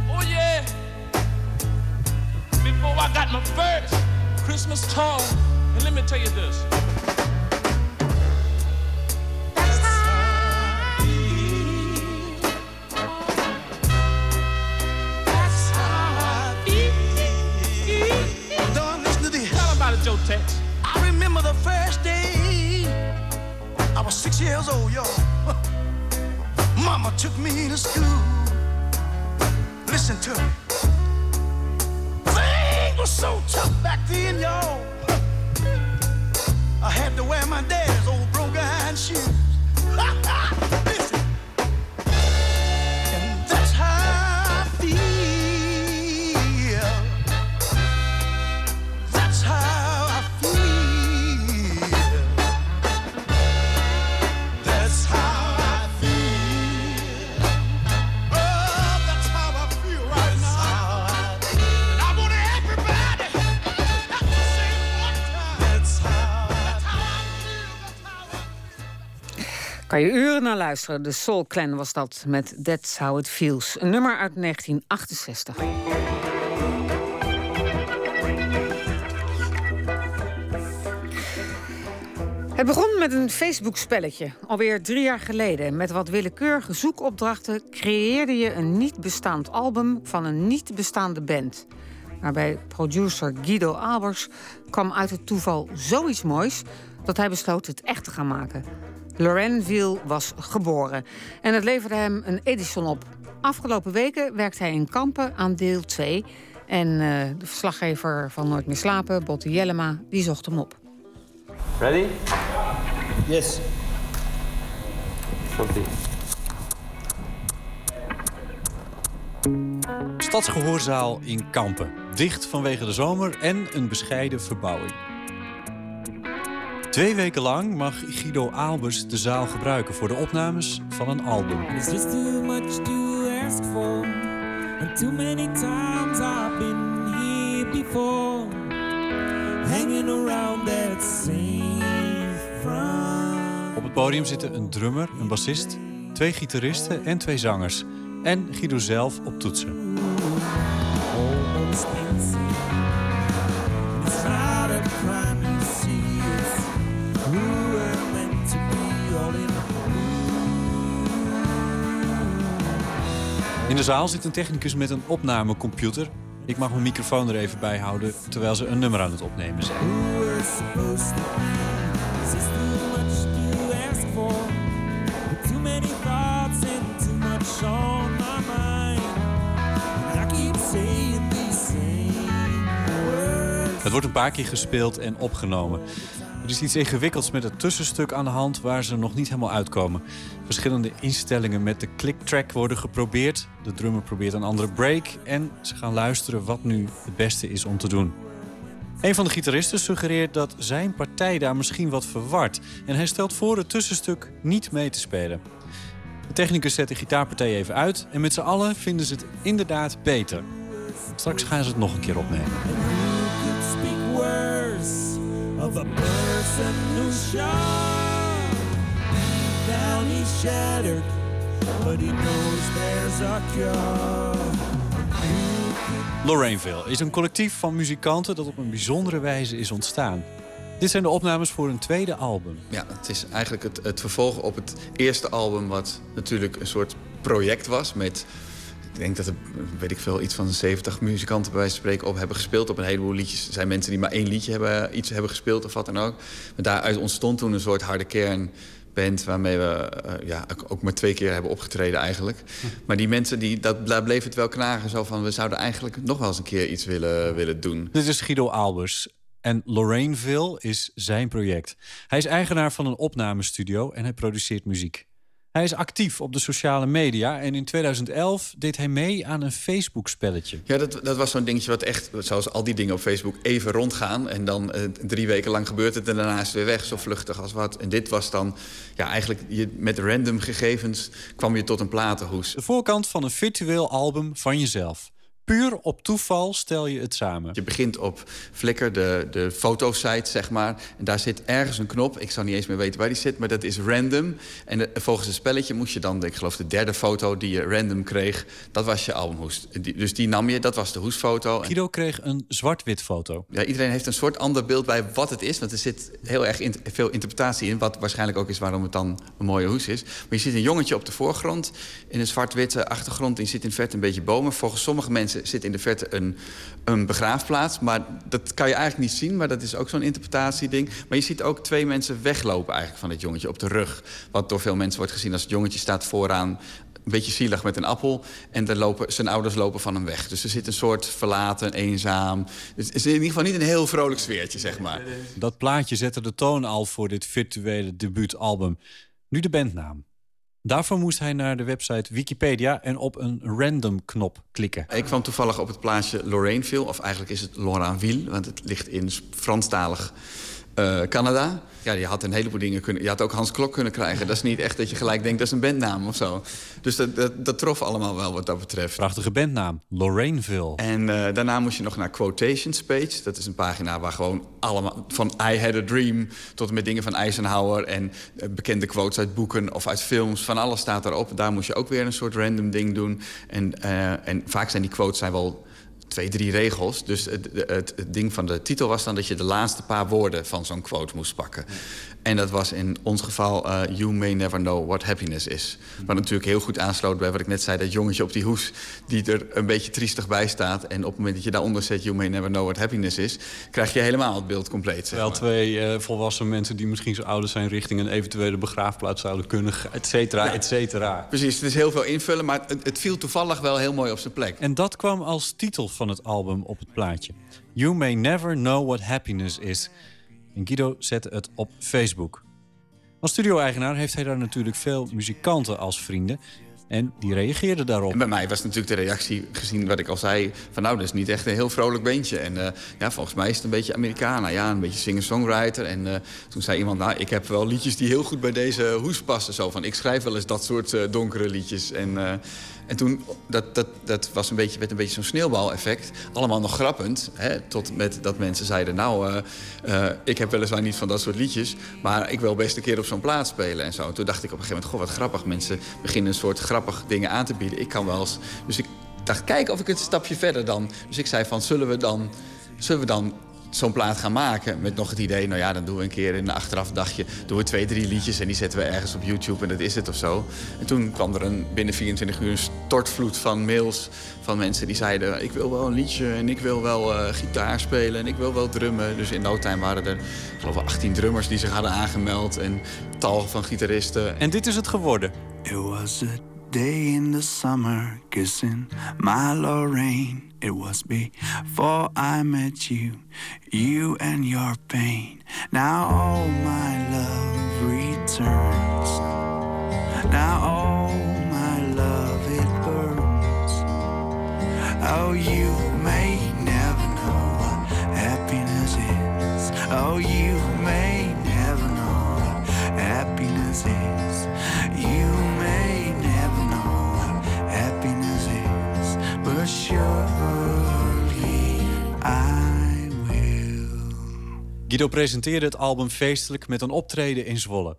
Oh, yeah. Before I got my first Christmas toy. And let me tell you this. Took me to school. Listen to me. Je uren naar luisteren. De Soul Clan was dat met That's How It Feels. Een nummer uit 1968. Het begon met een Facebook-spelletje, alweer drie jaar geleden. Met wat willekeurige zoekopdrachten creëerde je een niet bestaand album van een niet bestaande band. Maar bij producer Guido Albers kwam uit het toeval zoiets moois dat hij besloot het echt te gaan maken. Lorenville was geboren en het leverde hem een Edison op. Afgelopen weken werkte hij in Kampen aan deel 2. En eh, de verslaggever van Nooit meer slapen, Botte Jellema, die zocht hem op. Ready? Yes. Komt-ie. Stadsgehoorzaal in Kampen. Dicht vanwege de zomer en een bescheiden verbouwing. Twee weken lang mag Guido Aalbers de zaal gebruiken voor de opnames van een album. It's just too much to ask for. And too many times I've been here before. Hanging around that same front. Op het podium zitten een drummer, een bassist, twee gitaristen en twee zangers. En Guido zelf op toetsen. In de zaal zit een technicus met een opnamecomputer. Ik mag mijn microfoon er even bij houden terwijl ze een nummer aan het opnemen zijn. Het wordt een paar keer gespeeld en opgenomen. Er is iets ingewikkelds met het tussenstuk aan de hand waar ze nog niet helemaal uitkomen. Verschillende instellingen met de click-track worden geprobeerd. De drummer probeert een andere break en ze gaan luisteren wat nu het beste is om te doen. Een van de gitaristen suggereert dat zijn partij daar misschien wat verward. En hij stelt voor het tussenstuk niet mee te spelen. De technicus zet de gitaarpartij even uit en met z'n allen vinden ze het inderdaad beter. Straks gaan ze het nog een keer opnemen. Of a person sharp. Deep down he's shattered, but he knows there's a cure. Lorraineville is een collectief van muzikanten dat op een bijzondere wijze is ontstaan. Dit zijn de opnames voor een tweede album. Ja, het is eigenlijk het, het vervolg op het eerste album... wat natuurlijk een soort project was met... Ik denk dat er, weet ik veel, iets van 70 muzikanten bij wijze van spreken op hebben gespeeld op een heleboel liedjes. Er zijn mensen die maar één liedje hebben, iets hebben gespeeld of wat dan ook. Maar daaruit ontstond toen een soort harde kernband waarmee we eh, ja, ook- ook maar twee keer hebben opgetreden eigenlijk. Maar die mensen, die, dat, daar bleef het wel knagen. Zo van, we zouden eigenlijk nog wel eens een keer iets willen, willen doen. Dit is Guido Albers. En Lorraineville is zijn project. Hij is eigenaar van een opnamestudio en hij produceert muziek. Hij is actief op de sociale media en in 2011 deed hij mee aan een Facebook-spelletje. Ja, dat, dat was zo'n dingetje wat echt, zoals al die dingen op Facebook, even rondgaan. En dan eh, drie weken lang gebeurt het en daarna is het weer weg, zo vluchtig als wat. En dit was dan, ja, eigenlijk je, met random gegevens kwam je tot een platenhoes. De voorkant van een virtueel album van jezelf. Puur op toeval stel je het samen. Je begint op Flickr, de, de fotosite, zeg maar. En daar zit ergens een knop. Ik zou niet eens meer weten waar die zit, maar dat is random. En eh, volgens het spelletje moest je dan, ik geloof de derde foto die je random kreeg... dat was je albumhoes. Die- Dus die nam je, dat was de hoesfoto. Guido kreeg een zwart-wit foto. Ja, iedereen heeft een soort ander beeld bij wat het is. Want er zit heel erg in- veel interpretatie in. Wat waarschijnlijk ook is waarom het dan een mooie hoes is. Maar je ziet een jongetje op de voorgrond. In een zwart-witte achtergrond. En je ziet in verte een beetje bomen. Volgens sommige mensen zit in de verte een, een begraafplaats. Maar dat kan je eigenlijk niet zien. Maar dat is ook zo'n interpretatieding. Maar je ziet ook twee mensen weglopen eigenlijk van het jongetje op de rug. Wat door veel mensen wordt gezien als het jongetje staat vooraan een beetje zielig met een appel. En dan lopen, zijn ouders lopen van hem weg. Dus er zit een soort verlaten, eenzaam. Het is in ieder geval niet een heel vrolijk sfeertje, zeg maar. Dat plaatje zette de toon al voor dit virtuele debuutalbum. Nu de bandnaam. Daarvoor moest hij naar de website Wikipedia en op een random-knop klikken. Ik kwam toevallig op het plaatsje Lorraineville. Of eigenlijk is het Lorainville, want het ligt in Franstalig eh, Canada. Ja, je had een heleboel dingen kunnen... Je had ook Hans Klok kunnen krijgen. Dat is niet echt dat je gelijk denkt, dat is een bandnaam of zo. Dus dat, dat, dat trof allemaal wel wat dat betreft. Prachtige bandnaam, Lorraineville. En eh, daarna moest je nog naar Quotations Page. Dat is een pagina waar gewoon allemaal... van I Had a Dream tot en met dingen van Eisenhower... en eh, bekende quotes uit boeken of uit films. Van alles staat daarop. Daar moest je ook weer een soort random ding doen. En, eh, en vaak zijn die quotes zijn wel twee, drie regels. Dus het, het, het ding van de titel was dan dat je de laatste paar woorden van zo'n quote moest pakken. En dat was in ons geval eh, You may never know what happiness is. Wat natuurlijk heel goed aansloot bij wat ik net zei... dat jongetje op die hoes die er een beetje triestig bij staat... en op het moment dat je daaronder zet You may never know what happiness is... krijg je helemaal het beeld compleet. Zeg maar. twee eh, volwassen mensen die misschien zo oud zijn... richting een eventuele begraafplaats zouden kunnen, et cetera, et cetera. Precies, het is heel veel invullen, maar het, het viel toevallig wel heel mooi op zijn plek. En dat kwam als titel van het album op het plaatje. You may never know what happiness is. En Guido zette het op Facebook. Als studio-eigenaar heeft hij daar natuurlijk veel muzikanten als vrienden. En die reageerden daarop. Bij mij was natuurlijk de reactie, gezien wat ik al zei... van nou, dat is niet echt een heel vrolijk beentje. En eh, ja, volgens mij is het een beetje Americana. Ja, een beetje singer-songwriter. En eh, toen zei iemand, nou, ik heb wel liedjes die heel goed bij deze hoes passen. Zo van, ik schrijf wel eens dat soort eh, donkere liedjes. En, en toen, dat, dat, dat was een beetje, werd een beetje zo'n sneeuwbaleffect. Allemaal nog grappend. Hè, tot met dat mensen zeiden, nou, eh, eh, ik heb weliswaar niet van dat soort liedjes... maar ik wil best een keer op zo'n plaat spelen en zo. En toen dacht ik op een gegeven moment, goh, wat grappig. Mensen beginnen een soort grappig dingen aan te bieden. Ik kan wel eens... Dus ik dacht, kijk of ik het een stapje verder dan... Dus ik zei van, zullen we dan, zullen we dan zo'n plaat gaan maken? Met nog het idee, nou ja, dan doen we een keer in een achteraf dagje... doen we twee, drie liedjes en die zetten we ergens op YouTube en dat is het of zo. En toen kwam er een, binnen 24 uur een stortvloed van mails van mensen die zeiden... ik wil wel een liedje en ik wil wel eh, gitaar spelen en ik wil wel drummen. Dus in no time waren er, ik geloof wel 18 drummers die zich hadden aangemeld... en tal van gitaristen. En dit is het geworden. It was a day in the summer, kissing my Lorraine. It was before I met you, you and your pain. Now all my love returns. Now all my love it burns. Oh, you may never know what happiness is. Oh, you is, but surely I will. Guido presenteerde het album feestelijk met een optreden in Zwolle.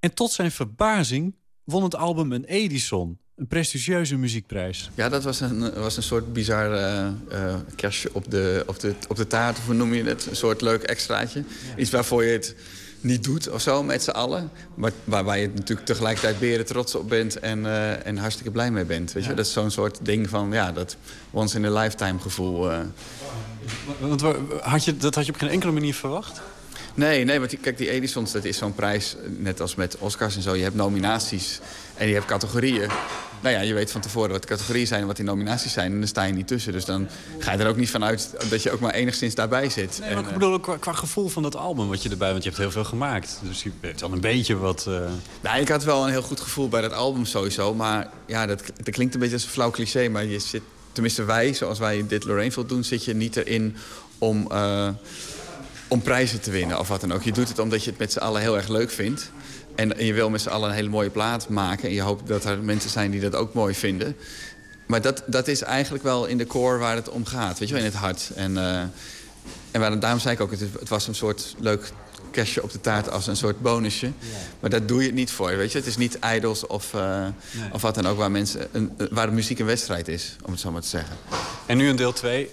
En tot zijn verbazing won het album een Edison. Een prestigieuze muziekprijs. Ja, dat was een, was een soort bizar eh, eh, kerstje op de, op, de, op de taart, of hoe noem je het? Een soort leuk extraatje. Iets waarvoor je het niet doet of zo met z'n allen. Maar waarbij je natuurlijk tegelijkertijd beren trots op bent en, eh, en hartstikke blij mee bent. Weet je? Ja. Dat is zo'n soort ding van, ja, dat once in a lifetime gevoel. eh. Want wa- had je, dat had je op geen enkele manier verwacht? Nee, nee, want die- kijk, die Edisons, dat is zo'n prijs, net als met Oscars en zo. Je hebt nominaties en je hebt categorieën. Nou ja, je weet van tevoren wat de categorieën zijn en wat die nominaties zijn. En dan sta je niet tussen. Dus dan ga je er ook niet van uit dat je ook maar enigszins daarbij zit. Nee, En, maar ik eh, bedoel ook qua, qua gevoel van dat album wat je erbij... want je hebt heel veel gemaakt. Dus je weet al een beetje wat... eh, Nou, ik had wel een heel goed gevoel bij dat album sowieso. Maar ja, dat, dat klinkt een beetje als een flauw cliché. Maar je zit, tenminste wij, zoals wij dit Lorraineville doen... zit je niet erin om, eh, om prijzen te winnen of wat dan ook. Je doet het omdat je het met z'n allen heel erg leuk vindt. En, en je wil met z'n allen een hele mooie plaat maken. En je hoopt dat er mensen zijn die dat ook mooi vinden. Maar dat, dat is eigenlijk wel in de core waar het om gaat. Weet je wel, in het hart. En, eh, en waar, daarom zei ik ook, het, het was een soort leuk kerstje op de taart als een soort bonusje. Maar daar doe je het niet voor, weet je. Het is niet idols of, eh, Nee. of wat dan ook waar, mensen, een, waar de muziek een wedstrijd is, om het zo maar te zeggen. En nu in deel 2.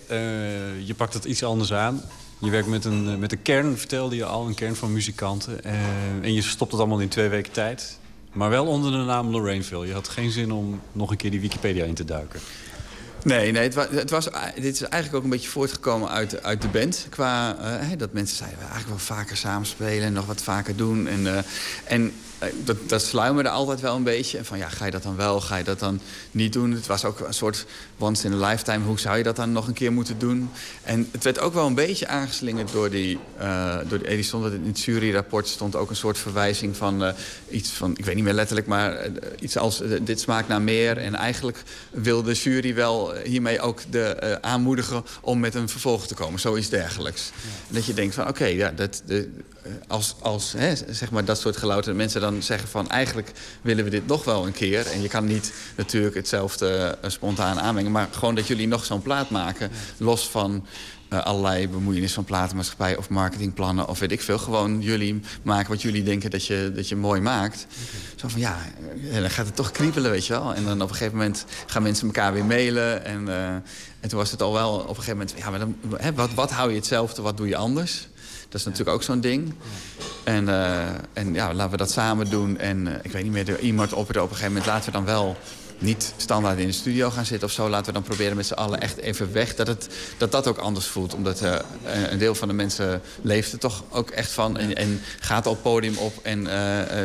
je pakt het iets anders aan. Je werkt met een, eh, met een kern, vertelde je al, een kern van muzikanten. Eh, en je stopt het allemaal in twee weken tijd. Maar wel onder de naam Lorraineville. Je had geen zin om nog een keer die Wikipedia in te duiken. Nee, nee het was, het was, dit is eigenlijk ook een beetje voortgekomen uit, uit de band. Qua eh, dat mensen zeiden, we eigenlijk wel vaker samenspelen en nog wat vaker doen. En, eh, en eh, dat, dat sluimerde altijd wel een beetje. En van ja, ga je dat dan wel, ga je dat dan niet doen? Het was ook een soort once in a lifetime. Hoe zou je dat dan nog een keer moeten doen? En het werd ook wel een beetje aangeslingerd door die, eh door die Edison. Want in het juryrapport stond ook een soort verwijzing van eh, iets van, ik weet niet meer letterlijk, maar eh, iets als eh, dit smaakt naar meer. En eigenlijk wil de jury wel eh, hiermee ook de, eh, aanmoedigen om met een vervolg te komen. Zoiets dergelijks. Dat je denkt van oké, ja, dat, de, eh, als, als hè, zeg maar dat soort gelouterde mensen dan zeggen van eigenlijk willen we dit nog wel een keer. En je kan niet natuurlijk hetzelfde eh, spontaan aanmengen. Maar gewoon dat jullie nog zo'n plaat maken. Los van eh, allerlei bemoeienis van platenmaatschappij of marketingplannen of weet ik veel. Gewoon jullie maken wat jullie denken dat je, dat je mooi maakt. Zo van ja, eh, dan gaat het toch kriebelen, weet je wel. En dan op een gegeven moment gaan mensen elkaar weer mailen. En, eh, en toen was het al wel op een gegeven moment... Ja, maar hè, wat, wat hou je hetzelfde, wat doe je anders? Dat is natuurlijk ook zo'n ding. En, eh, en ja, laten we dat samen doen. En eh, ik weet niet meer, iemand opperde op een gegeven moment... laten we dan wel niet standaard in de studio gaan zitten of zo. Laten we dan proberen met z'n allen echt even weg. Dat, het, dat dat ook anders voelt. Omdat eh, een deel van de mensen leeft er toch ook echt van. En, en gaat al podium op en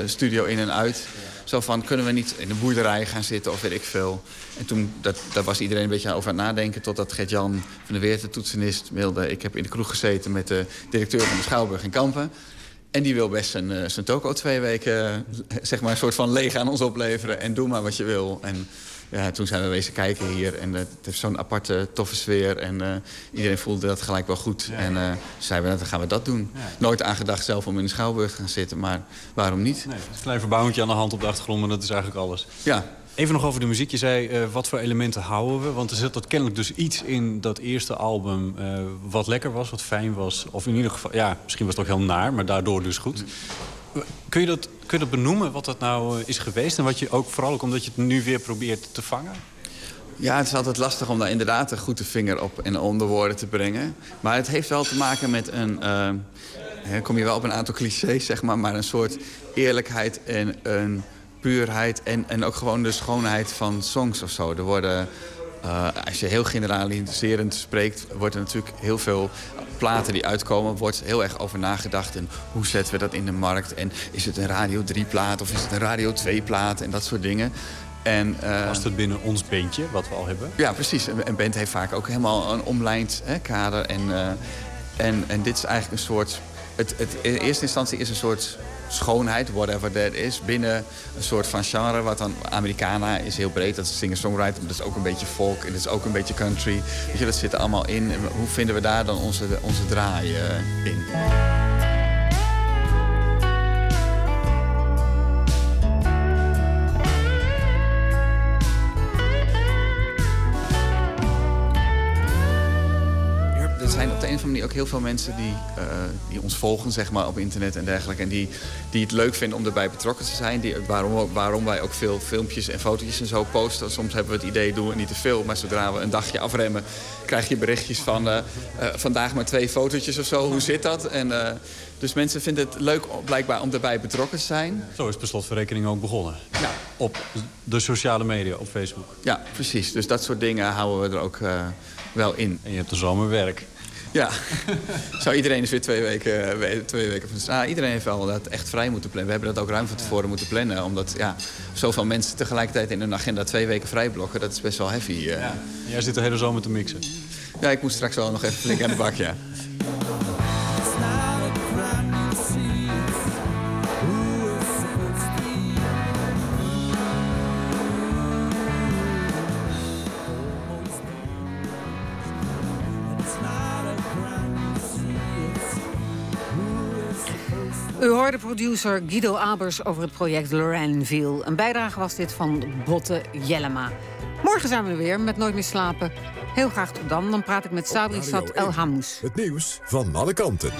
studio in en uit. Zo van, kunnen we niet in de boerderij gaan zitten of weet ik veel. En toen, dat, daar was iedereen een beetje over aan het nadenken... totdat Gert-Jan van der Weert, de toetsenist, mailde... ik heb in de kroeg gezeten met de directeur van de Schouwburg in Kampen... En die wil best zijn, eh, zijn toko twee weken eh, zeg maar een soort van leeg aan ons opleveren. En doe maar wat je wil. En ja, toen zijn we wezen kijken hier. En eh, het heeft zo'n aparte, toffe sfeer. En eh, iedereen voelde dat gelijk wel goed. En eh zeiden we, nou, dan gaan we dat doen. Nooit aangedacht zelf om in de Schouwburg te gaan zitten. Maar waarom niet? Nee, een klein verbouwingje aan de hand op de achtergrond, maar dat is eigenlijk alles. Ja. Even nog over de muziek. Je zei, wat voor elementen houden we? Want er zit dat kennelijk dus iets in dat eerste album... wat lekker was, wat fijn was. Of in ieder geval, ja, misschien was het ook heel naar, maar daardoor dus goed. Kun je dat, kun je dat benoemen, wat dat nou eh, is geweest? En wat je ook, vooral ook omdat je het nu weer probeert te vangen? Ja, het is altijd lastig om daar inderdaad een goede vinger op en onder woorden te brengen. Maar het heeft wel te maken met een... eh, kom je wel op een aantal clichés, zeg maar... maar een soort eerlijkheid en een puurheid... en, en ook gewoon de schoonheid van songs of zo. Er worden... eh, als je heel generaliserend spreekt, wordt er natuurlijk heel veel platen die uitkomen, wordt heel erg over nagedacht. En hoe zetten we dat in de markt? En is het een Radio 3 plaat of is het een Radio 2 plaat? En dat soort dingen. En, eh, Past het binnen ons bandje, wat we al hebben? ja, precies. Een een band heeft vaak ook helemaal een omlijnd hè, kader. En, eh, en, en dit is eigenlijk een soort... Het, het, in eerste instantie is een soort schoonheid, whatever that is... binnen een soort van genre. Wat dan Americana is heel breed, dat is singer-songwriter... maar dat is ook een beetje folk en dat is ook een beetje country. Dat zit er allemaal in. Hoe vinden we daar dan onze, onze draai eh, in? Zijn op de een of andere manier ook heel veel mensen die, eh, die ons volgen zeg maar, op internet en dergelijke. En die, die het leuk vinden om erbij betrokken te zijn. Die, waarom, waarom wij ook veel filmpjes en fotootjes en zo posten. Soms hebben we het idee, doen we niet te veel. Maar zodra we een dagje afremmen, krijg je berichtjes van... eh, eh, vandaag maar twee fotootjes of zo, hoe zit dat? En, dus mensen vinden het leuk blijkbaar om erbij betrokken te zijn. Zo is per slotverrekening ook begonnen. Ja. Op de sociale media, op Facebook. Ja, precies. Dus dat soort dingen houden we er ook wel in. En je hebt de zomerwerk. Ja. Zo, iedereen is weer twee weken, we- twee weken van straat. Iedereen heeft wel dat echt vrij moeten plannen. We hebben dat ook ruim van tevoren moeten plannen. Omdat ja, zoveel mensen tegelijkertijd in hun agenda twee weken vrij blokken. Dat is best wel heavy. eh. En jij zit de hele zomer te mixen. Ja, ik moet straks wel nog even flink aan de bak, ja. producer Guido Abers over het project Lorenville. Een bijdrage was dit van Botte Jellema. Morgen zijn we er weer met Nooit meer slapen. Heel graag tot dan. Dan praat ik met Sabri Sat El 1. Hamous. Het nieuws van alle kanten.